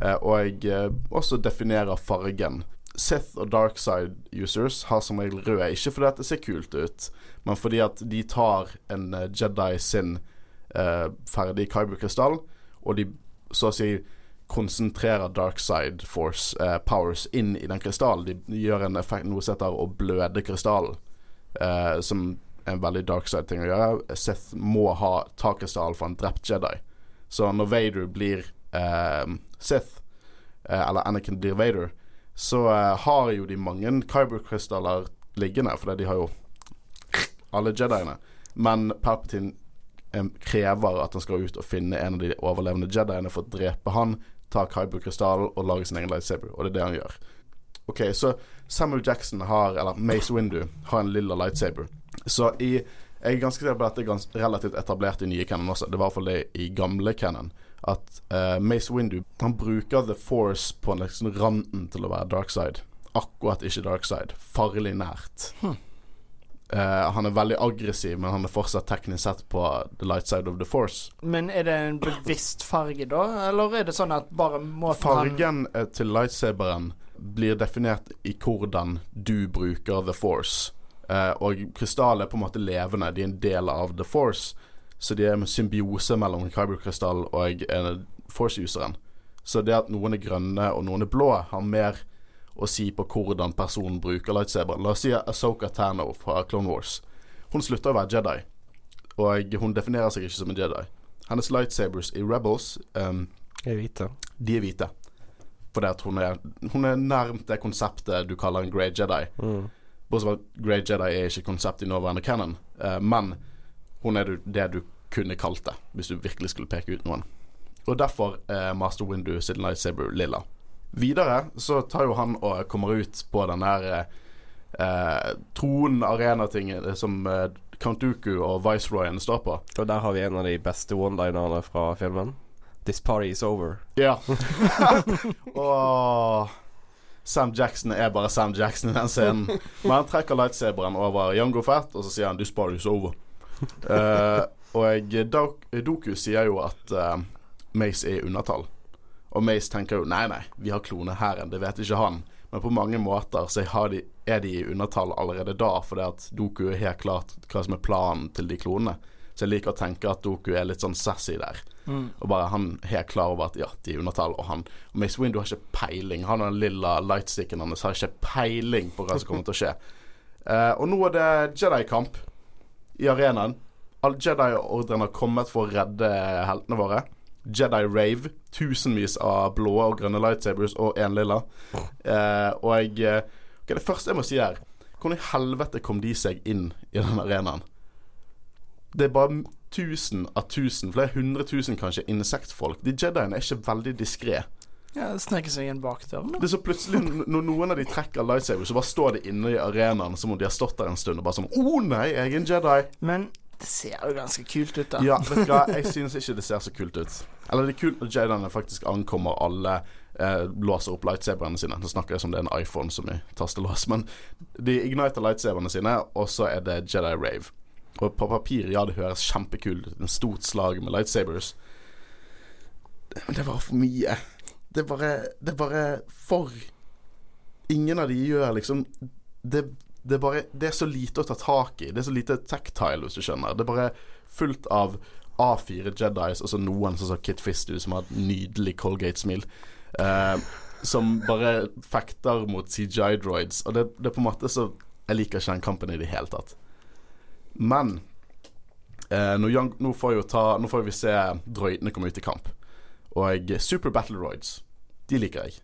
Eh, og eh, også definerer fargen. Sith og Darkside users har som regel røde, ikke fordi at det ser kult ut, men fordi at de tar en eh, Jedi sin eh, ferdig Kyber-krystall, og de så å si konsentrerer Darkside Force eh, powers inn i den krystallen. De, gjør en effekt, noe som heter å bløde krystallen, eh, som en veldig dark side-ting å gjøre. Sith må ha ta krystallen for en drept Jedi. Så når Vader blir eh, Sith, eh, eller Anakin blir Vader, så eh, har jo de mange Kyber-krystaller liggende, for de har jo alle Jediene. Men Palpatine eh, krever at han skal ut og finne en av de overlevende Jediene for å drepe han, ta Kyber-krystallen og lage sin egen lightsaber. Og det er det han gjør. Ok, så Samuel Jackson har, eller Mace Windu, har en lilla lightsaber. Så i Jeg er ganske sikker på at det er relativt etablert i nye canon også. Det var i hvert fall det i gamle canon. At uh, Mace Windu Han bruker The Force på liksom randen til å være dark side. Akkurat ikke dark side. Farlig nært. Eh, han er veldig aggressiv, men han er fortsatt teknisk sett på the light side of the force. Men er det en bevisst farge, da? Eller er det sånn at bare måten Fargen han til lightsaberen blir definert i hvordan du bruker the force. Eh, og krystall er på en måte levende, de er en del av the force. Så de er en symbiose mellom kyberkrystall og force-useren. Så det at noen er grønne og noen er blå, har mer å si på hvordan personen bruker lightsaberen. La oss si Asoka Tano fra Clone Wars. Hun slutter å være Jedi, og hun definerer seg ikke som en Jedi. Hennes lightsabers i Rebels um, er hvite. de er hvite. Fordi at hun er, hun er nærmt det konseptet du kaller en Grey Jedi. Mm. Bortsett fra at Grey Jedi er ikke konsept i nåværende canon, uh, men hun er du- det du kunne kalt det, hvis du virkelig skulle peke ut noen. Og derfor er Master Windu sin lightsaber lilla. Videre så tar jo han og kommer ut på den der eh, eh, tronen-arena-tingen som eh, Count Dooku og Viceroyen står på. Og der har vi en av de beste one-linerne fra filmen. This party is over. Ja. og Sam Jackson er bare Sam Jackson i den scenen. Men han trekker lightsaberen over Jango Fett, og så sier han 'This party's over'. Uh, og Dok Doku sier jo at uh, Mace er i undertall. Og Mace tenker jo 'nei, nei, vi har klonehæren', det vet ikke han. Men på mange måter så har de, er de i undertall allerede da, fordi at Doku er helt klart hva som er planen til de klonene. Så jeg liker å tenke at Doku er litt sånn sassy der. Og bare han helt klar over at ja, de er undertall, og han og Mace Windu har ikke peiling. Han og den lilla lightsticken hans har ikke peiling på hva som kommer til å skje. Uh, og nå er det Jedi-kamp i arenaen. Alle Jedi-ordrene har kommet for å redde heltene våre. Jedi Rave. Tusenvis av blå og grønne lightsabers og én lilla. Eh, og jeg okay, det første jeg må si her Hvordan i helvete kom de seg inn i den arenaen? Det er bare tusen av tusen, flere hundre tusen kanskje, insektfolk. De Jediene er ikke veldig diskré. Ja, Sneker seg inn bak da. Det er så plutselig, når noen av de trekker lightsaber, så bare står de inne i arenaen som om de har stått der en stund og bare sånn Å nei, jeg er en Jedi. Men det ser jo ganske kult ut, da. Ja, vet du hva, jeg synes ikke det ser så kult ut. Eller det er kult når Jediene faktisk ankommer alle eh, låser opp lightsaberne sine. Nå snakker jeg som det er en iPhone som i tastelås, men de igniter lightsaberne sine, og så er det Jedi Rave. Og på papir, ja, det høres kjempekult ut. En stort slag med lightsabers. Men det var for mye. Det er bare Det bare for Ingen av de gjør liksom Det, det er bare Det er så lite å ta tak i. Det er så lite tactile, hvis du skjønner. Det er bare fullt av A4 Jedis, og så noen som sa Kit Fistu, som har et nydelig Colgate-smil. Eh, som bare fekter mot CGI-droids. Og det, det er på en måte så Jeg liker ikke den kampen i det hele tatt. Men eh, nå, nå, får ta, nå får vi se droidene komme ut i kamp. Og Super Battle Roids, de liker jeg.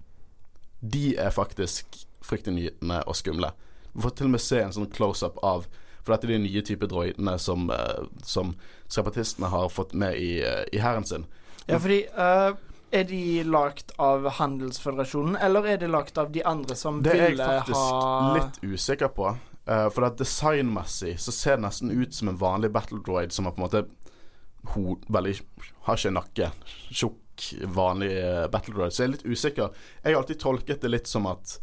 De er faktisk fryktinngytende og skumle. Vi får til og med se en sånn close-up av For dette er de nye type droidene som, eh, som separatistene har fått med i, eh, i hæren sin. Ja, fordi uh Er de lagd av Handelsføderasjonen, eller er de lagd av de andre som ville ha Det er jeg faktisk ha litt usikker på. Eh, for at designmessig så ser det nesten ut som en vanlig battle droid som har på en måte ho veldig Har ikke nakke. Tjukk, vanlig eh, battle droid. Så jeg er litt usikker. Jeg har alltid tolket det litt som at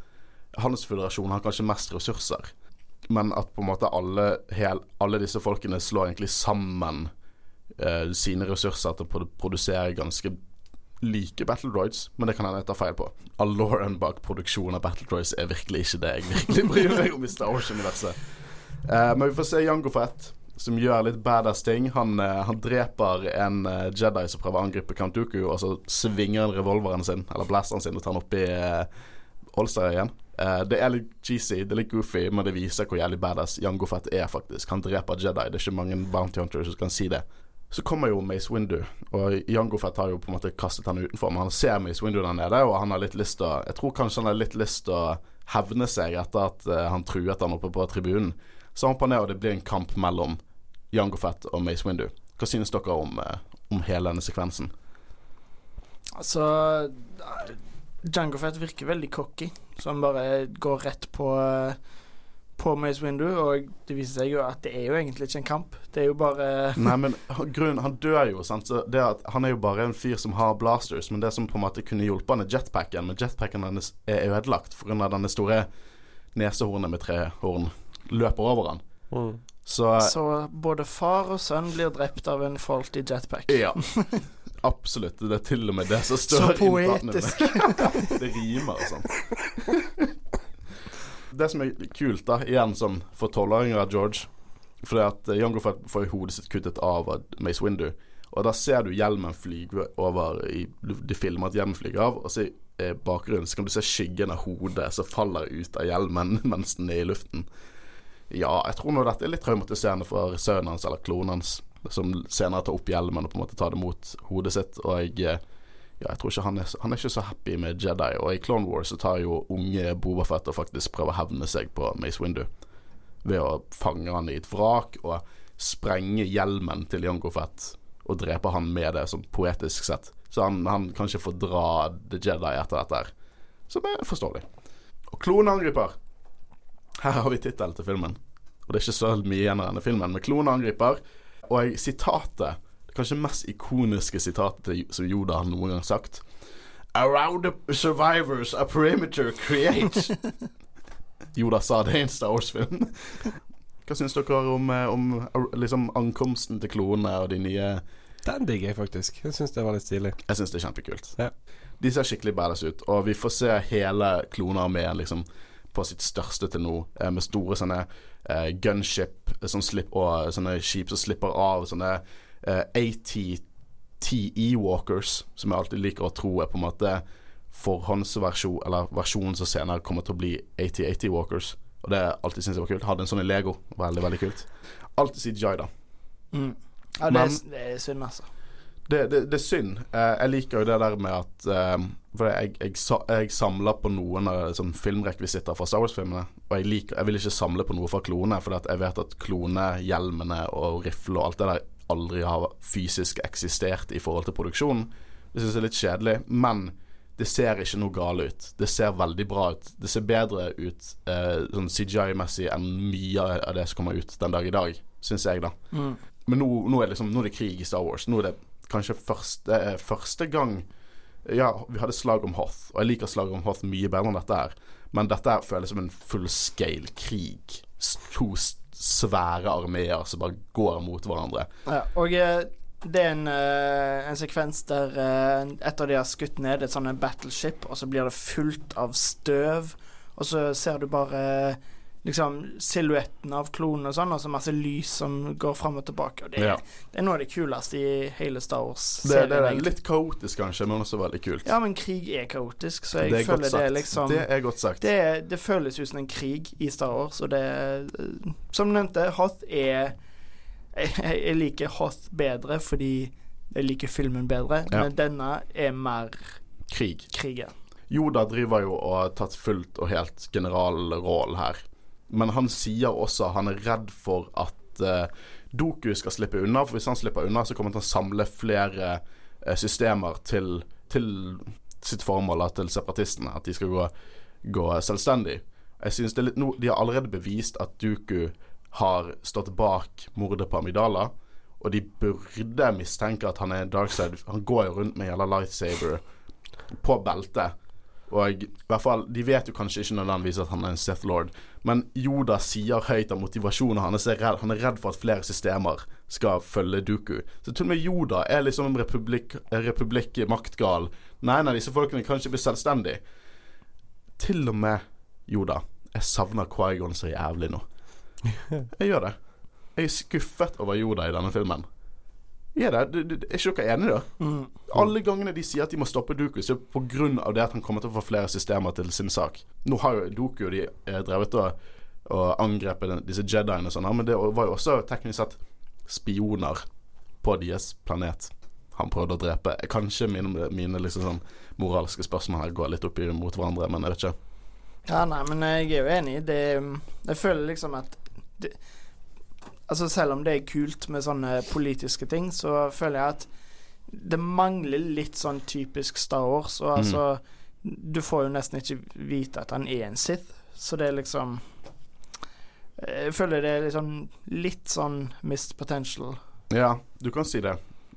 Handelsføderasjonen har kanskje mest ressurser. Men at på en måte alle, hel, alle disse folkene slår egentlig sammen uh, sine ressurser til å produsere ganske like Battle Droids, men det kan hende jeg tar feil på. Aloren bak produksjonen av Battle Droids er virkelig ikke det jeg virkelig bryr meg om i Star Wars-universet. Uh, men vi får se Jango Fett, som gjør litt badass ting. Han, uh, han dreper en uh, Jedi som prøver å angripe Count Dooku, og så svinger han revolveren sin, eller blasteren sin, og tar den opp i holsteret igjen. Det er litt cheesy, det er litt goofy, men det viser hvor jævlig badass Jango Fett er, faktisk. Han dreper Jedi. Det er ikke mange Bounty Hunters som kan si det. Så kommer jo Mace Windu, og Jango Fett har jo på en måte kastet han utenfor. Men han ser Mace Windu der nede, og han har litt lyst til å Jeg tror kanskje han har litt lyst til å hevne seg etter at eh, han truet han oppe på tribunen. Så han hopper ned, og det blir en kamp mellom Jango Fett og Mace Windu. Hva synes dere om, eh, om hele denne sekvensen? Altså Jango Fett virker veldig cocky, så han bare går rett på eh, på Mace Windu, og det viser seg jo at det er jo egentlig ikke en kamp. Det er jo bare Nei, men han- grunnen Han dør jo, sant. Så det at han er jo bare en fyr som har blasters, men det som på en måte kunne hjulpet han er jetpacken, men jetpacken hennes er ødelagt pga. denne store nesehornet med tre horn løper over han. Mm. Så Så både far og sønn blir drept av en faulty jetpack. ja. Absolutt. Det er til og med det som Så står Så poetisk. det rimer og sånt. Det som er kult, da, igjen som for tolvåringer av George Fordi at John Jango får jo hodet sitt kuttet av Mace Windu. Og da ser du hjelmen flyge over i, De filmer at hjelmen flyger av, og så i eh, bakgrunnen så kan du se skyggen av hodet som faller ut av hjelmen mens den er i luften. Ja, jeg tror nå dette er litt traumatiserende for sønnen hans eller klonen hans, som senere tar opp hjelmen og på en måte tar det mot hodet sitt. Og jeg eh, ja, jeg tror ikke han er, han er ikke så happy med Jedi. Og i Clone Wars så tar jo unge Boba Fett og faktisk prøver å hevne seg på Mace Windu. Ved å fange han i et vrak og sprenge hjelmen til Jango Fett og drepe han med det, sånn poetisk sett. Så han, han kan ikke fordra The Jedi etter dette her. Som er forståelig. Og kloneangriper. Her har vi tittelen til filmen. Og det er ikke så mye igjen av denne filmen, men kloneangriper. Og sitatet kanskje mest ikoniske sitatet som Yoda har noen gang sagt. Around the survivors a perimeter create. Yoda sa det i en Star Wars-film. Hva syns dere om, eh, om liksom ankomsten til klonene og de nye Den digger jeg faktisk. Jeg syns det var litt stilig. Jeg syns det er kjempekult. Ja. De ser skikkelig badass ut, og vi får se hele klonearmeen liksom på sitt største til nå, eh, med store sånne eh, gunship som slipp, og sånne skip som slipper av sånne eh, AT-TE-walkers, som jeg alltid liker å tro er på en måte forhåndsversjon, eller versjonen som senere kommer til å bli AT-80 Walkers. Og det alltid syntes jeg var kult. Hadde en sånn i Lego. Veldig, veldig kult. Alltid Jai da. Mm. Ja, det, Men- er, det er synd, altså. Det, det, det er synd. Eh, jeg liker jo det der med at eh, For jeg, jeg, jeg samler på noen av sånn filmrekvisitter fra Star Wars-filmene. Og jeg, liker, jeg vil ikke samle på noe fra klone, for jeg vet at klonehjelmene og rifle og alt det der aldri har fysisk eksistert i forhold til produksjonen. Det syns jeg er litt kjedelig. Men det ser ikke noe gale ut. Det ser veldig bra ut. Det ser bedre ut eh, sånn CGI-messig enn mye av det som kommer ut den dag i dag, syns jeg, da. Mm. Men nå, nå, er liksom, nå er det krig i Star Wars. Nå er det kanskje første, eh, første gang Ja, vi hadde slag om Hoth, og jeg liker slag om Hoth mye bedre enn dette her. Men dette her føles som en full scale krig. To svære armeer som bare går mot hverandre. Ja, og eh, det er en, eh, en sekvens der eh, et av de har skutt ned et sånt battleship, og så blir det fullt av støv, og så ser du bare liksom silhuetten av klonen og sånn, og så masse lys som går fram og tilbake. Og det, Ja. det er noe av det kuleste i hele Star Wars-serien. det er egentlig. litt kaotisk kanskje, men også veldig kult. Ja, men krig er kaotisk, så jeg det er føler det er liksom det er godt sagt. det, det føles ut som en krig i Star Wars, og det Som du nevnte, Hoth er jeg, jeg liker Hoth bedre fordi jeg liker filmen bedre, Ja. men denne er mer Krig. krigen. Joda driver jo og har tatt fullt og helt generalroll her. Men han sier også han er redd for at uh, Doku skal slippe unna. For hvis han slipper unna, så kommer han til å samle flere uh, systemer til, til sitt formål, til separatistene. At de skal gå, gå selvstendig. Jeg synes litt no, De har allerede bevist at Doku har stått bak mordet på Amidala. Og de burde mistenke at han er darkside. Han går jo rundt med jævla lightsaber på beltet. Og i hvert fall, De vet jo kanskje ikke nødvendigvis at han er en Sith Lord, men Yoda sier høyt av motivasjonen hans Han er redd for at flere systemer skal følge Duku. Så til og med Yoda er liksom republikk, republikk maktgal. Nei, nei, disse folkene kan ikke bli selvstendige. Til og med Yoda. Jeg savner Quaigon så jævlig nå. Jeg gjør det. Jeg er skuffet over Yoda i denne filmen. Er det? Du- du- Er ikke dere enige, da? Mm. Alle gangene de sier at de må stoppe Doku, så er det av det at han kommer til å få flere systemer til sin sak. Nå har jo Doku de eh, drevet og, og angrepet disse Jediene og sånn, men det var jo også teknisk sett spioner på deres planet han prøvde å drepe. Kanskje mine, mine liksom sånn moralske spørsmål her går litt opp mot hverandre, men jeg vet ikke. Ja, nei, men jeg er jo enig. Det, jeg føler liksom at det, Altså Selv om det er kult med sånne politiske ting, så føler jeg at det mangler litt sånn typisk Star Wars. Og altså Du får jo nesten ikke vite at han er en Sith, så det er liksom Jeg føler det er liksom litt sånn missed potential. Ja, du kan si det.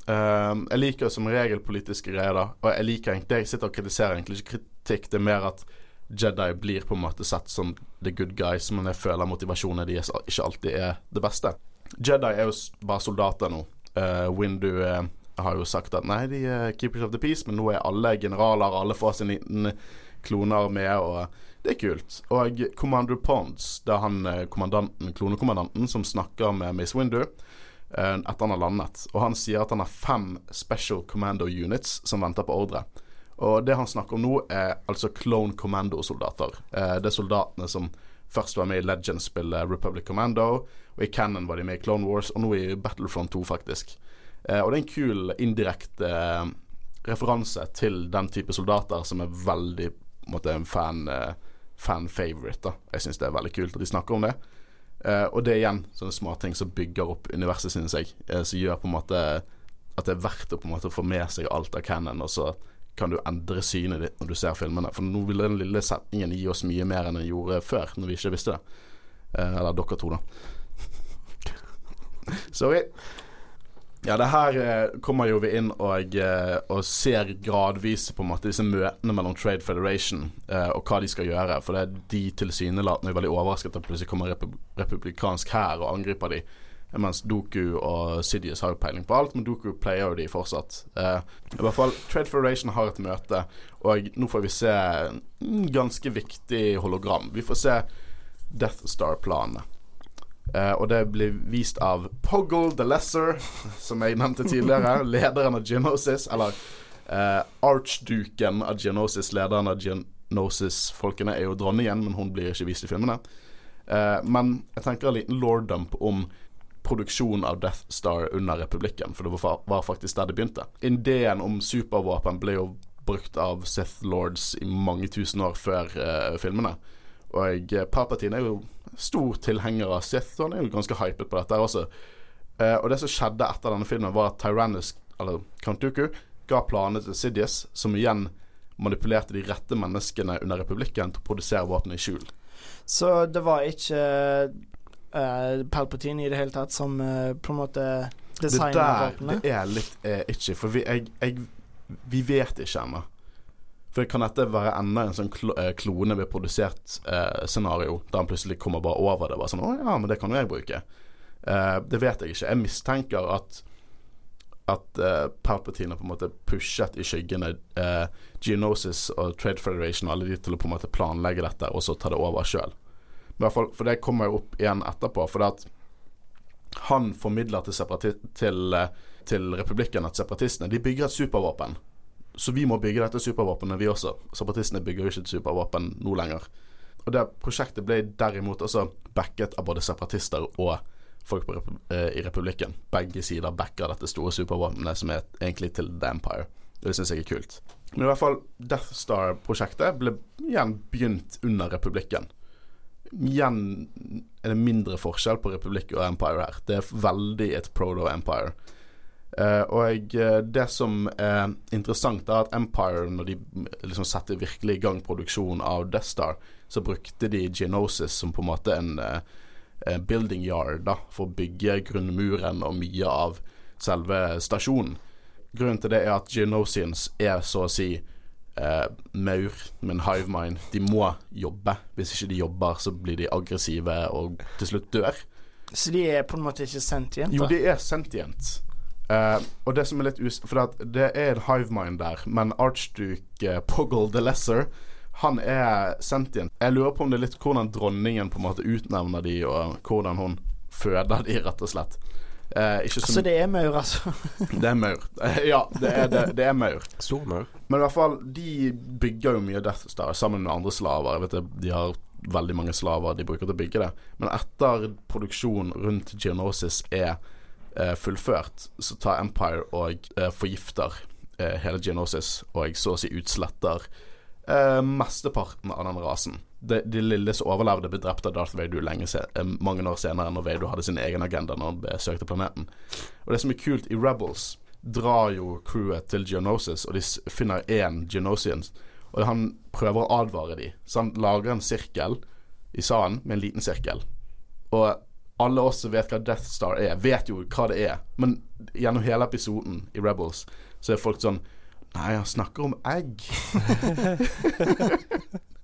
Um, jeg liker som regel politiske greier, da. Og jeg liker egentlig Jeg sitter og kritiserer egentlig ikke kritikk. Det er mer at Jedi blir på en måte sett som the good guys, men jeg føler motivasjonen deres ikke alltid er det beste. Jedi er jo bare soldater nå. Uh, Windu uh, har jo sagt at nei, de er keepers of the peace, men nå er alle generaler, alle får sin liten klonearmé, og det er kult. Og Commander Ponds, det er han eh, kommandanten, klonekommandanten som snakker med Miss Windu etter han har landet. Og han sier at han har fem Special Commando Units som venter på ordre. Og det han snakker om nå, er altså Clone Commando-soldater. Eh, det er soldatene som først var med i Legends-spillet Republic Commando, og i Cannon var de med i Clone Wars, og nå i Battlefront 2, faktisk. Eh, og det er en kul indirekte eh, referanse til den type soldater som er veldig på en fan, eh, fan-favorite. da. Jeg syns det er veldig kult at de snakker om det. Eh, og det er igjen sånne småting som bygger opp universet, synes jeg. eh, som gjør på en måte at det er verdt å på en måte få med seg alt av canon, og så kan du endre synet ditt når du ser filmene. For nå vil den lille setningen gi oss mye mer enn den gjorde før, når vi ikke visste det. Eh, eller dere to, da. Sorry. Ja, det her eh, kommer jo vi inn og, eh, og ser gradvis på en måte disse møtene mellom Trade Federation eh, og hva de skal gjøre. For det er de tilsynelatende veldig overrasket at plutselig kommer republikansk hær og angriper de. Mens Doku og Sidious har jo peiling på alt, men Doku pleier jo de fortsatt. Eh, I hvert fall Trade Federation har et møte, og nå får vi se en ganske viktig hologram. Vi får se Death Star-planene. Eh, og det blir vist av Poggle the Lesser, som jeg nevnte tidligere. lederen av Geonosis, eller eh, archduken av Geonosis. Lederen av Geonosis-folkene er jo dronningen, men hun blir ikke vist i filmene. Eh, men jeg tenker en liten lore dump om produksjon av Death Star under republikken, for det var, faktisk der det begynte. Ideen om supervåpen ble jo brukt av Sith Lords i mange tusen år før uh, filmene. Og eh, Palpatine er jo stor tilhenger av Sith, og han er jo ganske hypet på dette også. Uh, og det som skjedde etter denne filmen, var at Tyrannus, eller Count Dooku, ga planene til Sidious, som igjen manipulerte de rette menneskene under republikken til å produsere våpen i skjul. Så det var ikke eh, Palpatine i det hele tatt som uh, på en måte Det designet der det er litt eh, itchy, for vi, jeg, jeg, vi vet ikke ennå. For kan dette være enda en sånn klo, eh, klone ved produsert eh, scenario, der han plutselig kommer bare over det? Bare sånn 'Å ja, men det kan jo jeg bruke'. Eh, det vet jeg ikke. Jeg mistenker at at uh, Palpatine har på en måte pushet i skyggene uh, Geonosis og Trade Federation og alle de til å på en måte planlegge dette, og så ta det over sjøl. For det kommer jo opp igjen etterpå. For det at han formidler til, til, eh, til republikken at separatistene de bygger et supervåpen. Så vi må bygge dette supervåpenet, vi også. Separatistene bygger jo ikke et supervåpen nå lenger. Og det prosjektet ble derimot også backet av både separatister og folk på eh, i republikken. Begge sider backer dette store supervåpenet som er egentlig til The Empire. Det syns jeg er kult. Men i hvert fall Death Star-prosjektet ble igjen begynt under republikken. Igjen er det mindre forskjell på republikk og empire her. Det er veldig et proto-empire. Uh, og eh, det som er interessant, er at Empire, når de liksom setter virkelig i gang produksjon av Death Star, så brukte de Genosis som på en måte en eh, eh, building yard da, for å bygge grunnmuren og mye av selve stasjonen. Grunnen til det er at Genosians er så å si eh, maur med en hive mind. De må jobbe. Hvis ikke de jobber, så blir de aggressive og til slutt dør. Så de er på en måte ikke sentient? Jo, de er sentient. Eh, og det som er litt us... For det er en hive mind der, men archduke uh, Poggle the Lesser han er sentient. Jeg lurer på om det er litt hvordan dronningen på en måte utnevner de, og hvordan hun føder de, rett og slett. Eh, ikke så altså, det er maur, altså? Det er maur. Eh, ja, det er, det, det er maur. Stormaur. Men i hvert fall, de bygger jo mye Death Star sammen med andre slaver. Jeg vet det, De har veldig mange slaver de bruker til å bygge det. Men etter produksjonen rundt Geonosis er eh, fullført, så tar Empire og eh, forgifter eh, hele Geonosis, og så å si utsletter eh, mesteparten av den rasen. De, de lilles overlevde, ble drept av Darth Vader lenge eh, mange år senere, når Vader hadde sin egen agenda når han besøkte planeten. Og det som er kult i Rebels, drar jo crewet til Geonosis, og de finner én Geonosian. Og han prøver å advare dem. Så han lager en sirkel i sanden med en liten sirkel. Og alle oss som vet hva Death Star er, vet jo hva det er. Men gjennom hele episoden i Rebels så er folk sånn Nei, han snakker om egg.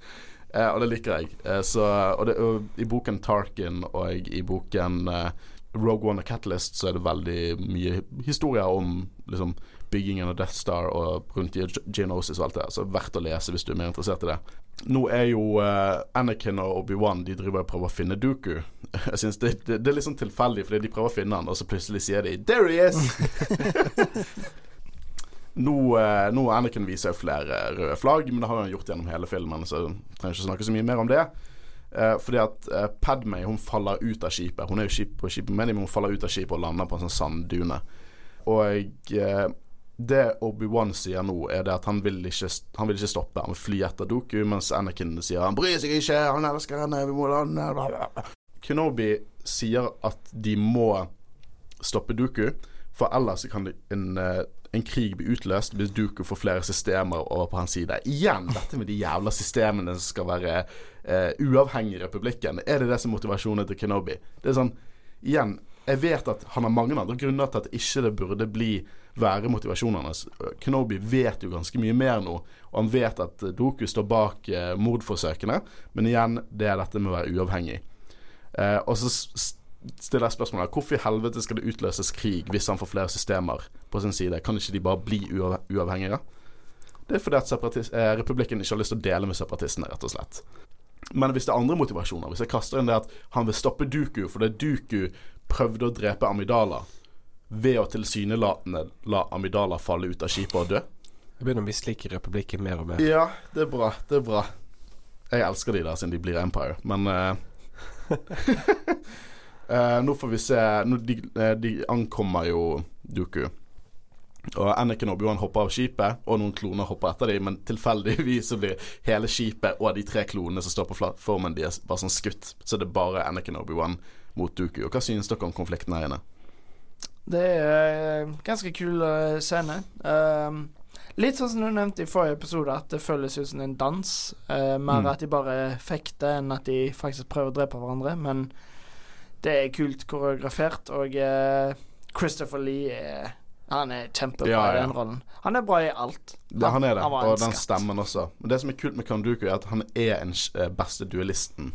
eh, og det liker jeg. Eh, så, og, det, og I boken Tarkin og i boken eh, Rogue One og Catalyst så er det veldig mye historier om liksom, byggingen av Death Star og rundt Genosis og alt det der. Så verdt å lese hvis du er mer interessert i det. Nå er jo eh, Anakin og Obi-Wan De driver og prøver å finne Dooku. Jeg synes det, det, det er litt sånn tilfeldig, fordi de prøver å finne han, og så plutselig sier de 'There he is!' nå, eh, nå Anakin viser flere røde flagg, men det har han gjort gjennom hele filmen, så jeg trenger ikke snakke så mye mer om det. Eh, fordi at eh, Padme hun faller ut av skipet. Hun er jo skip på skipet men hun faller ut av skipet og lander på en sånn sanddune. Og eh, det Obi-Wan sier nå, er det at han vil, ikke, han vil ikke stoppe. Han vil fly etter Doku, mens Anakin sier han bryr seg ikke, han elsker henne, vi må lande. Kenobi sier at de må stoppe Doku, for ellers kan en, eh, en krig bli utløst hvis Duku får flere systemer over på hans side. Igjen dette med de jævla systemene som skal være eh, uavhengige i republikken. Er det det som er motivasjonen til Kenobi? Det er sånn, igjen jeg vet at han har mange andre grunner til at ikke det burde bli være motivasjonen hans. Kenobi vet jo ganske mye mer nå, og han vet at Doku står bak eh, mordforsøkene, men igjen, det er dette med å være uavhengig. Eh, og så stiller jeg spørsmålet hvorfor i helvete skal det utløses krig hvis han får flere systemer på sin side? Kan ikke de bare bli uav uavhengige? Det er fordi at eh, republikken ikke har lyst til å dele med separatistene, rett og slett. Men hvis det er andre motivasjoner, hvis jeg kaster inn det at han vil stoppe Duku fordi Duku prøvde å drepe Amidala ved å tilsynelatende la Amidala falle ut av skipet og dø Jeg begynner å mislike republikken mer og mer. Ja, det er bra. Det er bra. Jeg elsker de der siden de blir Empire, men eh, Eh, nå får vi se nå de, eh, de ankommer jo Duku. Og Anakin og Obi-Wan hopper av skipet, og noen kloner hopper etter dem, men tilfeldigvis så blir hele skipet og de tre klonene som står på plattformen deres, bare sånn skutt. Så det er bare Anakin og Obi-Wan mot Duku. Og hva synes dere om konflikten her inne? Det er en ganske kul eh, scene. Um, litt sånn som du nevnte i forrige episode, at det føles ut som en dans. Uh, mer Mm. at de bare fekter, enn at de faktisk prøver å drepe hverandre. Men det er kult koreografert, og eh, Christopher Lee er Han er kjempebra Ja, ja. i den rollen. Han er bra i alt. Det, han er det, han og den skatt. stemmen også. Men det som er kult med Kanduku, er at han er den eh, beste duellisten.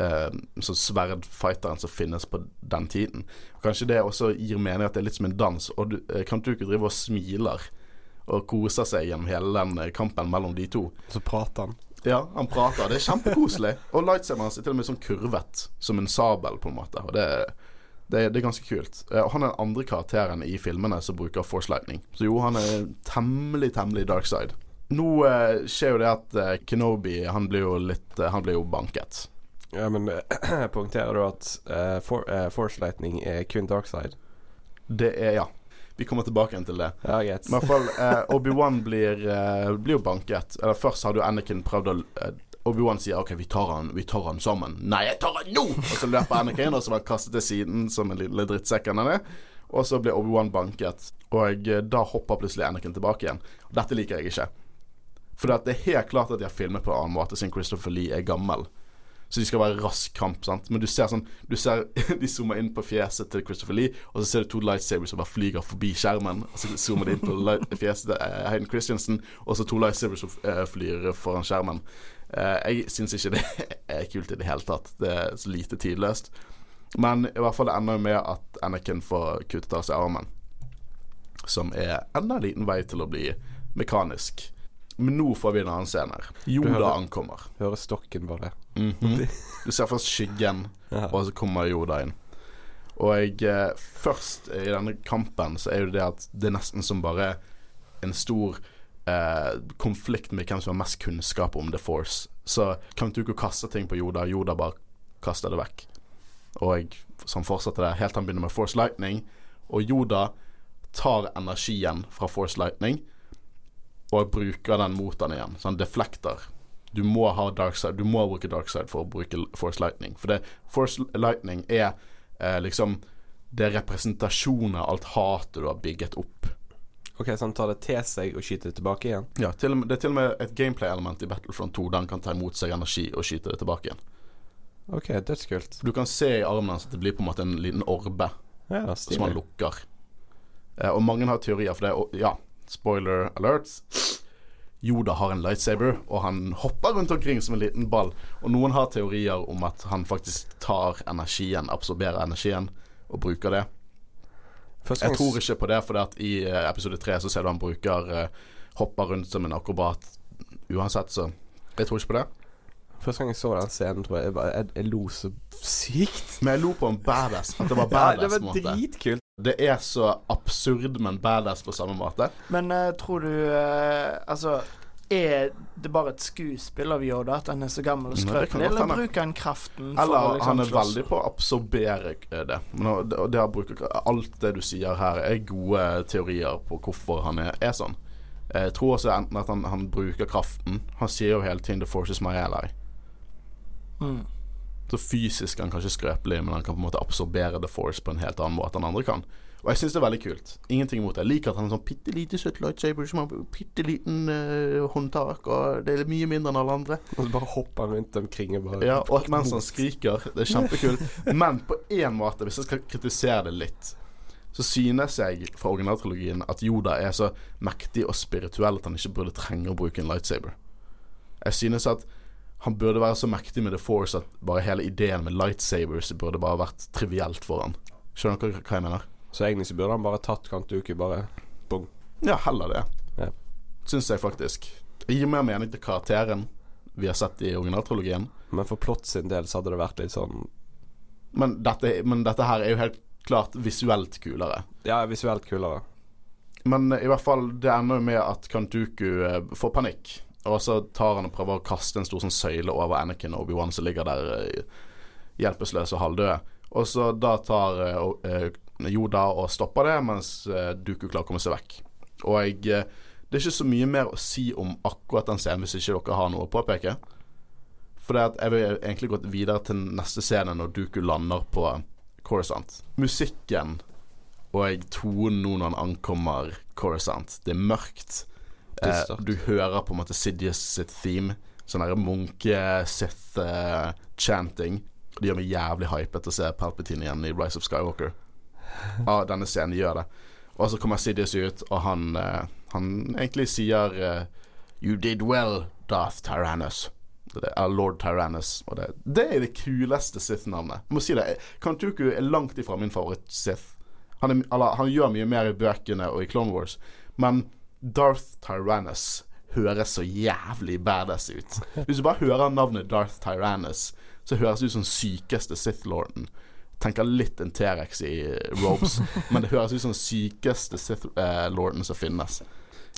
Eh, så sverdfighteren som finnes på den tiden. Kanskje det også gir mening at det er litt som en dans. Og du, eh, Kanduku driver og smiler og koser seg gjennom hele den eh, kampen mellom de to. Så prater han. Ja, han prater. Det er kjempekoselig. Og lightsaberen hans er til og med sånn kurvet, som en sabel, på en måte. Og det, det, det er ganske kult. Eh, Og han er den andre karakteren i filmene som bruker Force Lightning. Så jo, han er temmelig, temmelig dark side. Nå eh, skjer jo det at eh, Kenobi Han blir jo litt eh, Han blir jo banket. Ja, men poengterer du at eh, for, eh, Force Lightning er kun dark side? Det er Ja. Vi kommer tilbake igjen til det. Ja, greit. Men i hvert fall eh, Obi-Wan blir, eh, blir jo banket. Eller først hadde jo Anakin prøvd å eh, Obi-Wan sier OK, vi tar han, vi tar han sammen. Nei, jeg tar han nå! Og så løper Anakin, og så blir han kastet til siden som en lille drittsekk han er. Og så blir Obi-Wan banket. Og eh, da hopper plutselig Anakin tilbake igjen. Dette liker jeg ikke. For det er helt klart at de har filmet på en annen måte siden Christopher Lee er gammel. Så de skal være rask kamp, sant. Men du ser sånn Du ser De zoomer inn på fjeset til Christopher Lee, og så ser du to lightsabers som bare flyger forbi skjermen. Og så zoomer de inn på fjeset til eh, Hayden Christensen, og så to lightsabers som eh, flyr foran skjermen. Eh, jeg syns ikke det er kult i det hele tatt. Det er så lite tidløst. Men i hvert fall det ender jo med at Anakin får kuttet av seg armen. Som er enda en liten vei til å bli mekanisk. Men nå får vi en annen scene her. Yoda hører- ankommer. Hører stokken bare. Mhm. Du ser først skyggen, Ja. og så kommer Yoda inn. Og jeg, eh, først i denne kampen så er jo det at det er nesten som bare en stor eh, konflikt med hvem som har mest kunnskap om The Force. Så Kantuko kaster ting på Yoda, Yoda bare kaster det vekk. Og jeg, så han fortsetter det helt til han begynner med Force Lightning. Og Yoda tar energien fra Force Lightning og bruker den mot den igjen. Så han deflekter. Du må ha dark side Du må bruke dark side for å bruke Force Lightning. For det, Force Lightning er eh, liksom Det er representasjonen av alt hatet du har bygget opp. Ok, Så han tar det til seg og skyter det tilbake igjen? Ja, til Det er til og med et gameplay-element i Battlefront 2 der han kan ta imot seg energi og skyte det tilbake igjen. Ok, dødskult. Du kan se i armen hans at det blir på en måte en liten orbe Ja, som han lukker. Eh, og mange har teorier for det. Og ja, spoiler alert. Yoda har en lightsaber, og han hopper rundt omkring som en liten ball. Og noen har teorier om at han faktisk tar energien, absorberer energien, og bruker det. Jeg tror ikke på det, for at i eh, episode tre så ser du han bruker eh, hopper rundt som en akrobat uansett, så jeg tror ikke på det. første gang jeg så den scenen, tror jeg jeg, jeg, jeg lo så sykt. Men jeg lo på en badass. At det var Ja, badass. det på en var dritkult. Det er så absurd, men badass på samme måte. Men uh, tror du uh, Altså, er det bare et skuespill av Yoda at han er så gammel og skrøpelig, eller bruker han kraften for Eller liksom han er slåss? veldig på å absorbere eh, det. Men å- det, det bruker, alt det du sier her, er gode teorier på hvorfor han er, er sånn. Jeg tror også enten at han, han bruker kraften. Han sier jo hele tiden 'The forces my ally'. Mm. Så fysisk er han kanskje skrøpelig, men han kan på en måte absorbere the force på en helt annen måte enn andre kan. Og jeg syns det er veldig kult. Ingenting imot det. Jeg liker at han er sånn bitte lite søtt lightsaber som har bitte liten uh, håndtak, og det er mye mindre enn alle andre. Og så bare hopper han rundt omkring og bare Ja, og mens han skriker. Det er kjempekult. Men på én måte, hvis jeg skal kritisere det litt, så synes jeg fra originaltrilogien at Yoda er så mektig og spirituell at han ikke burde trenge å bruke en lightsaber. Jeg synes at han burde være så mektig med The Force at bare hele ideen med lightsabers burde bare vært trivielt for han. Skjønner dere hva jeg mener? Så egentlig så burde han bare tatt Kantuku, bare Ja, heller det. Ja. Syns jeg faktisk. Det gir mer mening til karakteren vi har sett i originaltrilogien. Men for plott sin del så hadde det vært litt sånn Men dette, men dette her er jo helt klart visuelt kulere. Ja, visuelt kulere. Men i hvert fall, det ender jo med at Kantuku eh, får panikk. Og så tar han og prøver å kaste en stor sånn søyle over Anakin og Obi-Wan som ligger der eh, hjelpeløse og halvdøde. Og så da tar uh, Yoda og stopper det, mens uh, Dooku klarer å komme seg vekk. Og jeg, det er ikke så mye mer å si om akkurat den scenen hvis ikke dere har noe å påpeke. For det at jeg vil egentlig gått videre til neste scene når Dooku lander på Corisont. Musikken og tonen nå når han ankommer Corisont, det er mørkt. Eh, du hører på en måte Sidious sitt theme. Sånn derre munke-Sith-chanting. Uh, det gjør meg jævlig hypet å se Palpatine igjen i Rise of Skywalker. Ja, denne scenen gjør det. Og så kommer Sidious ut, og han, uh, han egentlig sier uh, You did well, Darth Tyrannus. Det er Lord Tyrannus. Og det, det er det kuleste Sith-navnet. Jeg må si det. Kantuku er langt ifra min favoritt-Sith. Han, han, gjør mye mer i bøkene og i Clone Wars, men Darth Tyrannus høres så jævlig badass ut. Hvis du bare hører navnet Darth Tyrannus, så høres det ut som sykeste Sith-lorden. Tenker litt en T-rex i robes, men det høres ut som sykeste Sith-lorden som finnes.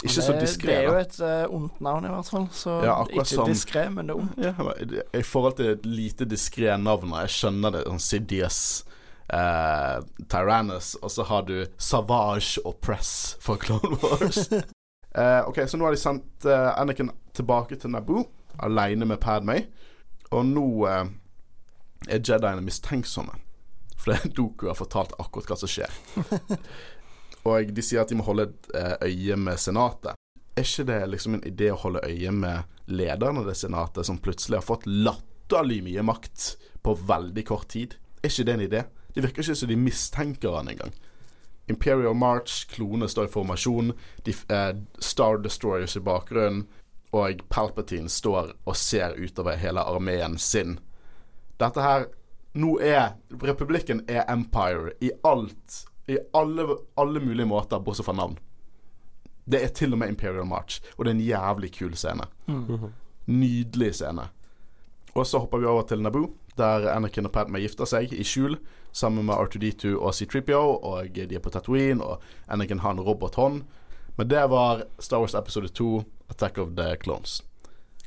Ikke så diskré. Det er jo et uh, ondt navn, i hvert fall. Så ja, ikke som, diskré, men det er ondt. Ja, I forhold til et lite diskré navn, jeg skjønner det, sånn Sidious uh, Tyrannus, og så har du Savage og Press for Clone Wars. Uh, ok, Så nå har de sendt uh, Anakin tilbake til Naboo aleine med Padmay. Og nå er Jediene mistenksomme. For det Doku har fortalt akkurat hva som skjer. og de sier at de må holde et øye med Senatet. Er ikke det liksom en idé å holde øye med lederen av det senatet, som plutselig har fått latterlig mye makt på veldig kort tid? Er ikke det en idé? Det virker ikke som de mistenker han engang. Imperial March, klonene står i formasjon, de, eh, Star Destroyers i bakgrunnen, og Palpatine står og ser utover hele armeen sin. Dette her Nå er Republikken er Empire i alt I alle, alle mulige måter, bortsett fra navn. Det er til og med Imperial March, og det er en jævlig kul scene. Mm. Nydelig scene. Og så hopper vi over til Naboo, der Anakin og Padme gifter seg i skjul sammen med R2D2 og C3PO, og de er på Tatooine, og Anakin har en robothånd. Men det var Star Wars episode 2, Attack of the Clones.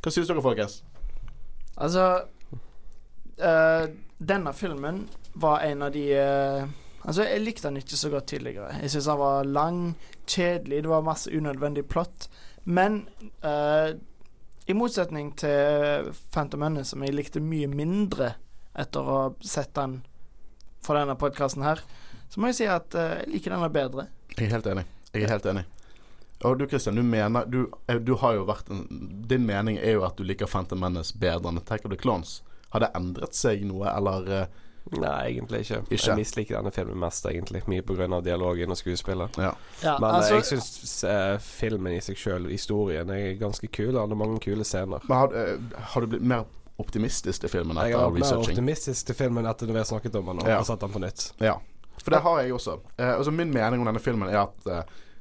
Hva synes dere, folkens? Altså uh, Denne filmen var en av de uh, Altså, jeg likte den ikke så godt tidligere. Jeg syns den var lang, kjedelig, det var masse unødvendig plott. Men uh, i motsetning til Phantom Menace, som jeg likte mye mindre etter å ha sett den for denne podkasten her, så må jeg si at uh, jeg liker denne bedre. Jeg er helt enig. Jeg er helt enig. Og du Christian, du mener du, eh, du har jo vært en, Din mening er jo at du liker Phantom Menace bedre enn Attack of the Clones. Har det endret seg noe, eller uh, Nei, egentlig ikke. ikke. Jeg misliker denne filmen mest, egentlig. Mye pga. dialogen og skuespillet. Ja. Ja, Men altså, jeg syns uh, filmen i seg sjøl, historien, er ganske kul. Den har mange kule scener. Men har, uh, har, du blitt mer optimistisk til filmen etter researching? Jeg er mer optimistisk til filmen etter vi har snakket om den og ja. sett den på nytt. Ja, for det har jeg også. Eh, altså Min mening om denne filmen er at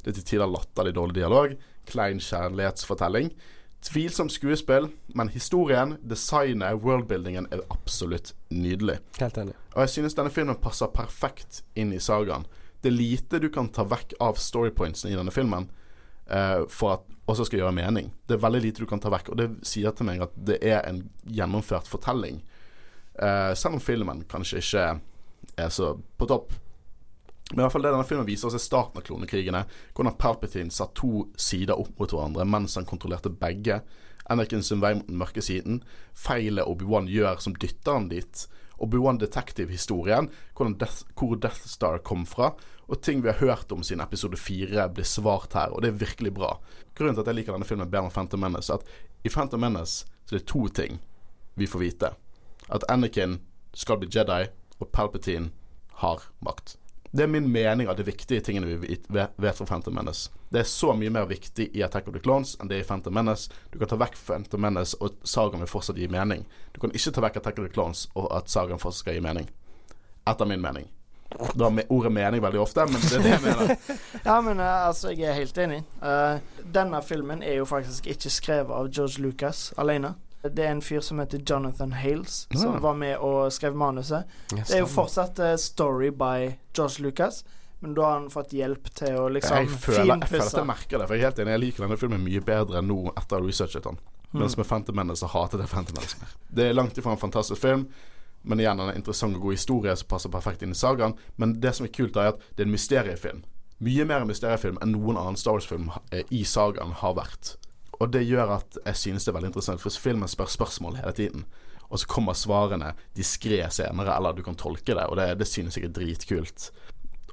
det til tider latterlig dårlig dialog. Klein kjærlighetsfortelling. Tvilsomt skuespill, men historien, designet, worldbuildingen er absolutt nydelig. Helt enig. Og jeg synes denne filmen passer perfekt inn i sagaen. Det er lite du kan ta vekk av storypointsene i denne filmen eh, for at også skal gjøre mening. Det er veldig lite du kan ta vekk, og det sier til meg at det er en gjennomført fortelling. Uh, selv om filmen kanskje ikke er så på topp. Men i hvert fall det denne filmen viser oss er starten av klonekrigene. Hvordan Palpatine satt to sider opp mot hverandre mens han kontrollerte begge. Anakin sin vei mot den mørke siden. Feilet Obi-Wan gjør som dytter han dit. Obi-Wan Detective-historien, hvor Death Star kom fra. Og ting vi har hørt om siden episode fire, blir svart her, og det er virkelig bra. Grunnen til at jeg liker denne filmen bedre enn Phantom Menace, er at i Phantom Menace så er det to ting vi får vite. At Anakin skal bli Jedi, og Palpatine har makt. Det er min mening av de viktige tingene vi vet fra Phantom Menace. Det er så mye mer viktig i Attack of the Clones enn det er i Phantom Menace. Du kan ta vekk Phantom Menace, og sagaen vil fortsatt gi mening. Du kan ikke ta vekk Attack of the Clones, og at sagaen fortsatt skal gi mening. Etter min mening. Du har ordet mening veldig ofte, men det er det jeg mener. ja, men uh, altså, jeg er helt enig. Uh, denne filmen er jo faktisk ikke skrevet av George Lucas alene. Det er en fyr som heter Jonathan Hales, som var med og skrev manuset. Yes, det er jo fortsatt uh, story by George Lucas, men da har han fått hjelp til å liksom jeg føler, jeg føler at jeg merker det, for jeg er helt enig. Jeg liker denne filmen mye bedre nå etter å ha researchet den. Mm. Mens med Phantom Menace så hater jeg Phantom Menace mer. Det er langt ifra en fantastisk film, Men igjen en interessant og god historie som passer perfekt inn i sagaen. Men det som er kult, er at det er en mysteriefilm. Mye mer en mysteriefilm enn noen annen Star Wars-film eh, i sagaen har vært. Og det gjør at jeg synes det er veldig interessant, for filmen spør spørsmål hele tiden. Og så kommer svarene diskré senere, eller du kan tolke det, og det, det synes jeg er dritkult.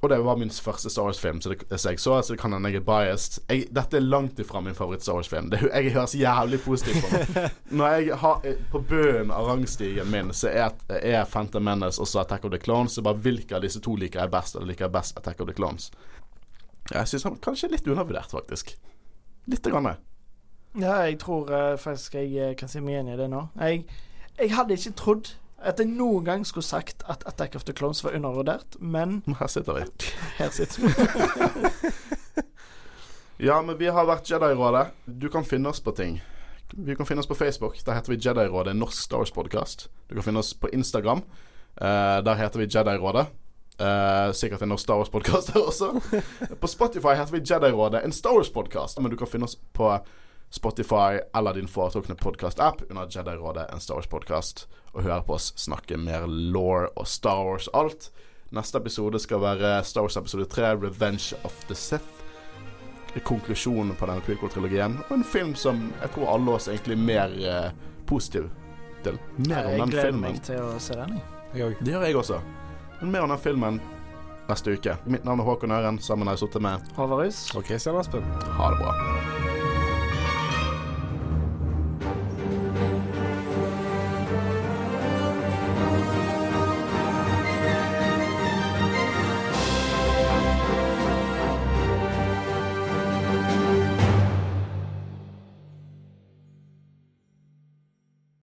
Og det var min første Star Wars-film, så det, jeg så, så det kan hende jeg er biased. Jeg, dette er langt ifra min favoritt-Star Wars-film. Jeg høres jævlig positivt på meg. Når jeg har eh, På bunnen av rangstigen min så er, er Phantom Menace og så Attack of the Clones. Så bare hvilke av disse to liker jeg best, eller liker jeg best Attack of the Clones? Jeg syns han kanskje er litt undervurdert, faktisk. Litt grann. Ja, jeg tror uh, faktisk jeg eh, kan si meg enig i det nå. Jeg, jeg hadde ikke trodd at jeg noen gang skulle sagt at Attack of the Clones var undervurdert, men Her sitter vi. her sitter vi. Ja, men vi har vært Jedi-rådet. Du kan finne oss på ting. Vi kan finne oss på Facebook. Der heter vi Jedi-rådet, en norsk Star Wars-podkast. Du kan finne oss på Instagram. Uh, der heter vi Jedi-rådet. Uh, sikkert en norsk Star Wars-podkast der også. på Spotify heter vi Jedi-rådet, en Star Wars-podkast. Men du kan finne oss på Spotify eller din foretrukne podkast-app under Jedi-rådet, en Star Wars-podkast, og høre på oss snakke mer law og Star Wars alt. Neste episode skal være Star Wars episode 3, 'Revenge of the Sith' konklusjonen på denne prequel-trilogien. Og en film som jeg tror alle oss egentlig er mer eh, positiv til. Mer om den gleder filmen. meg til å se den. jeg. Jeg. Det gjør jeg også. Men mer om den filmen neste uke. Mitt navn er Håkon Øren. Sammen har jeg sittet med Håvard Rus. Og Christian Aspen. Ha det bra.